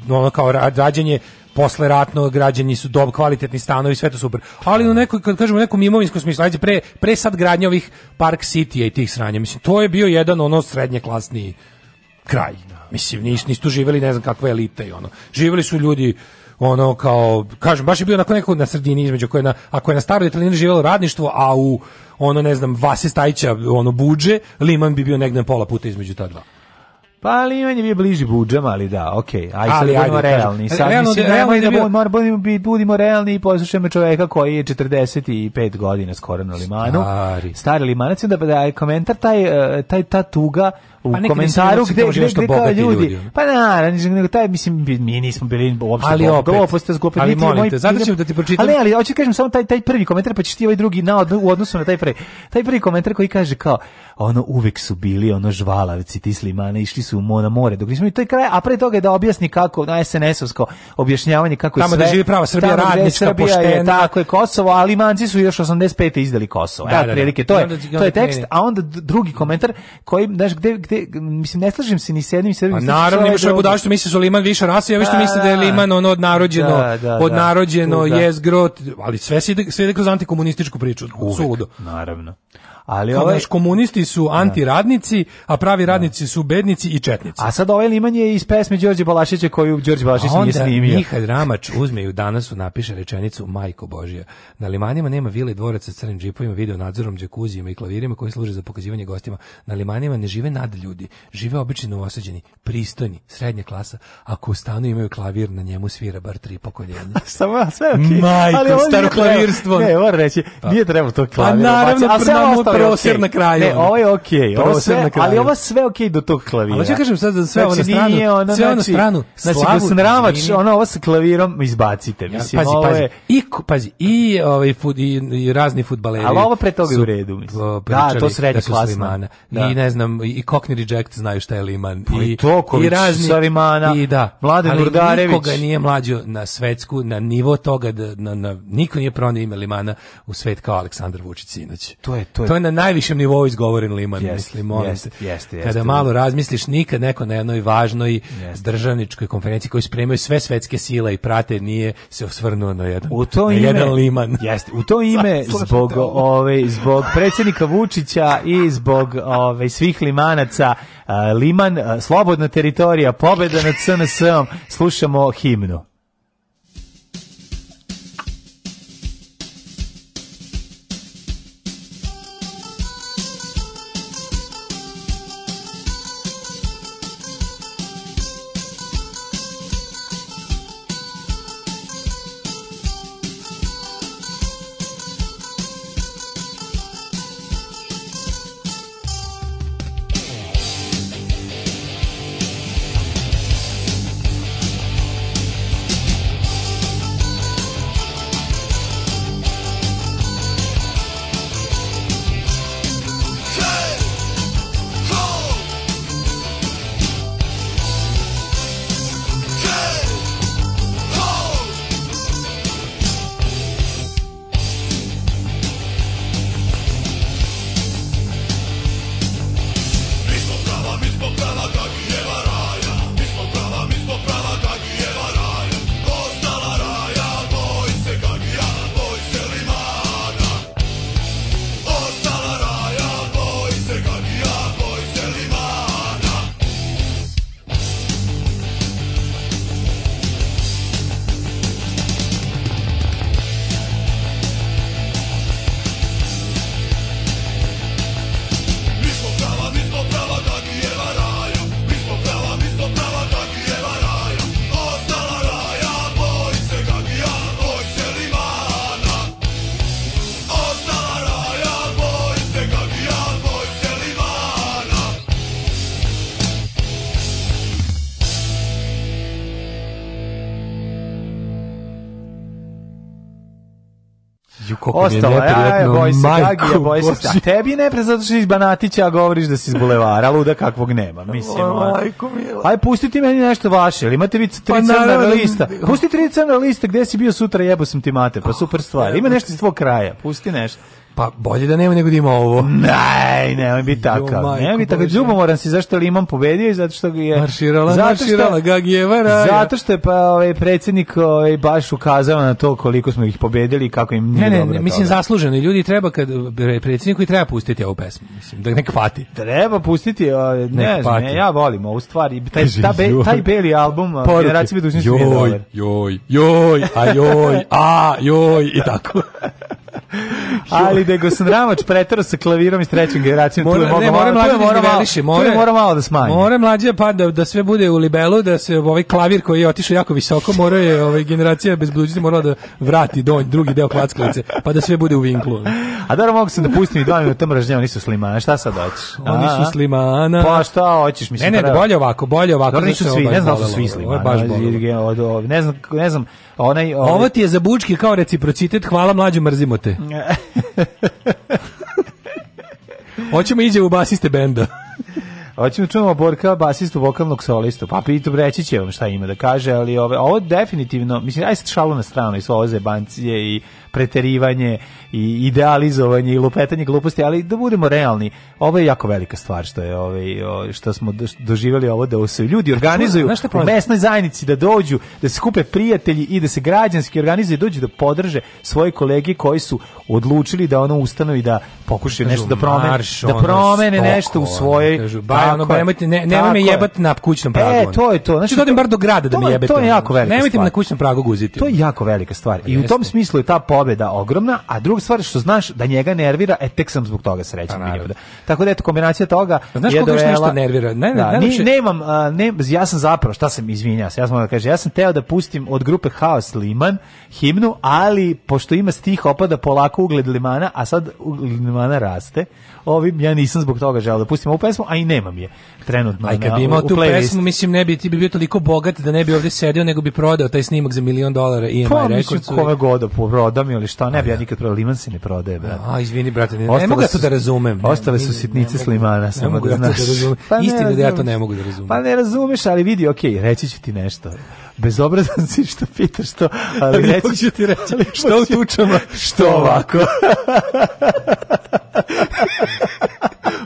ono kao rađenje posle ratno građeni su dob kvalitetni stanovi sve to super. Ali u nekoj kad kažemo nekom imovinskom smislu, ajde pre pre sad gradnje ovih Park City i tih sranja. Mislim to je bio jedan ono srednje klasni kraj. Mislim, nisu, nisu tu živjeli ne znam kakva elita i ono. Živjeli su ljudi ono kao, kažem, baš je bilo onako neko na sredini između, koje na, ako je na staroj detaljini živjelo radništvo, a u ono ne znam, Vase Stajića, ono budže, Liman bi bio negde pola puta između ta dva. Pa Liman je bio bliži budžama, ali da, okej. Okay. Aj, sad ali, ajde, realni. Sad, realno, mislim, realno da, bio... da budimo, budimo realni i poslušajmo čoveka koji je 45 godina skoro na Limanu. Stari. Stari Limanac, da, da je komentar taj, e, taj, ta tuga u pa komentaru gde gde gde kao ljudi, ljudi pa naravno nego taj mislim mi nismo bili uopšte ali opet, opet ali molim te zato ćemo da ti pročitam ali ali hoću da kažem samo taj taj prvi komentar pa ćeš ti ovaj drugi na u odnosu na taj prvi taj prvi komentar koji kaže kao ono uvek su bili ono žvalavci ti slimane išli su na more dok nismo i to je kraj a pre toga je da objasni kako na SNS-ovsko objašnjavanje kako je tamo sve, da živi prava Srbija radnička Srbija je, tako je Kosovo ali manci su još 85 izdali Kosovo da, da, da. to je to je tekst a onda drugi komentar koji znaš gde te, mislim, ne slažem se ni s jednim ni s drugim. Pa naravno, imaš ove budaštvo, misliš su Liman više rasa, ja više mislim da, da je da. Liman ono od da, da, odnarođeno, da. da. jezgro, ali sve se sve ide kroz antikomunističku priču, Uvek, suludo. naravno. Ali Kao ovaj komunisti su da. antiradnici, a pravi da. radnici su bednici i četnici. A sad ovaj liman je iz pesme Đorđe Balašića koju Đorđe Balašić nije snimio. Mihaj Ramač uzme i danas u napiše rečenicu Majko Božja. Na limanima nema vile dvoraca sa crnim džipovima, video nadzorom, džakuzijima i klavirima koji služe za pokazivanje gostima. Na limanima ne žive nad ljudi, žive obični novosađeni, pristojni, srednje klasa. Ako u stanu imaju klavir, na njemu svira bar tri pokoljenja. Samo sve okej. Okay. Majko, staro klavirstvo. Ne, moram reći, pa. nije trebao to pa klavir. A naravno, a sve ostalo Ovaj prosir okay. na kraju. Ne, ovaj ovo je okej. Okay. Ovo sve, na kraju. ali ovo sve okej okay do tog klavira. Ali ću da kažem sad da sve znači, na stranu, nije ono, sve znači, ovo na stranu. Znači, slavu, znači, ono ovo sa klavirom izbacite. Mislim, pazi, ovo je... pazi. I, pazi, i, ovaj, fut, i, i razni futbaleri. Ali ovo pre toga je u redu. Mislim. Da, to srednje da klasno. Da. I ne znam, i Cockney Reject znaju šta je Liman. Pa I, Toković, i razni, Sarimana, i da, Mladen Urdarević. nikoga nije mlađo na svetsku, na nivo toga, da, na, na, niko nije pronio ime Limana u svet kao Aleksandar Vučić sinoć. To je, to je, to je na najvišem nivou izgovoren liman, yes, mislim, molim yes, yes, Kada malo razmisliš, nikad neko na jednoj važnoj državničkoj konferenciji koju spremaju sve svetske sile i prate nije se osvrnuo na jedan, u to ime, jedan liman. Jeste, u to ime zbog, ove, zbog predsjednika Vučića i zbog ove, svih limanaca Liman, slobodna teritorija, pobeda nad CNS-om, slušamo himnu. ostalo, ja, boj se Gagija, boj se Boži. tebi je neprijatno zato što iz Banatića govoriš da si iz bulevara, luda kakvog nema, mislim. Majko mila. Aj, pustite meni nešto vaše, ili imate vi tri pa, crna da lista. Pusti tri crna lista, gde si bio sutra, jebo sam ti mate, pa super stvar. Ima nešto iz tvog kraja, pusti nešto. Pa bolje da nema nego da ima ovo. Ne, ne, on bi takav. Ne, bi takav ljubomoran si zašto li imam pobedio i zato što je marširala, zato što, marširala Gagijeva. Zato što je pa ovaj predsjednik ovaj baš ukazao na to koliko smo ih pobedili i kako im nije ne, dobro. Ne, ne, mislim toga. zasluženo ljudi treba kad predsjedniku i treba pustiti ovu pesmu, mislim da nek pati. Treba pustiti, ne, ne, ne ja volim ovu stvar i taj ta be, taj beli album generacije budućnosti. Joj, joj, joj, a joj, a joj i tako. Ali nego da sam Ramač preterao sa klavirom iz trećom generacijom. Mora, tu je moga, ne, mora mlađe da mora, izveliše, mora, mora malo da smanji. Mora mlađe da pa da, da sve bude u libelu, da se ovaj klavir koji je otišao jako visoko, mora je ovaj generacija bez budućnosti mora da vrati do drugi deo klackalice, pa da sve bude u vinklu. A da mogu sam da pustim i dva minuta mržnja, oni su slimana, šta sad hoćeš? Oni su slimana. Pa šta hoćeš, mislim. Ne, ne, bolje ovako, bolje ovako. Dobro, da nisu svi, ne ovaj znam su svi slimana. Ne znam, ne znam, Onaj, ovaj... Ovo ti je za bučke kao reciprocitet, hvala mlađu, mrzimo te. Hoćemo iđe u basiste benda. Hoćemo da čujemo Borka, basistu, vokalnog solistu. Pa pitu reći će vam šta ima da kaže, ali ove, ovo definitivno, mislim, aj sad šalu na stranu i sve ovo zebancije i preterivanje i idealizovanje i lupetanje gluposti, ali da budemo realni, ovo je jako velika stvar što je ovaj, ovaj što smo doživeli ovo da se ljudi organizuju u mesnoj zajednici da dođu, da se kupe prijatelji i da se građanski organizuju dođu da podrže svoje kolege koji su odlučili da ono ustanu i da pokušaju nešto da promene, marš, da promene ono, nešto u svojoj kažu, ba, ono, nemojte, ne, nemoj me jebati na kućnom pragu. E, to je to. Znači, znači to, bar do grada da me jebete. To je jako velika stvar. Nemojte me na kućnom pragu guziti. To je jako velika stvar. I u tom smislu je ta pobjeda ogromna, a druga stvar što znaš da njega nervira, e tek sam zbog toga srećan pa bio. Tako da eto kombinacija toga pa znaš je dovela. Znaš nešto nervira? Ne, ne, da, ne, ni, nemam, a, ne, ja sam zapravo, šta sam izvinjao se, ja sam da kažem, ja sam teo da pustim od grupe Haos Liman himnu, ali pošto ima stih opada polako ugled Limana, a sad ugled Limana raste, ovim ja nisam zbog toga želeo da pustim ovu pesmu, a i nemam je trenutno. Aj kad bi imao tu playlist. pesmu, mislim ne bi ti bi bio toliko bogat da ne bi ovde sedio, nego bi prodao taj snimak za milion dolara i pa, Records. Pa mislim kome god da prodam, ali šta, ne bi ja nikad prodao, Liman se ne prodaje, brate. A, izvini, brate, ne, ne mogu ja to da razumem. Ostale su sitnice s Limana, samo da, da znaš. Pa Istina da ja to ne mogu da razumem. Pa ne razumeš, ali vidi, okej, okay, reći ću ti nešto bezobrazan si što pitaš to, ali reći ću ti reći, što u tučama, što ovako.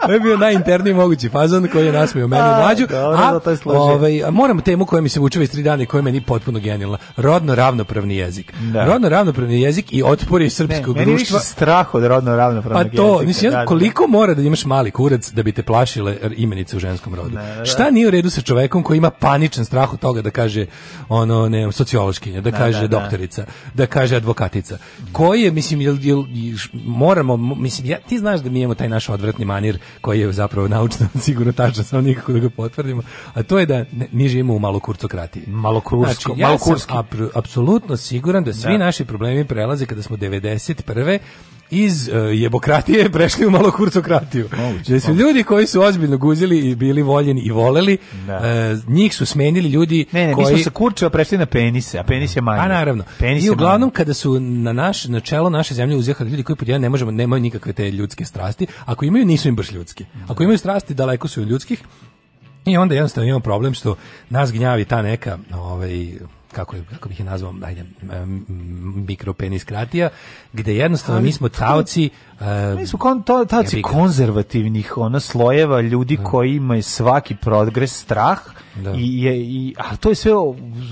to je bio najinterniji mogući fazon koji je nasmio mene i mlađu. Da, a, da ovaj, a moram temu koja mi se vuče već tri dana i koja je meni potpuno genijalna. Rodno ravnopravni jezik. Da. Rodno ravnopravni jezik i otpori srpskog ne, meni društva. Meni strah od rodno ravnopravnog jezika. Pa to, mislim, ja, da, koliko mora da imaš mali kurac da bi te plašile imenice u ženskom rodu? Ne, da. Šta nije u redu sa čovekom koji ima paničan strah od toga da kaže ono, ne, sociološkinja, da ne, kaže da, doktorica, da kaže advokatica. Koji je, mislim, jel, jel, jel, moramo, mislim, ja, ti znaš da mi imamo taj naš odvratni manir koji je zapravo naučno sigurno tačno, samo nikako da ga potvrdimo, a to je da ne, mi živimo u malokurcokratiji. Malokursko, znači, ja malokurski. Sam apsolutno siguran da svi da. naši problemi prelaze kada smo 91 iz uh, jebokratije prešli u malo kurcokratiju. da su ljudi koji su ozbiljno guzili i bili voljeni i voleli, Uh, njih su smenili ljudi ne, ne, koji... Ne, mi smo se kurčeva prešli na penise, a penis je manje. A pa, naravno. Penis I uglavnom kada su na, naš, na čelo naše zemlje uzjehali ljudi koji pod jedan ne možemo, nemaju nikakve te ljudske strasti, ako imaju nisu im baš ljudski. Ako imaju strasti daleko su od ljudskih, i onda jednostavno imamo problem što nas gnjavi ta neka ovaj, kako, je, kako bih je nazvao, ajde, mikropenskratija, gde jednostavno mi smo taoci Mi su kon, to, taci konzervativnih ona slojeva ljudi da. kojima je svaki progres strah da. i, je, i a to je sve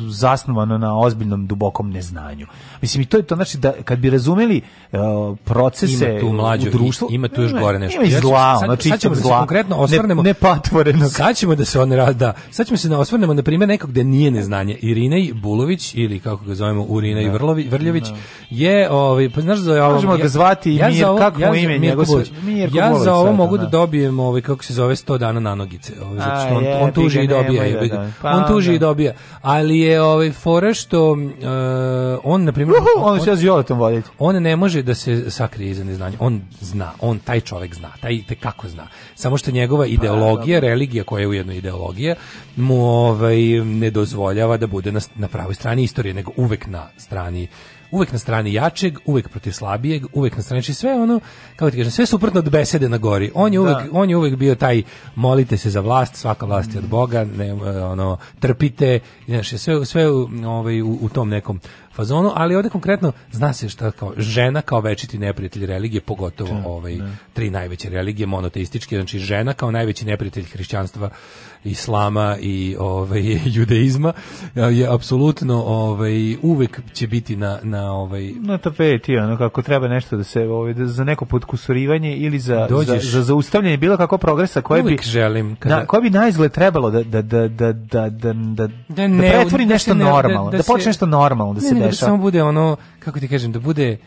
zasnovano na ozbiljnom dubokom neznanju. Mislim i to je to znači da kad bi razumeli uh, procese tu mlađu, u društvu, ima tu još gore nešto. Ima zla, znači sad ćemo zla, da se konkretno osvrnemo ne, ne Sad ćemo da se on razda. Sad ćemo se da osvrnemo na primjer nekog gde nije neznanje. Irinej Bulović ili kako ga zovemo Urina i da. Vrlović, Vrljević da. je ovaj pa znaš za ovo, Možemo ga zvati ja, Mir, kako kako ja, ime njegov Ja za ovo mogu da dobijem ovaj kako se zove 100 dana na nogice, ovaj zato što on, je, on tuži i dobija, je, da, da. pa, on tuži da. i dobija. Ali je ovaj fora što uh, on na primjer on, on se zjoletom vaditi. On ne može da se sakrije iza neznanja. On zna, on taj čovjek zna, taj te kako zna. Samo što njegova pa, ideologija, pa, religija koja je ujedno ideologija, mu ovaj ne dozvoljava da bude na, na pravoj strani istorije, nego uvek na strani uvek na strani jačeg, uvek protiv slabijeg, uvek na strani znači sve ono, kako ti kažem, sve suprotno od besede na gori. On je da. uvek, da. on je uvek bio taj molite se za vlast, svaka vlast je od Boga, ne, e, ono trpite, znaš, sve sve u, ovaj u, u tom nekom fazonu, ali ovde konkretno zna se šta kao žena kao večiti neprijatelj religije, pogotovo da, ovaj ne. tri najveće religije monoteističke, znači žena kao najveći neprijatelj hrišćanstva islama i ovaj judeizma je apsolutno ovaj uvek će biti na na ovaj na tapeti ono kako treba nešto da se ovaj da za neko podkusurivanje ili za dođeš, za, za zaustavljanje bilo kakvog progresa koji bi želim kada, na, koje bi naizgled trebalo da da da da da da da, da pretvori nešto normalno da, počne nešto normalno da se dešava da samo bude ono kako ti kažem da bude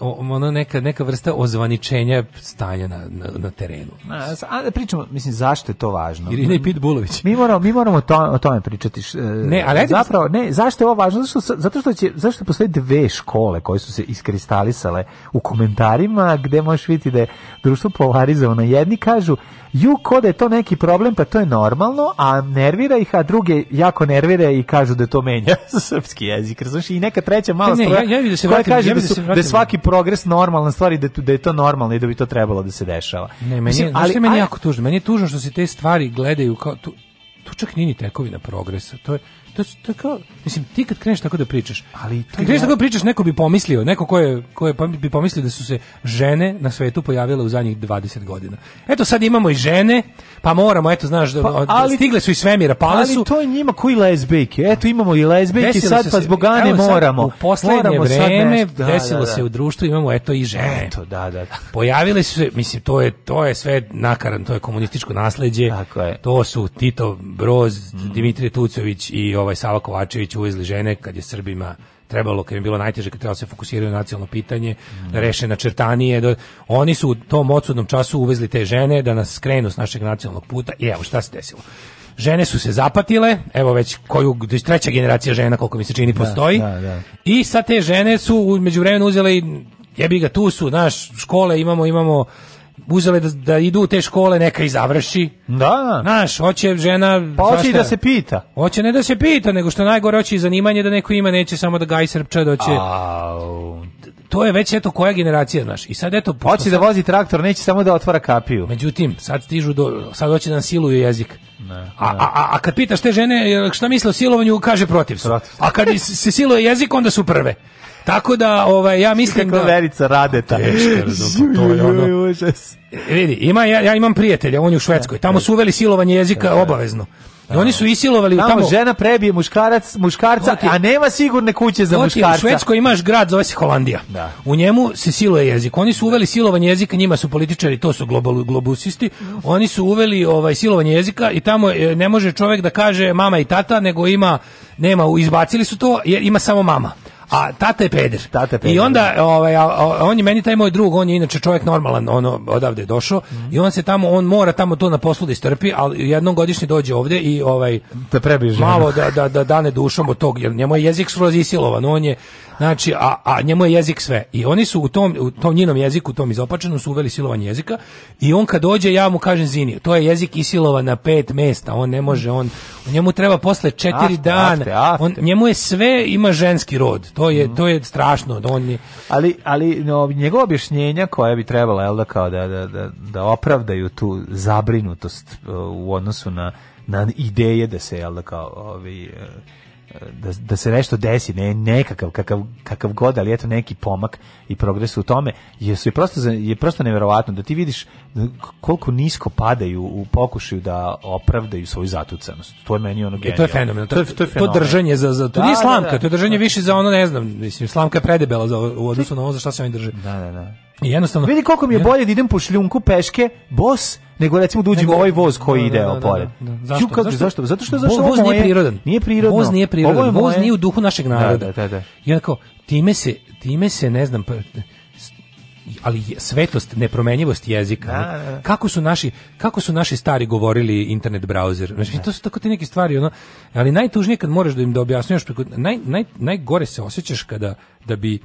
ono neka, neka vrsta ozvaničenja stanja na, na, na terenu. A, a da pričamo, mislim, zašto je to važno? Irina i Bulović. Mi moramo, mi moramo to, o tome pričati. E, ne, ali Zapravo, ne, zašto je ovo važno? Zato što, zato što, će, zašto postoje dve škole koje su se iskristalisale u komentarima gde možeš vidjeti da je društvo polarizovano. Jedni kažu, ju ko da je to neki problem, pa to je normalno, a nervira ih, a druge jako nervira i kažu da to menja srpski jezik. Razumiješ? I neka treća mala ne, stvar ja, ja da se koja vratim, kaže ja da, da, su, da, da, je svaki progres normalna stvar i da, da je to normalno i da bi to trebalo da se dešava. Ne, meni, Mislim, ali, je meni aj, jako tužno? Meni je tužno što se te stvari gledaju kao... Tu, tu čak nije ni tekovina progresa. To je, to su tako, mislim, ti kad kreneš tako da pričaš, ali kad kreneš tako da pričaš, neko bi pomislio, neko ko je, ko je bi pomislio da su se žene na svetu pojavile u zadnjih 20 godina. Eto sad imamo i žene, pa moramo, eto znaš, pa, ali, stigle su iz svemira, pale su. Ali to je njima koji lezbejke, eto imamo i lezbejke sad pa zbog Ane moramo. U poslednje vreme da, desilo da, da. se u društvu, imamo eto i žene. Eto, da, da, da, Pojavile su se, mislim, to je, to je sve nakaran, to je komunističko nasleđe, Tako je. to su Tito Broz, mm. Dimitrije Tucović i ovaj ovaj Sava Kovačević uvezli žene kad je Srbima trebalo, kad je bilo najteže, kad trebalo da se fokusiraju na nacionalno pitanje, mm. da reše načrtanije. Da, oni su u tom odsudnom času uvezli te žene da nas skrenu s našeg nacionalnog puta i evo šta se desilo. Žene su se zapatile, evo već koju da treća generacija žena koliko mi se čini da, postoji. Da, da. I sad te žene su u međuvremenu uzele i jebi ga tu su, naš škole imamo imamo uzele da, da idu u te škole, neka i završi. Da. Znaš, hoće žena... Pa hoće i da se pita. Hoće ne da se pita, nego što najgore hoće i zanimanje da neko ima, neće samo da gaj srpča, da hoće... Au. To je već eto koja generacija, znaš. I sad eto... Hoće da sad... da vozi traktor, neće samo da otvara kapiju. Međutim, sad stižu do... Sad hoće da nam jezik. Ne, ne. A, a, a kad pitaš te žene šta misle o silovanju, kaže protiv su. A kad se siluje jezik, onda su prve. Tako da, ovaj, ja mislim Kako da-, da... verica radeta. Teško, to je ono... Vidi, ima, ja, ja imam prijatelja, on je u Švedskoj. Tamo da, su uveli silovanje jezika da. obavezno. I oni su isilovali tamo, tamo žena prebije muškarac, muškarca, ti, a nema sigurne kuće za muškarca. U Švedskoj imaš grad zove se Holandija. Da. U njemu se siluje jezik. Oni su uveli silovanje jezika, njima su političari, to su global, globusisti. Oni su uveli ovaj silovanje jezika i tamo e, ne može čovjek da kaže mama i tata, nego ima nema, izbacili su to jer ima samo mama. A tata je peder. Tata je peder. I onda da. ovaj on je meni taj moj drug, on je inače čovjek normalan, ono odavde je došao mm i on se tamo on mora tamo to na poslu da istrpi, al jednom godišnje dođe ovde i ovaj te da prebiže. Malo da da da dane dušom od tog jer njemu je jezik skroz isilovan, on je znači a a njemu je jezik sve. I oni su u tom u tom njenom jeziku, tom izopačenom su uveli silovanje jezika i on kad dođe ja mu kažem zini, to je jezik isilovan na pet mesta, on ne može, on njemu treba posle četiri dana. Afte, afte. On njemu je sve ima ženski rod To je, mm. to je strašno. Da on je... Ali, ali no, njegovo objašnjenja koja bi trebala jel, da, kao da, da, da, da opravdaju tu zabrinutost uh, u odnosu na na ideje da se jel da kao ovi da, da se nešto desi, ne nekakav kakav, kakav god, ali eto neki pomak i progres u tome, je, su je, prosto, je prosto neverovatno da ti vidiš koliko nisko padaju u pokušaju da opravdaju svoju zatucanost. To je meni ono genijalno. To je fenomen. To, to, je, to, je fenomen. to držanje za, za to da, nije da, slamka, da, da, to je držanje znači- više za ono, ne znam, mislim, slamka je predebela za, u odnosu na ono za šta se oni drže. Da, da, da. I jednostavno vidi koliko mi je bolje da idem po šljunku peške bos nego recimo da uđem u ovaj voz koji da, ide opored. Da, da, zašto? Kako, zašto? Zato što zašto voz nije prirodan. Nije prirodno. Voz nije prirodan. Voz nije u duhu našeg naroda. Da, da, da. I onako time se time se ne znam pa- ali svetost, nepromenjivost jezika. Da, da, da. Kako su naši kako su naši stari govorili internet browser. Znači to su tako te neke stvari, ono, ali najtužnije kad moraš da im da objašnjavaš naj, naj, najgore se osjećaš kada da bi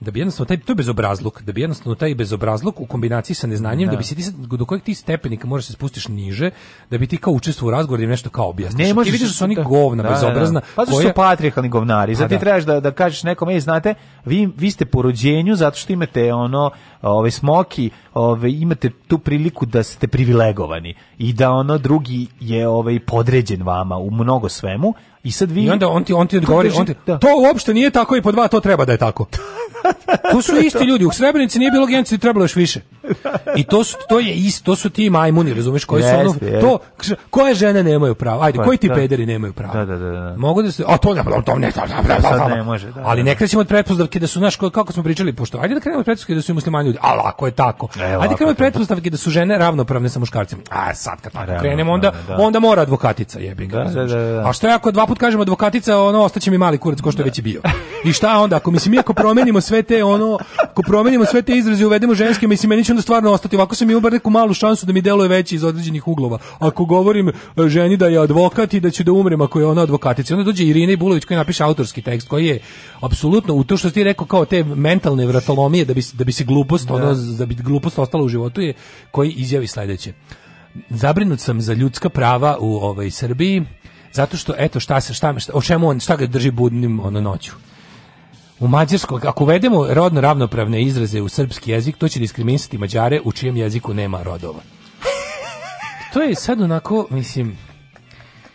da bi jednostavno taj to je bezobrazluk, da bi jednostavno taj bezobrazluk u kombinaciji sa neznanjem da, da bi se ti do kojeg ti stepenika možeš da se spustiš niže, da bi ti kao učestvovao u razgovoru da i nešto kao objasniš. Ne možeš, ti vidiš da su da- oni govna da, bezobrazna, da, da. pa koja... su patrijarhalni govnari. Zato pa ti trebaš da da kažeš nekom, ej, znate, vi vi ste po rođenju zato što imate ono, ove smoki, ove imate tu priliku da ste privilegovani i da ono drugi je ovaj podređen vama u mnogo svemu, I sad vi I onda on ti on ti odgovori, on ti, da. to uopšte nije tako i po dva to treba da je tako. Da, da, da, to su isti ljudi. U Srebrenici nije bilo genocida, trebalo još više. I to su to je isto, to su ti majmuni, razumeš, koji su ono, to koje žene nemaju pravo. Ajde, pa, koji ti pederi nemaju pravo? Da, da, da, da. Mogu da se a to ne, to ne, to ne, može, da, Ali ne krećemo od pretpostavke da su naš kako smo pričali pošto. Ajde da krenemo od pretpostavke da su muslimani ljudi. Al ako je tako. E, ajde krenemo od pretpostavke da su žene ravnopravne sa muškarcima. A sad kad tako krenemo onda onda mora advokatica jebi ga. A što je ako dva put kažem advokatica, ono ostaće mi mali kurac ko što je već i bio. I šta onda ako mislim mi ako promenimo sve te ono, ako promenimo sve te izraze uvedemo ženske, mislim meni će onda stvarno ostati ovako sam mi bar neku malu šansu da mi deluje veći iz određenih uglova. Ako govorim e, ženi da je advokat i da će da umrem ako je ona advokatica, onda dođe Irina Bulović koja napiše autorski tekst koji je apsolutno u to što ti rekao kao te mentalne vratolomije da bi da bi se glupost ono da. da bi glupost ostala u životu je koji izjavi sledeće. Zabrinut sam za ljudska prava u ovoj Srbiji Zato što eto šta se šta, šta o čemu on šta ga drži budnim ono noću. U mađarskom ako uvedemo rodno ravnopravne izraze u srpski jezik, to će diskriminisati Mađare u čijem jeziku nema rodova. To je sad onako, mislim,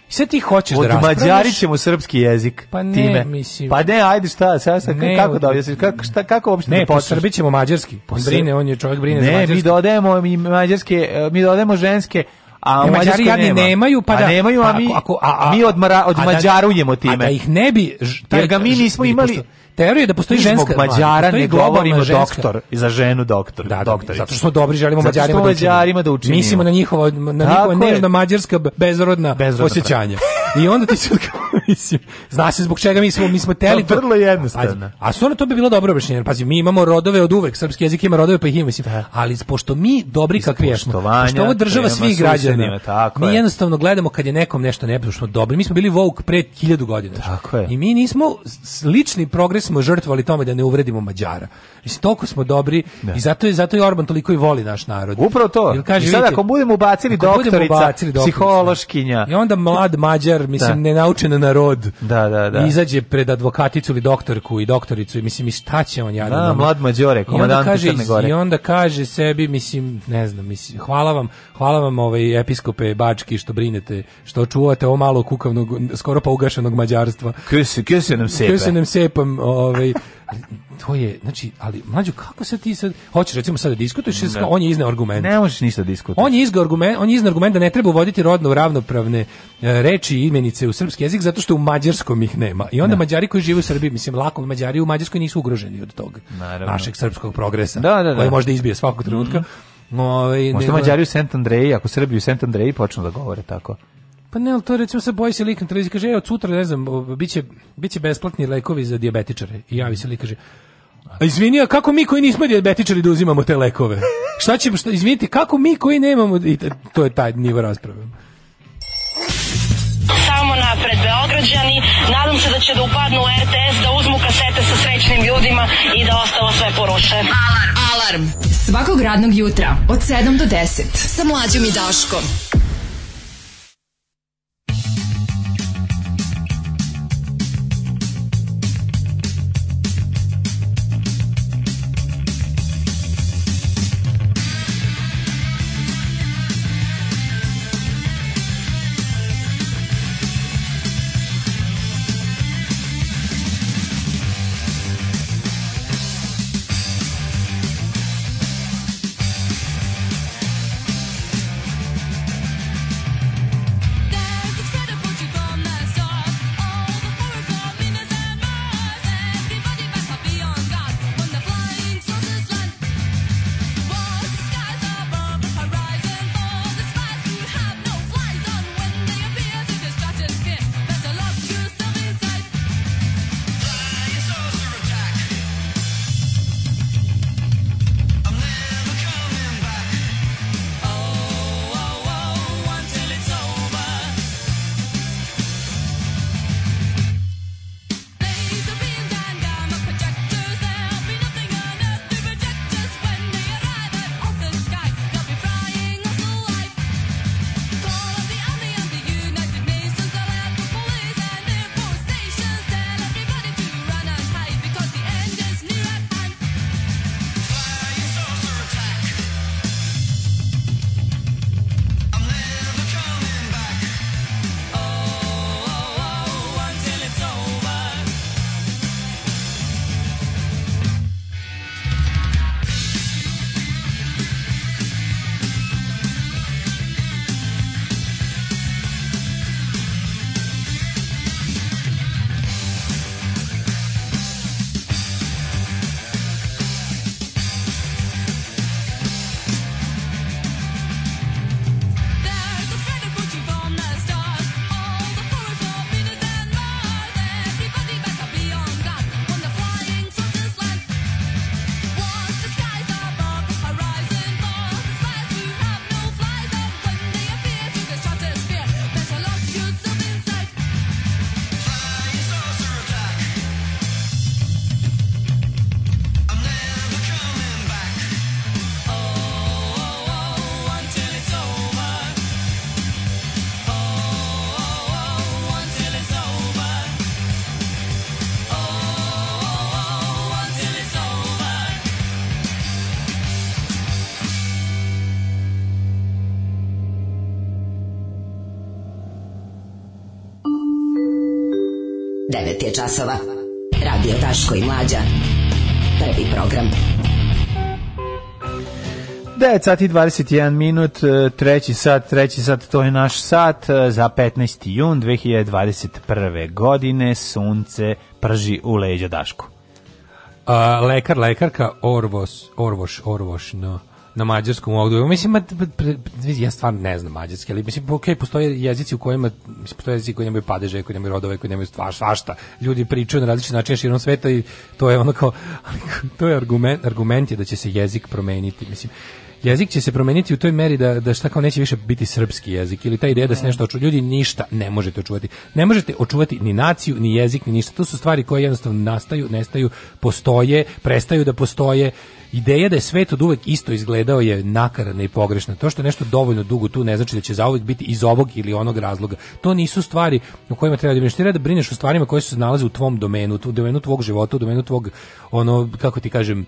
Sad ti hoćeš da Od da raspravljaš. Mađari ćemo srpski jezik pa ne, time. Mislim, pa ne, ajde šta, šta, šta ne, kako da objasniš, kako, šta, kako uopšte ne, da počneš? Ne, po Srbi ćemo mađarski. Po brine, on je čovjek brine ne, za mađarski. Ne, mi dodajemo mi mađarske, mi dodajemo ženske A e, Mađari jadni nema. nemaju, pa da. A nemaju, a pa mi, ako, a, a, mi odmara, odmađarujemo da- time. A da ih ne bi... taj, Jer ga mi nismo imali... Teorija da postoji ženska zbog Mađara ne govorimo ženska. doktor i za ženu doktor. Da, da doktor. Zato što dobri, želimo zato Mađarima, da učinimo. da učinimo. Mislimo na njihovo na njihovo nežna da mađarska bezrodna, bezrodna osjećanja. I onda ti sad kao, mislim, zna se zbog čega mi smo, mi smo teli... To vrlo jednostavno. A stvarno to bi bilo dobro objašnjenje. Pazi, mi imamo rodove od uvek, srpski jezik ima rodove, pa ih ima, mislim. Da. Ali pošto mi dobri kakvi jesmo, što ova država svih građana, mi jednostavno gledamo kad je nekom nešto nepodušno dobro. Mi smo bili woke pre 1000 godina. Tako je. I mi nismo, lični progres smo žrtvovali tome da ne uvredimo Mađara. Mislim, toliko smo dobri da. i zato je, zato je Orban toliko i voli naš narod. Upravo to. kaže, I sad vidite, ako budemo ubacili doktorica, budemo ubacili doktorica, psihološkinja. I onda mlad Mađar stvar, mislim, da. ne naučena na Da, da, da. Izađe pred advokaticu ili doktorku i doktoricu i mislim, i šta će on ja Da, mlad mađore, komandant Crne Gore. I onda kaže sebi, mislim, ne znam, mislim, hvala vam, hvala vam ovaj episkope Bački što brinete, što čuvate ovo malo kukavnog, skoro pa ugašenog mađarstva. Kje se, nam sepa? Kje se nam sepam, ovaj, to je, znači, ali mlađu kako se ti sad hoćeš recimo sad da diskutuješ, da. on je izneo argument. Ne možeš ništa da diskutovati. On je izneo argument, on je izneo argument da ne treba uvoditi rodno ravnopravne e, reči i imenice u srpski jezik zato što u mađarskom ih nema. I onda ne. Da. Mađari koji žive u Srbiji, mislim lako Mađari u Mađarskoj nisu ugroženi od tog Naravno. našeg srpskog progresa, da, da, da. koji možda izbije svakog trenutka. no -hmm. Ovi, ovaj, ne, Mađari u Sent Andreji, ako Srbi u Sent Andreji počnu da govore tako. Pa ne, ali to recimo se boji se lik na kaže, od sutra, ne znam, biće, biće besplatni lekovi za dijabetičare. I javi se lik, kaže, A izvini, a kako mi koji nismo dijabetičari da uzimamo te lekove? Šta ćemo, šta, izvinite, kako mi koji nemamo, i to je taj nivo rasprave. Samo napred Beograđani, nadam se da će da upadnu u RTS, da uzmu kasete sa srećnim ljudima i da ostalo sve poruše. Alarm! Alarm! Svakog radnog jutra od 7 do 10 sa mlađom i Daškom. časova. Radio Taško i Mlađa. Prvi program. 9 sati 21 minut, e, treći sat, treći sat, to je naš sat e, za 15. jun 2021. godine, sunce prži u leđa Dašku. A, lekar, lekarka, orvos, orvoš, orvoš, no na mađarskom ovdje. Mislim, ja stvarno ne znam mađarski, ali mislim, ok, postoje jezici u kojima, mislim, postoje jezici koji nemaju padeže, koji nemaju rodove, koji nemaju stvar, svašta. Ljudi pričaju na različite načine širom sveta i to je ono kao, to je argument, argument je da će se jezik promeniti, mislim jezik će se promeniti u toj meri da da šta kao neće više biti srpski jezik ili ta ideja da se da. nešto očuva ljudi ništa ne možete očuvati. Ne možete očuvati ni naciju, ni jezik, ni ništa. To su stvari koje jednostavno nastaju, nestaju, postoje, prestaju da postoje Ideja da je svet od uvek isto izgledao je nakaradna i pogrešna. To što je nešto dovoljno dugo tu ne znači da će zauvek biti iz ovog ili onog razloga. To nisu stvari o kojima treba da brineš. Treba da brineš o stvarima koje se nalaze u tvom domenu, u domenu tvog života, u domenu tvog, ono, kako ti kažem,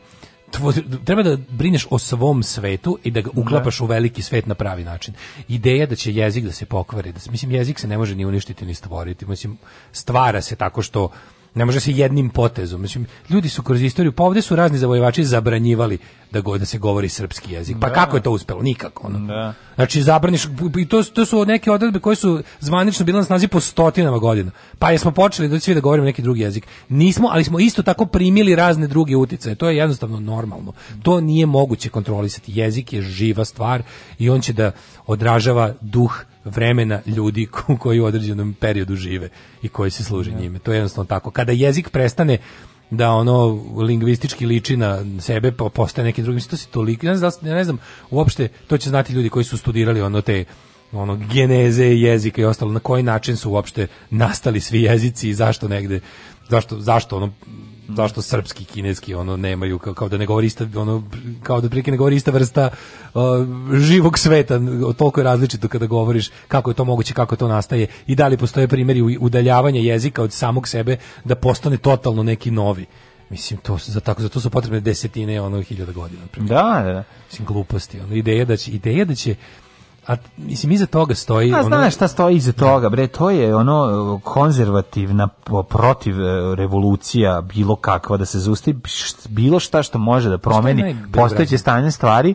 Tvo, treba da brineš o svom svetu i da ga da. uklapaš u veliki svet na pravi način. Ideja da će jezik da se pokvari, da mislim jezik se ne može ni uništiti ni stvoriti, mislim stvara se tako što ne može se jednim potezom. Mislim, ljudi su kroz istoriju, pa ovde su razni zavojevači zabranjivali da god da se govori srpski jezik. Pa da. kako je to uspelo? Nikako. Ono. Da. Znači, zabraniš, i to, to su neke odredbe koje su zvanično bile na snazi po stotinama godina. Pa jesmo počeli da svi da govorimo neki drugi jezik. Nismo, ali smo isto tako primili razne druge uticaje. To je jednostavno normalno. To nije moguće kontrolisati. Jezik je živa stvar i on će da odražava duh vremena ljudi koji u određenom periodu žive i koji se služe ja. Da. njime. To je jednostavno tako. Kada jezik prestane da ono lingvistički liči na sebe pa postaje neki drugi mislim to se toliko ne znam, da ne znam uopšte to će znati ljudi koji su studirali ono te ono geneze jezika i ostalo na koji način su uopšte nastali svi jezici i zašto negde zašto zašto ono zašto srpski, kineski, ono, nemaju, kao, kao da ne govori ista, ono, kao da prike ne govori ista vrsta uh, živog sveta, toliko je različito kada govoriš kako je to moguće, kako to nastaje i da li postoje primjeri udaljavanja jezika od samog sebe da postane totalno neki novi. Mislim, to, za, tako, za to su potrebne desetine, ono, hiljada godina. Primjer. Da, da, da. Mislim, gluposti, ono, ideja da će, ideja da će a mislim iza toga stoji a ono... znaš šta stoji iza toga bre to je ono e, konzervativna protiv e, revolucija bilo kakva da se zusti bilo šta što može da promeni postojeće stanje stvari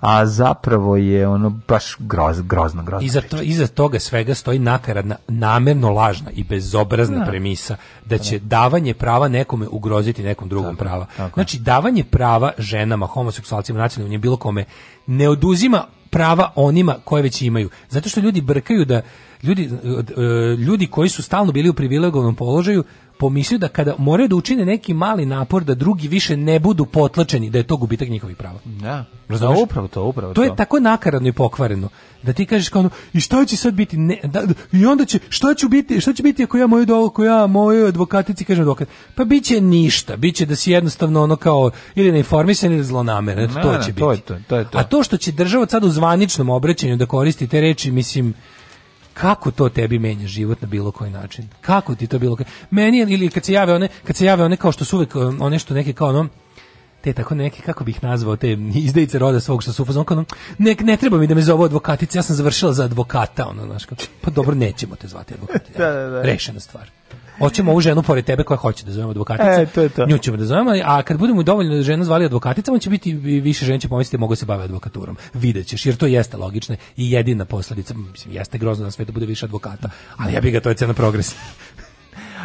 a zapravo je ono baš groz, grozno, grozno. Iza, to, iza toga svega stoji nakaradna, namerno lažna i bezobrazna da. premisa da će da. davanje prava nekome ugroziti nekom drugom tako, prava. Tako. Znači, davanje prava ženama, homoseksualcima, nacionalnim, bilo kome, ne oduzima prava onima koje već imaju. Zato što ljudi brkaju da ljudi e, ljudi koji su stalno bili u privilegovanom položaju pomislio da kada moraju da učine neki mali napor da drugi više ne budu potlačeni, da je to gubitak njihovih prava. Da. Razumeš? Da, upravo to, upravo to. To je tako nakaradno i pokvareno da ti kažeš kao ono, i šta će sad biti ne, da, i onda će šta će biti šta će biti ako ja moju ako ja mojoj advokatici kažem advokat pa biće ništa biće da si jednostavno ono kao ili neinformisan ili zlonameran to da, će biti to je to, to je to. a to što će država sad u zvaničnom obraćanju da koristi te reči mislim kako to tebi menja život na bilo koji način? Kako ti to bilo koji... Meni ili kad se jave one, kad se jave one kao što su uvek um, one što neke kao ono te tako neke, kako bih nazvao, te izdejice roda svog što su fazon, ono, ne, ne treba mi da me zove advokatice, ja sam završila za advokata, ono, znaš, pa dobro, nećemo te zvati da, da, da. rešena stvar. Hoćemo ovu ženu pored tebe koja hoće da zovemo advokatica. E, to je to. Nju ćemo da zovemo, a kad budemo dovoljno žena zvali advokaticama, će biti više žena će pomisliti mogu se baviti advokaturom. Videćeš, jer to jeste logično i jedina posledica, mislim, jeste grozno da sve da bude više advokata, ali ja bih ga to je cena progresa.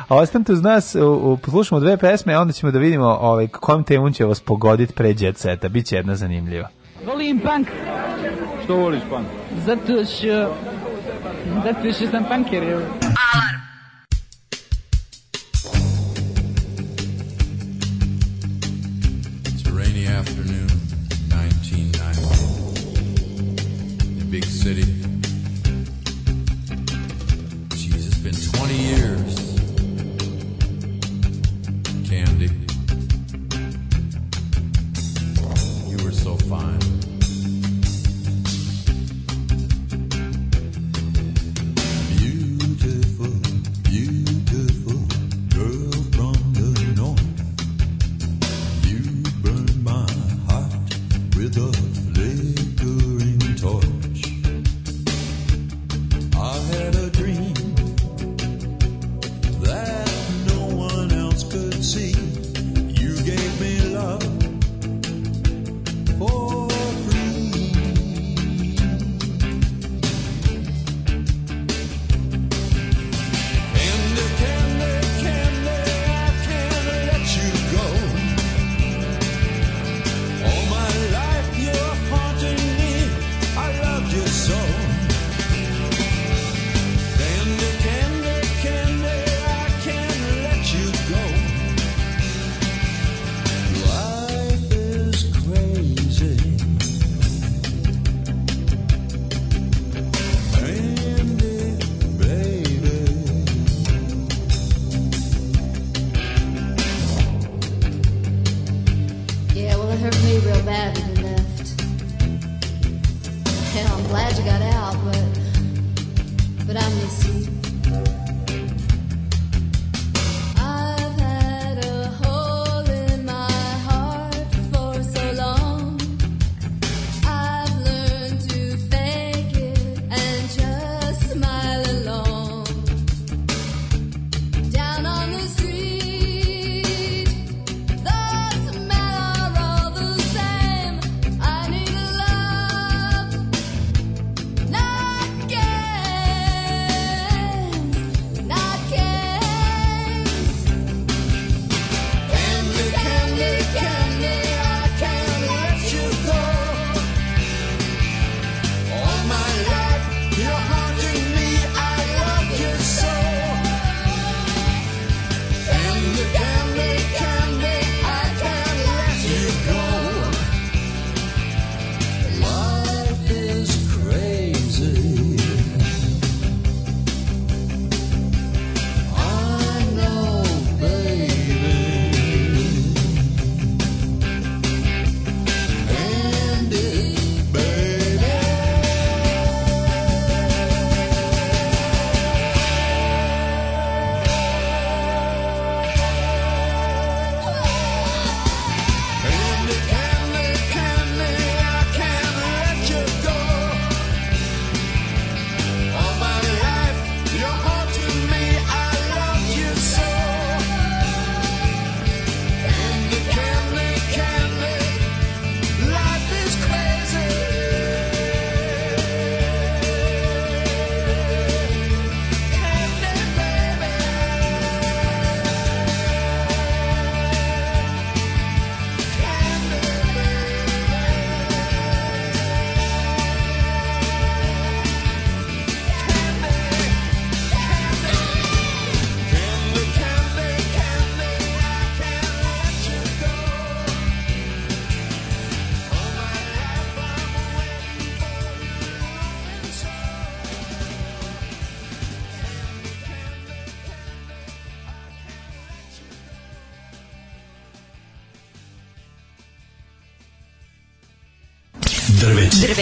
A ostanite uz nas, poslušamo dve pesme, a onda ćemo da vidimo ovaj, kojom temom će vas pogoditi pre jet seta. Biće jedna zanimljiva. Volim punk. Što voliš punk? Zato što... Zato što sam punker, evo. Alarm afternoon, 1990. The big city.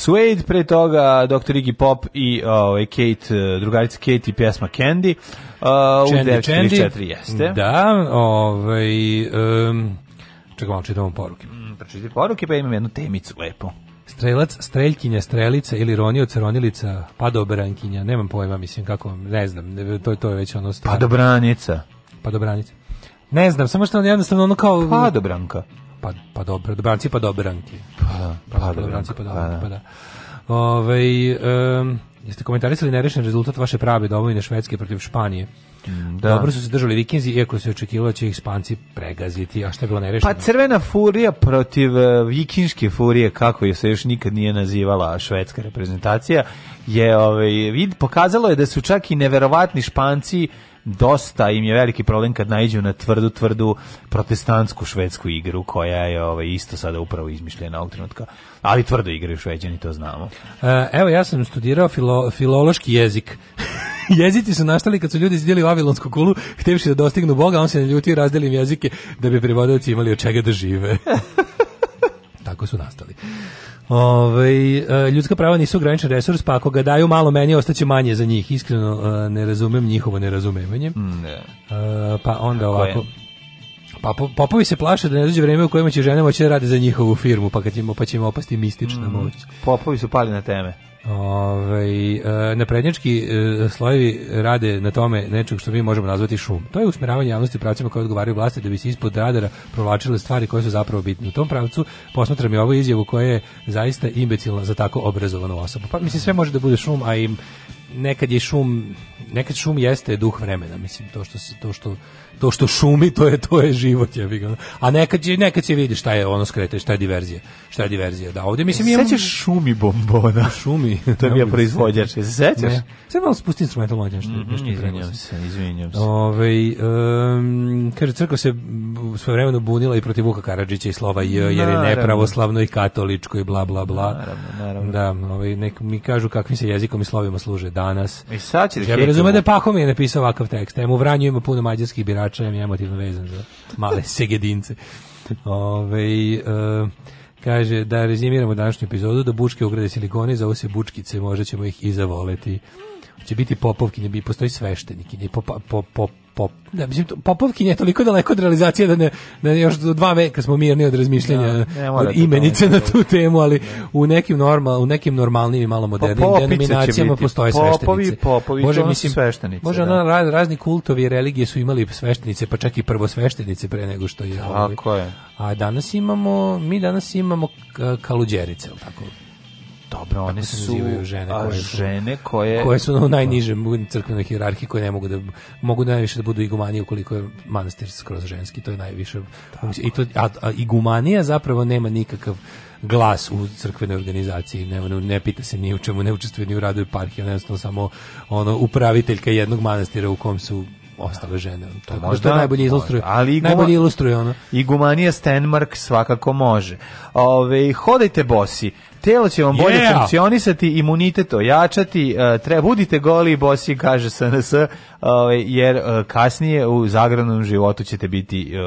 Suede, pre toga Dr. Iggy Pop i ovaj, Kate, eh, drugarica Kate i pjesma Candy. Uh, Candy, u 934 jeste. Da, ovaj, um, čekaj malo čitamo poruke. Mm, pročiti poruke, pa imam jednu temicu lepo. Strelac, streljkinja, strelica ili ronio, ronilica, padobrankinja, nemam pojma, mislim kako, ne znam, to, to je već ono stvar. Padobranica. Padobranica. Ne znam, samo što je jednostavno ono kao... Padobranka pa, pa dobro, dobranci pa dobranke. Pa, pa, pa, dobranci pa dobranke, pa, pa da. Pa da. Ove, um, jeste komentarisali nerešen rezultat vaše prave domovine Švedske protiv Španije? Mm, da. Dobro su se držali vikinzi, iako se očekivalo da će ih Španci pregaziti. A šta je bilo nerešeno? Pa crvena furija protiv e, vikinške furije, kako je se još nikad nije nazivala švedska reprezentacija, je ovaj, vid, pokazalo je da su čak i neverovatni Španci dosta im je veliki problem kad naiđu na tvrdu, tvrdu protestantsku švedsku igru koja je ovaj, isto sada upravo izmišljena ovog trenutka. Ali tvrdo igraju šveđani, to znamo. E, evo, ja sam studirao filo, filološki jezik. Jezici su nastali kad su ljudi izdjeli Vavilonsku kulu, htevši da dostignu Boga, on se ne ljutio razdelim jezike da bi prevodioci imali od čega da žive. Tako su nastali. Ove, ovaj, ljudska prava nisu ograničen resurs, pa ako ga daju malo meni, ostaće manje za njih. Iskreno e, ne razumem njihovo nerazumevanje. Mm, ne. E, pa onda Kako ovako... Je? Pa popovi se plaše da ne dođe vrijeme u kojem će žene moći da rade za njihovu firmu, pa kad ćemo pa ćemo opasti mistična mm, moć. Popovi su pali na teme. Ovaj e, naprednjački e, slojevi rade na tome nečeg što mi možemo nazvati šum. To je usmeravanje javnosti pravcima koje odgovaraju vlasti da bi se ispod radara provlačile stvari koje su zapravo bitne. U tom pravcu posmatram i ovu izjavu koja je zaista imbecilna za tako obrazovanu osobu. Pa mislim sve može da bude šum, a im nekad je šum nekad šum jeste duh vremena, mislim to što se to što to što šumi, to je to je život, je ga. A nekad je nekad se vidi šta je ono skrete, šta je diverzija, šta je diverzija. Da, ovde mislim imamo Sećaš šumi bombona, šumi. to je bio proizvođač, se sećaš? Mm-hmm, sve malo spusti instrumental mlađe nešto, mm, nešto izvinjavam se, izvinjavam se. Ovaj um, kaže crkva se u vreme bunila i protiv Vuka Karadžića i slova J, jer je nepravoslavno i katoličko i bla bla bla. Naravno, naravno. Da, ovaj nek mi kažu kakvim se jezikom i slovima služe danas. I e, sad će ja razumem da Pahom je napisao ovakav tekst da u Vranju ima puno mađarskih birača značajan i emotivno vezan za male segedince. Ove, e, kaže, da rezimiramo današnju epizodu, da bučke ugrade silikone, za se bučkice, možda ćemo ih i zavoleti. Će biti popovkinje, bi postoji sveštenik i po, po, po, pop, da, mislim, popovkinja je toliko daleko od realizacije da, ne, da još do dva veka smo mirni od razmišljenja da, od da imenice na da tu temu, ali da. u nekim, normal, u nekim normalnim i malo modernim pa, denominacijama postoje sveštenice. Popovi, popovi, može, mislim, sveštenice. Može, da. raz, razni kultovi i religije su imali sveštenice, pa čak i prvo sveštenice pre nego što je. Ovaj, tako je. A danas imamo, mi danas imamo kaluđerice, tako? Dobro, one su žene koje su, žene koje... koje su na najnižem crkvenoj hijerarhiji koje ne mogu da mogu da najviše da budu igumani ukoliko je manastir skroz ženski, to je najviše. Tako. I to a, a igumanija zapravo nema nikakav glas u crkvenoj organizaciji, ne, ne, pita se ni u čemu, ne učestvuje ni u radu eparhije, jednostavno samo ono upraviteljka jednog manastira u kom su ostale žene. To Tako možda, što najbolje ilustruje. Ali i najbolje ilustruje ona. I gumanija Stenmark svakako može. Ove, hodajte bosi. Telo će vam bolje yeah. funkcionisati, imunitet ojačati, e, treba budite goli i bosi, kaže SNS, jer e, kasnije u zagranom životu ćete biti e,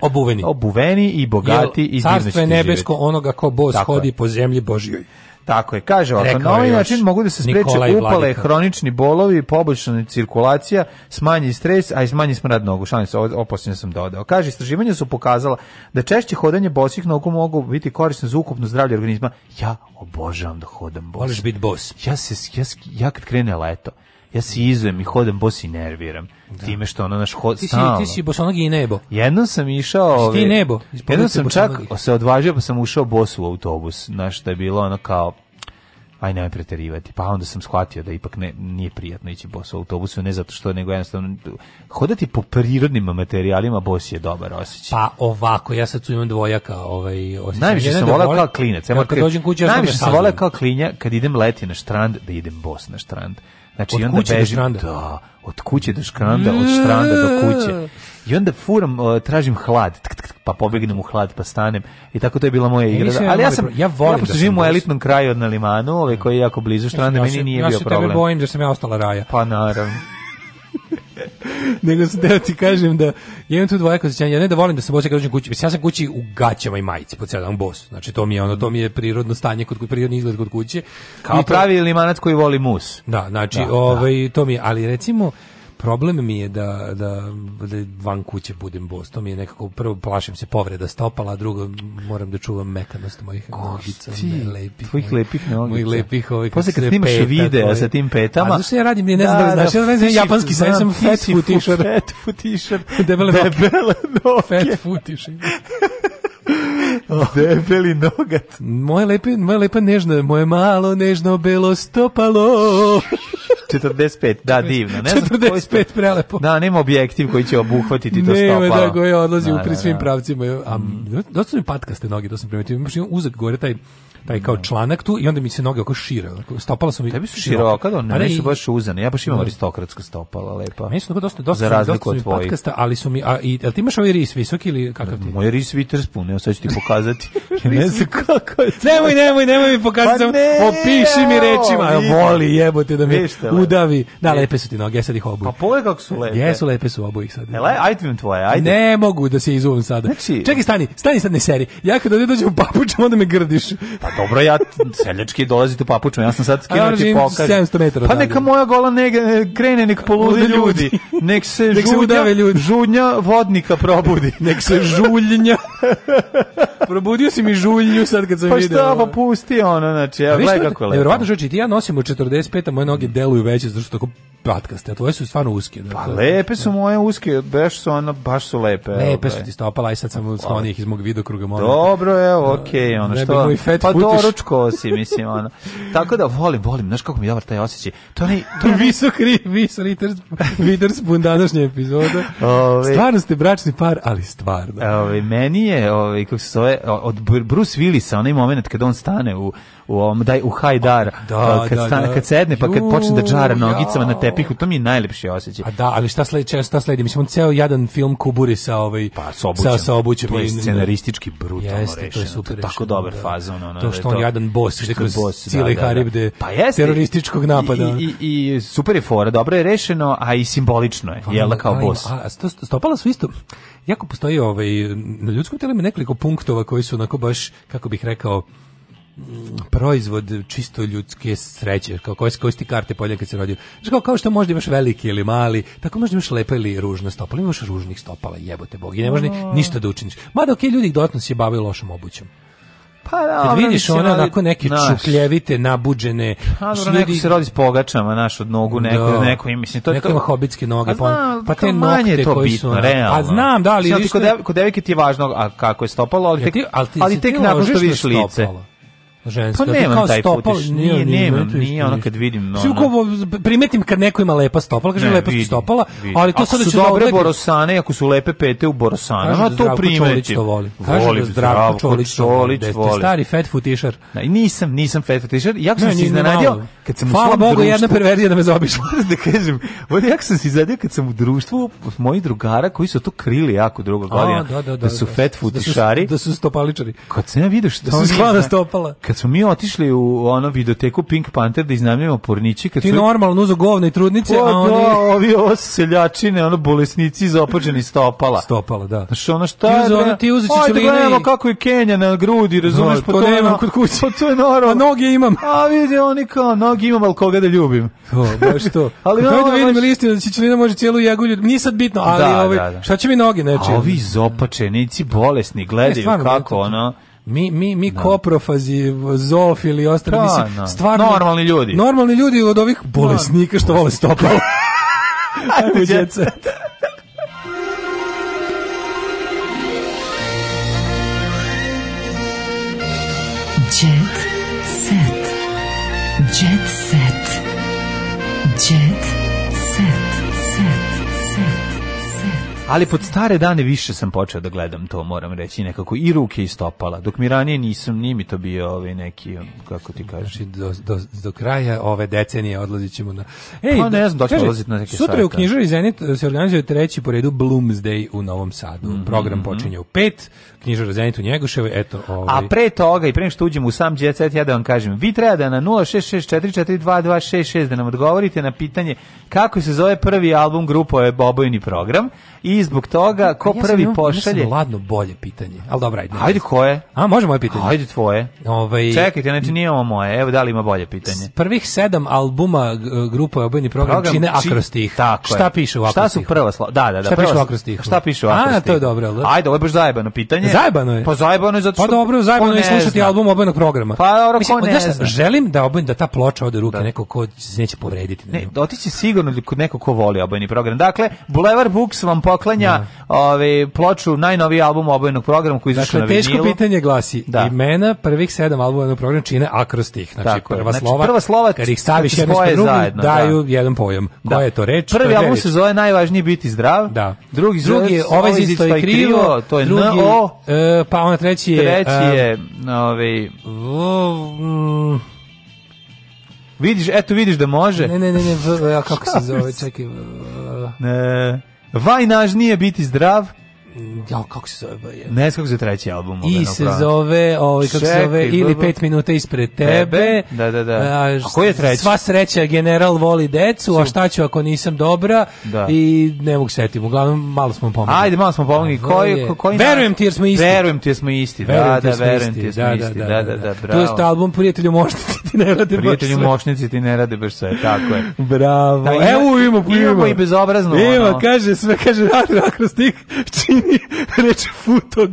obuveni. Obuveni i bogati Jel, i divni Carstvo je nebesko živjeti. onoga ko bos Tako hodi je. po zemlji Božjoj. Tako je, kaže ovako, na ovaj način mogu da se spreče upale, hronični bolovi, poboljšana cirkulacija, smanji stres, a i smanji smrad nogu. Šalim se, oposljedno sam dodao. Kaže, istraživanja su pokazala da češće hodanje bosih nogu mogu biti korisno za ukupno zdravlje organizma. Ja obožavam da hodam bos. Voliš biti bos. Ja, se, ja, ja kad krene leto, ja se izujem i hodam bos i nerviram. Da. Time što ono naš hod stalno. ti si, Ti si bosonog i nebo. Jednom sam išao... Ti ovaj, nebo. Jednom sam čak se odvažio pa sam ušao bos u autobus. Znaš, da je bilo ono kao aj nemoj preterivati. Pa onda sam shvatio da ipak ne, nije prijatno ići bos u autobusu, ne zato što, nego jednostavno hodati po prirodnim materijalima bos je dobar osjećaj. Pa ovako, ja sad tu imam dvojaka ovaj, osjećaj. Najviše sam da volao kao klinac. Ja kad kad dođem kuće, najviše sam volao kao klinja kad idem leti na štrand, da idem bos na štrand. Znači, od kuće bežim, do škranda. Da, od kuće do štranda, od štranda do kuće. I onda furam, tražim hlad, tk, tk, tk, pa pobegnem u hlad, pa stanem. I tako to je bila moja igra. Ali ja sam, ja volim ja da živim u elitnom kraju na Limanu, ove ovaj, koji je jako blizu štranda, ja meni nije ja bio problem. Ja se tebe bojim da sam ja ostala raja. Pa naravno. Nego sam teo ti kažem da ja imam tu dvojako osjećanje, ja ne da volim da se bosim kad dođem kući, ja sam kući u gaćama i majici po celom bos. Znači to mi je ono, to mi je prirodno stanje kod prirodni izgled kod kuće. Kao I pravi to... limanac koji voli mus. Da, znači, da, da. ovaj da. to mi je, ali recimo problem mi je da, da, da van kuće budem bos. To mi je nekako, prvo plašim se povreda stopala, a drugo moram da čuvam mekanost mojih nogica. Ne, lepih, tvojih lepih nogica. Mojih lepih ovih Posle kad snimaš peta, sa tim petama. A zašto ja radim, ne da, znam da, da, znaš, da, ja znam japanski, sad sam fat footisher. Fat footisher. Debele noge. Debele noge. Fat footisher. Debeli nogat. Moje lepe, moje lepa nežno, moje malo nežno belo stopalo. 45, da, divno. Ne 45, znam prelepo. Da, nema objektiv koji će obuhvatiti to stopalo. Nema, da, koji odlazi da, u pri da, svim da. pravcima. A, mhm. dosta mi patka noge, to sam primetio. Imaš uzet gore taj taj kao da. članak tu i onda mi se noge oko šire, stopala su mi. Tebi su široka, da, ne, nisu baš uzane. Ja baš imam da. aristokratska stopala, lepa. Meni su dosta dosta za razliku od tvojih. ali su mi a i ti imaš ovaj ris visoki ili kakav ti? Moj ris Viters puneo, sad ću ti pokazati. ne znam kako. Nemoj, nemoj, nemoj mi pokazati. Pa opiši mi rečima. Voli jebote da mi udavi. Da, lepe su ti noge, sad ih obuj. Pa pogledaj kako su lepe. Jesu lepe su obojih sad. Ele, ajde mi tvoje, ajde. Ne mogu da se izuvam sada. Znači, Čekaj, stani, stani sad ne seri. Ja kad ovdje dođem u papučama, onda me grdiš. Pa dobro, ja seljački dolazite u papuču, ja sam sad skinuo ti pokažem. Pa neka moja gola neka krene, nek polude ljudi. Nek se, nek žudnja, se ljudi. žudnja vodnika probudi. nek se žuljnja. Probudio si mi žuljnju sad kad sam pa vidio. Pa šta, pa pusti ono, znači, znači ja gledaj kako lepo. verovatno žuči, ti ja nosim 45, a moje noge mm. deluju veće, zato što tako patkaste, a tvoje su stvarno uske. Da, pa da, da. lepe su moje uske, baš su, ono, baš su lepe. Lepe su ovaj. ti stopala, aj sad sam sklonio ih iz mog vidokruga. Molim. Dobro, je, okej, okay, da, ono što... Pa doručko si, mislim, ono. Tako da volim, volim, znaš kako mi je dobar taj osjećaj. To je to je visok ri, visok Witherspoon današnje epizode. Ovaj- stvarno ste bračni par, ali stvarno. Ove, ovaj, meni je, ove, kako se zove, od Bruce Willisa, onaj moment kad on stane u u, um, daj, u Hajdar, da, kad, stane, da, kad sedne, pa kad počne da džara nogicama na te epiku, to mi je najlepši osjećaj. A da, ali šta sledi, šta sledi? Mislim, on ceo jadan film kuburi sa ovaj... Pa, s obućem. Sa, sa obućem. To je scenaristički brutalno jeste, rešeno. To je super rešeno, Tako dobar da. fazon. Ono, to da što on to, jadan boss, što kroz boss, da, cijeli da, da, Harib pa jeste, terorističkog napada. I, i, i, super je fora, dobro je rešeno, a i simbolično je, pa, jel da kao da, boss. A, a, stopala su isto, jako postoji ovaj, na ljudskom telu ima nekoliko punktova koji su onako baš, kako bih rekao, proizvod čisto ljudske sreće, kao koje, koje ti karte polje kad se rodio. Znaš, kao, kao što možda imaš veliki ili mali, tako možda imaš lepa ili ružna stopala, imaš ružnih stopala, jebote bog, i ne možeš ništa da učiniš. Mada okej, okay, ljudi dotno se bavaju lošom obućom. Pa da, Kad vidiš ono onako neke naš. čupljevite, nabuđene... A pa dobro, ljudi... neko se rodi s pogačama, naš, od nogu, neko, da. neko ima, mislim, to... Neko ima hobitske noge, a pa znam, pa, pa te nokte to koji bitno, su... Realno. A znam, da, ali... Znači, kod, dev, kod devike ti je važno a kako je stopalo, ali ja ti, ali, ali tek nakon što vidiš lice. Stopalo ženska. Pa nemam taj stopal, futiš. Nije, nije, nemam, nije, ono kad vidim. Ono... Ko, primetim kad neko ima lepa stopala, kažem lepa vidi, stopala, vidi. ali to ako sada da će dobre borosane, ako su lepe pete u borosanama, da to primetim. Čolić to voli. Kaže da voli, da Zdravko Čolić, to voli. Da stari fat futišar. Da, nisam, nisam fat futišar. Ja sam se iznenadio kad sam Hvala Bogu, društvu... jedna perverzija da me zaobišla. da kažem, ovdje ja sam se iznenadio kad sam u društvu mojih drugara koji su to krili jako drugo godina, da, su fat futišari. Da su stopaličari. Kad se ja vidio što da su sklada stopala kad smo mi otišli u ono videoteku Pink Panther da iznajmljujemo porniči, kad Ti su... normalno uzo govne i trudnice, o, pa a da, oni... Da, ovi ovo seljačine, ono bolesnici iz opođenih stopala. Stopala, da. Znaš, ono šta... Ti uzo, da ono, ti uzo Ajde, gledamo kako je Kenja na grudi, razumeš, no, da, po pa to, to nemam kod kuće. Po pa to je normalno. Pa noge imam. A vidi, oni kao, noge imam, ali koga da ljubim. To, baš to. ali no, da vidim baš... listinu, da Čičelina može cijelu jagulju, nije sad bitno, ali da, ovaj, da, da. šta će mi noge neče? A ovi izopačenici, bolesni, e, gledaju kako, ono mi, mi, mi no. Da. koprofazi, zoofili i ostali, pa, mislim, no. Da. stvarno... Normalni ljudi. Normalni ljudi od ovih bolesnika što da. vole stopalo. Ajmo, djeca. Ali pod stare dane više sam počeo da gledam to, moram reći, nekako i ruke i stopala. Dok mi ranije nisam, nije mi to bio ovaj neki, kako ti kažeš. Znači, do, do, do kraja ove decenije odlazit ćemo na... Ej, pa da, ne znam da ćemo odlaziti na neke Sutra sajte. u knjižari Zenit se organizuje treći po redu Bloomsday u Novom Sadu. Mm -hmm. Program počinje u pet, knjižara Zenit u Njegoševoj, eto. Ovaj. A pre toga i pre što uđemo u sam Jet ja da vam kažem, vi treba da na 0664422266 da nam odgovorite na pitanje kako se zove prvi album grupe Bobojni program i zbog toga ko ja prvi imam, pošalje. Ja sam ladno bolje pitanje, Al dobro, ajde. Ajde koje? A, može moje pitanje? Ajde tvoje. Ovaj, Čekajte, znači nije ovo moje, evo da li ima bolje pitanje. Prvih sedam albuma grupe Bobojni program, program čine akrostih. Tako Šta je. piše u akrostihu? Šta su prva slo... Da, da, da. Šta prva... piše u akrostihu? Šta piše u akrostihu? A, to je dobro. al. Da? Ajde, ovo je baš zajebano pitanje zajebano je. Pa zajebano je zato pa što Pa dobro, zajebano je slušati zna. album obojenog programa. Pa dobro, Mislim, ne zna. želim da obojen da ta ploča ode ruke da. nekog ko se neće povrediti. Ne, ne otići sigurno kod nekog ko voli obojeni program. Dakle, Boulevard Books vam poklanja da ove, ploču, najnoviji album obojenog programa koji izašao dakle, na vinilu. teško pitanje glasi, da. imena prvih sedam albuma na programu čine akrostih, znači Tako, prva znači, slova, prva slova kad ih staviš znači, jedno spod zajedno, da. daju da. jedan pojam. Da. Koja je to reč? Prvi to album se zove Najvažnije biti zdrav, da. drugi, drugi je ovaj zid stoji krivo, to je drugi, NO, e, pa ona treći je... Treći e, je, um, ovaj... Vidiš, eto vidiš da može. Ne, ne, ne, ne, kako se zove, čekaj. Ne. Vajnažnije biti zdrav ja kako se zove je. Ne znam kako se treći album I se pravi. zove, ovaj kako Čekaj, se zove ili 5 minuta ispred tebe. Da, da, da. A, a koji je treći? Sva sreća general voli decu, Su. a šta ću ako nisam dobra? Da. I ne mogu setiti. Uglavnom malo smo pomogli. Ajde, malo smo pomogli. Koji koji Verujem ti smo isti. Verujem ti smo isti. Da, da, verujem ti da, smo da, da, isti. Da, da, da, bravo. To je album Prijatelju moćnici ti ne rade baš. Prijatelju mošnici ti ne rade baš sve, tako je. Bravo. Evo ima, ima i bezobrazno. Ima, kaže sve, kaže rad rakrostik, čini mi reče futog.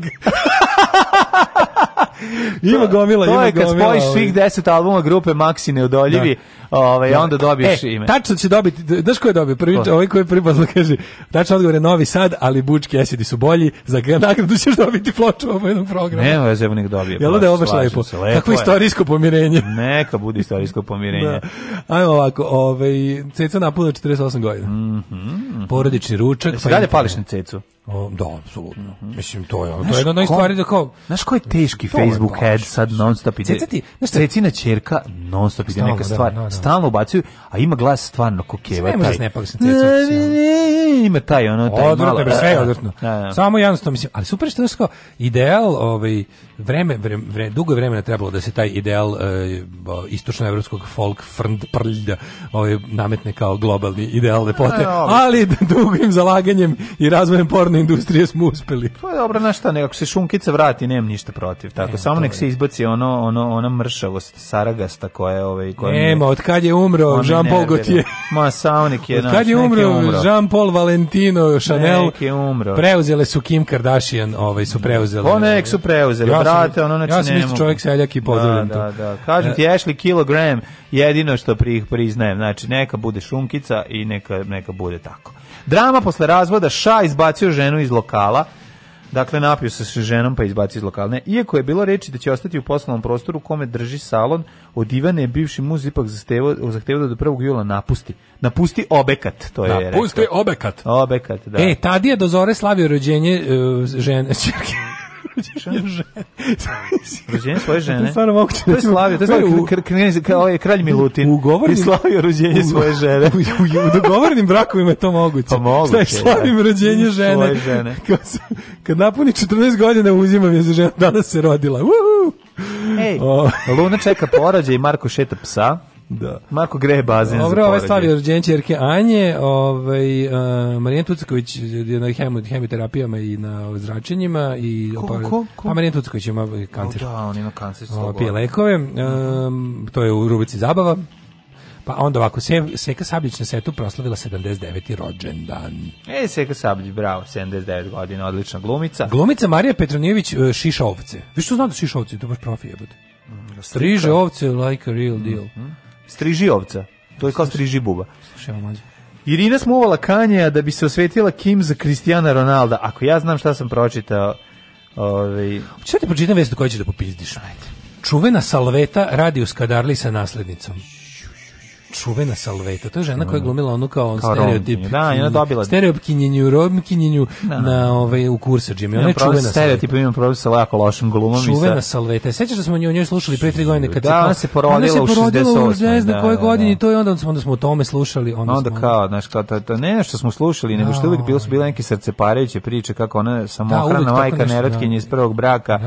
ima gomila, ima gomila. To je kad spojiš svih deset albuma grupe Maxi Neodoljivi, da. Ove, Ovaj onda dobiješ e, ime. Tačno će dobiti, znaš ko je dobio? Prvi, ko? ovaj koji je pripazno kaže, tačno odgovor je Novi Sad, ali Bučki Esidi su bolji, za nagradu ćeš dobiti ploču ovom jednom programu. Ne, veze, nek dobije. Jel da je ovo lepo? Kako istorijsko pomirenje. Neka bude istorijsko pomirenje. da. Ajmo ovako, ovaj, Ceca napunila 48 godina. Mm -hmm. Porodični ručak. Jesi pa dalje pališ na Cecu? O, da, apsolutno. Mhm. Mislim, to je, to je jedna od stvari da kao... Znaš ko je teški Facebook head sad non stop ide? Cecati, znaš Cecina čerka non stop ide neka da, stvar. Da, da, da stalno ubacuju, a ima glas stvarno kokeva. Sve taj. Ima taj, ono, taj odvrtno, malo. sve je da, da, odvrtno. Da, samo jednostavno, mislim, ali super što je kao ideal, ovaj, vreme, vreme, dugo je vremena trebalo da se taj ideal e, istočnoevropskog folk frnd prlja ovaj, nametne kao globalni ideal lepote, e, ali dugim zalaganjem i razvojem porno industrije smo uspeli. Pa dobro, na šta, nekako se šunkica vrati, nemam ništa protiv, tako, samo nek se izbaci ono, ono, ona mršavost, saragasta koja je, ovaj, koja Nema, kad je umro Jean Paul Gaultier. Ma Saunik neki jedan. kad je umro, Jean Paul Valentino Chanel. Nek umro. Preuzele su Kim Kardashian, ovaj su preuzele. One nek su preuzele, ja brate, ono znači Ja sam isto čovjek seljak i da, pozdravljam da, to. Da, da, Kažem ti e. Ashley kilogram jedino što pri, priznajem, znači neka bude šunkica i neka neka bude tako. Drama posle razvoda Ša izbacio ženu iz lokala Dakle, napio se s ženom pa izbaci iz lokalne. Iako je bilo reči da će ostati u poslovnom prostoru u kome drži salon, od Ivane je bivši muz ipak zahtevao da do 1. jula napusti. Napusti obekat, to je Napusti rekao. obekat. Obekat, da. E, tad je do zore slavio rođenje uh, žene, čirke rođenje žene. rođenje svoje žene. To je stvarno moguće. To je da slavio, to je slavio, kao ovaj je kralj Milutin. Ugovorni, je slavio rođenje svoje žene. U, u, dogovornim brakovima je to moguće. Pa moguće. Šta je da. slavim rođenje žene? Svoje žene. Kad, kad napuni 14 godina uzimam je za ženu, danas se rodila. Uhu! Ej, Luna čeka porođaj i Marko šeta psa da. Marko Grehe bazen Dobro, ovaj slavi rođenje ćerke Anje, ovaj, uh, Marijan Tucaković je na hemo, hemoterapijama i na zračenjima. I, ko, opar, ko, ko? A Marijan Tucaković ima kancer. O, da, on ima kancer. O, pije lekove, um, to je u rubici zabava. Pa onda ovako, Se, Seka Sabljić na setu proslavila 79. rođendan. E, Seka Sabljić, bravo, 79 godina, odlična glumica. Glumica Marija Petronijević e, Šišovce. Vi što znate Šišovce, to baš profi jebate. Mm, da Riže ovce like a real deal. Mm -hmm. Striži ovca. To je kao striži buba. Slušaj, mlađe. Irina smuvala Kanja da bi se osvetila Kim za Kristijana Ronalda. Ako ja znam šta sam pročitao... Ovaj... Šta ti pročitam vest koju ćeš da popizdiš? Čuvena Salveta radi u Skadarli sa naslednicom čuvena Salveta, to je žena koja je mm. glumila onu kao, kao stereotip. Da, ona dobila. Stereotipkinjenju, romkinjenju da. na da. ovaj u kursa kursađima. Ona je čuvena. Stereotip ima problem sa jako lošim glumom Čuvena Salveta. Sećaš da smo o njoj slušali pre 3 godine kad da, se ona pa- se porodila u 68. Ne znam koje da, godine da. to je onda smo onda smo o tome slušali, onda, onda smo, kao, znaš, kao to, ne nešto smo slušali, nego što uvek bilo su bile neke srceparajuće priče kako ona samohrana majka nerotkinja iz prvog braka.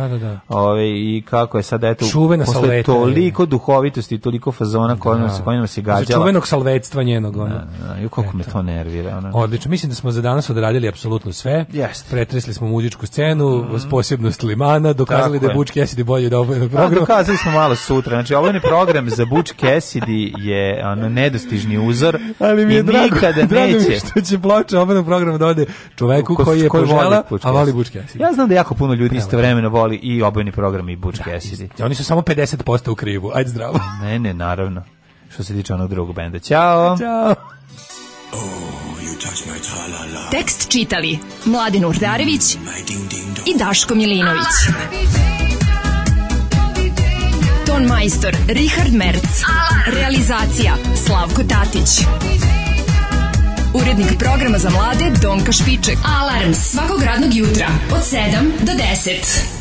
Ovaj i kako je sad eto posle toliko duhovitosti, toliko fazona koja nam se koja nam se pogađala. Čuvenog salvetstva njenog. Ono. Da, da, koliko me to nervira. Ono. Odlično, mislim da smo za danas odradili apsolutno sve. Yes. Pretresli smo muzičku scenu, mm -hmm. posebnost limana, dokazali da je Buč Kesidi bolje da ovaj program. A, dokazali smo malo sutra. Znači, ovaj program za Buč Kesidi je ono, nedostižni uzor Ali mi je drago, nikada drago neće. Mi što će ploča ovaj program da ode čoveku Ko, koji je požela, a voli Buč Kesidi. Ja znam da jako puno ljudi isto istovremeno voli i obojeni program i Buč Kesidi. Da, Oni su samo 50% u krivu. Ajde zdravo. Ne, ne, naravno što se tiče onog drugog benda. Ćao! Ćao! Oh, Tekst čitali Mladin Urdarević mm, i Daško Milinović. Ton majstor Richard Merc. Realizacija Slavko Tatić. Urednik programa za mlade Donka Špiček. Alarms svakog radnog jutra od 7 do 10.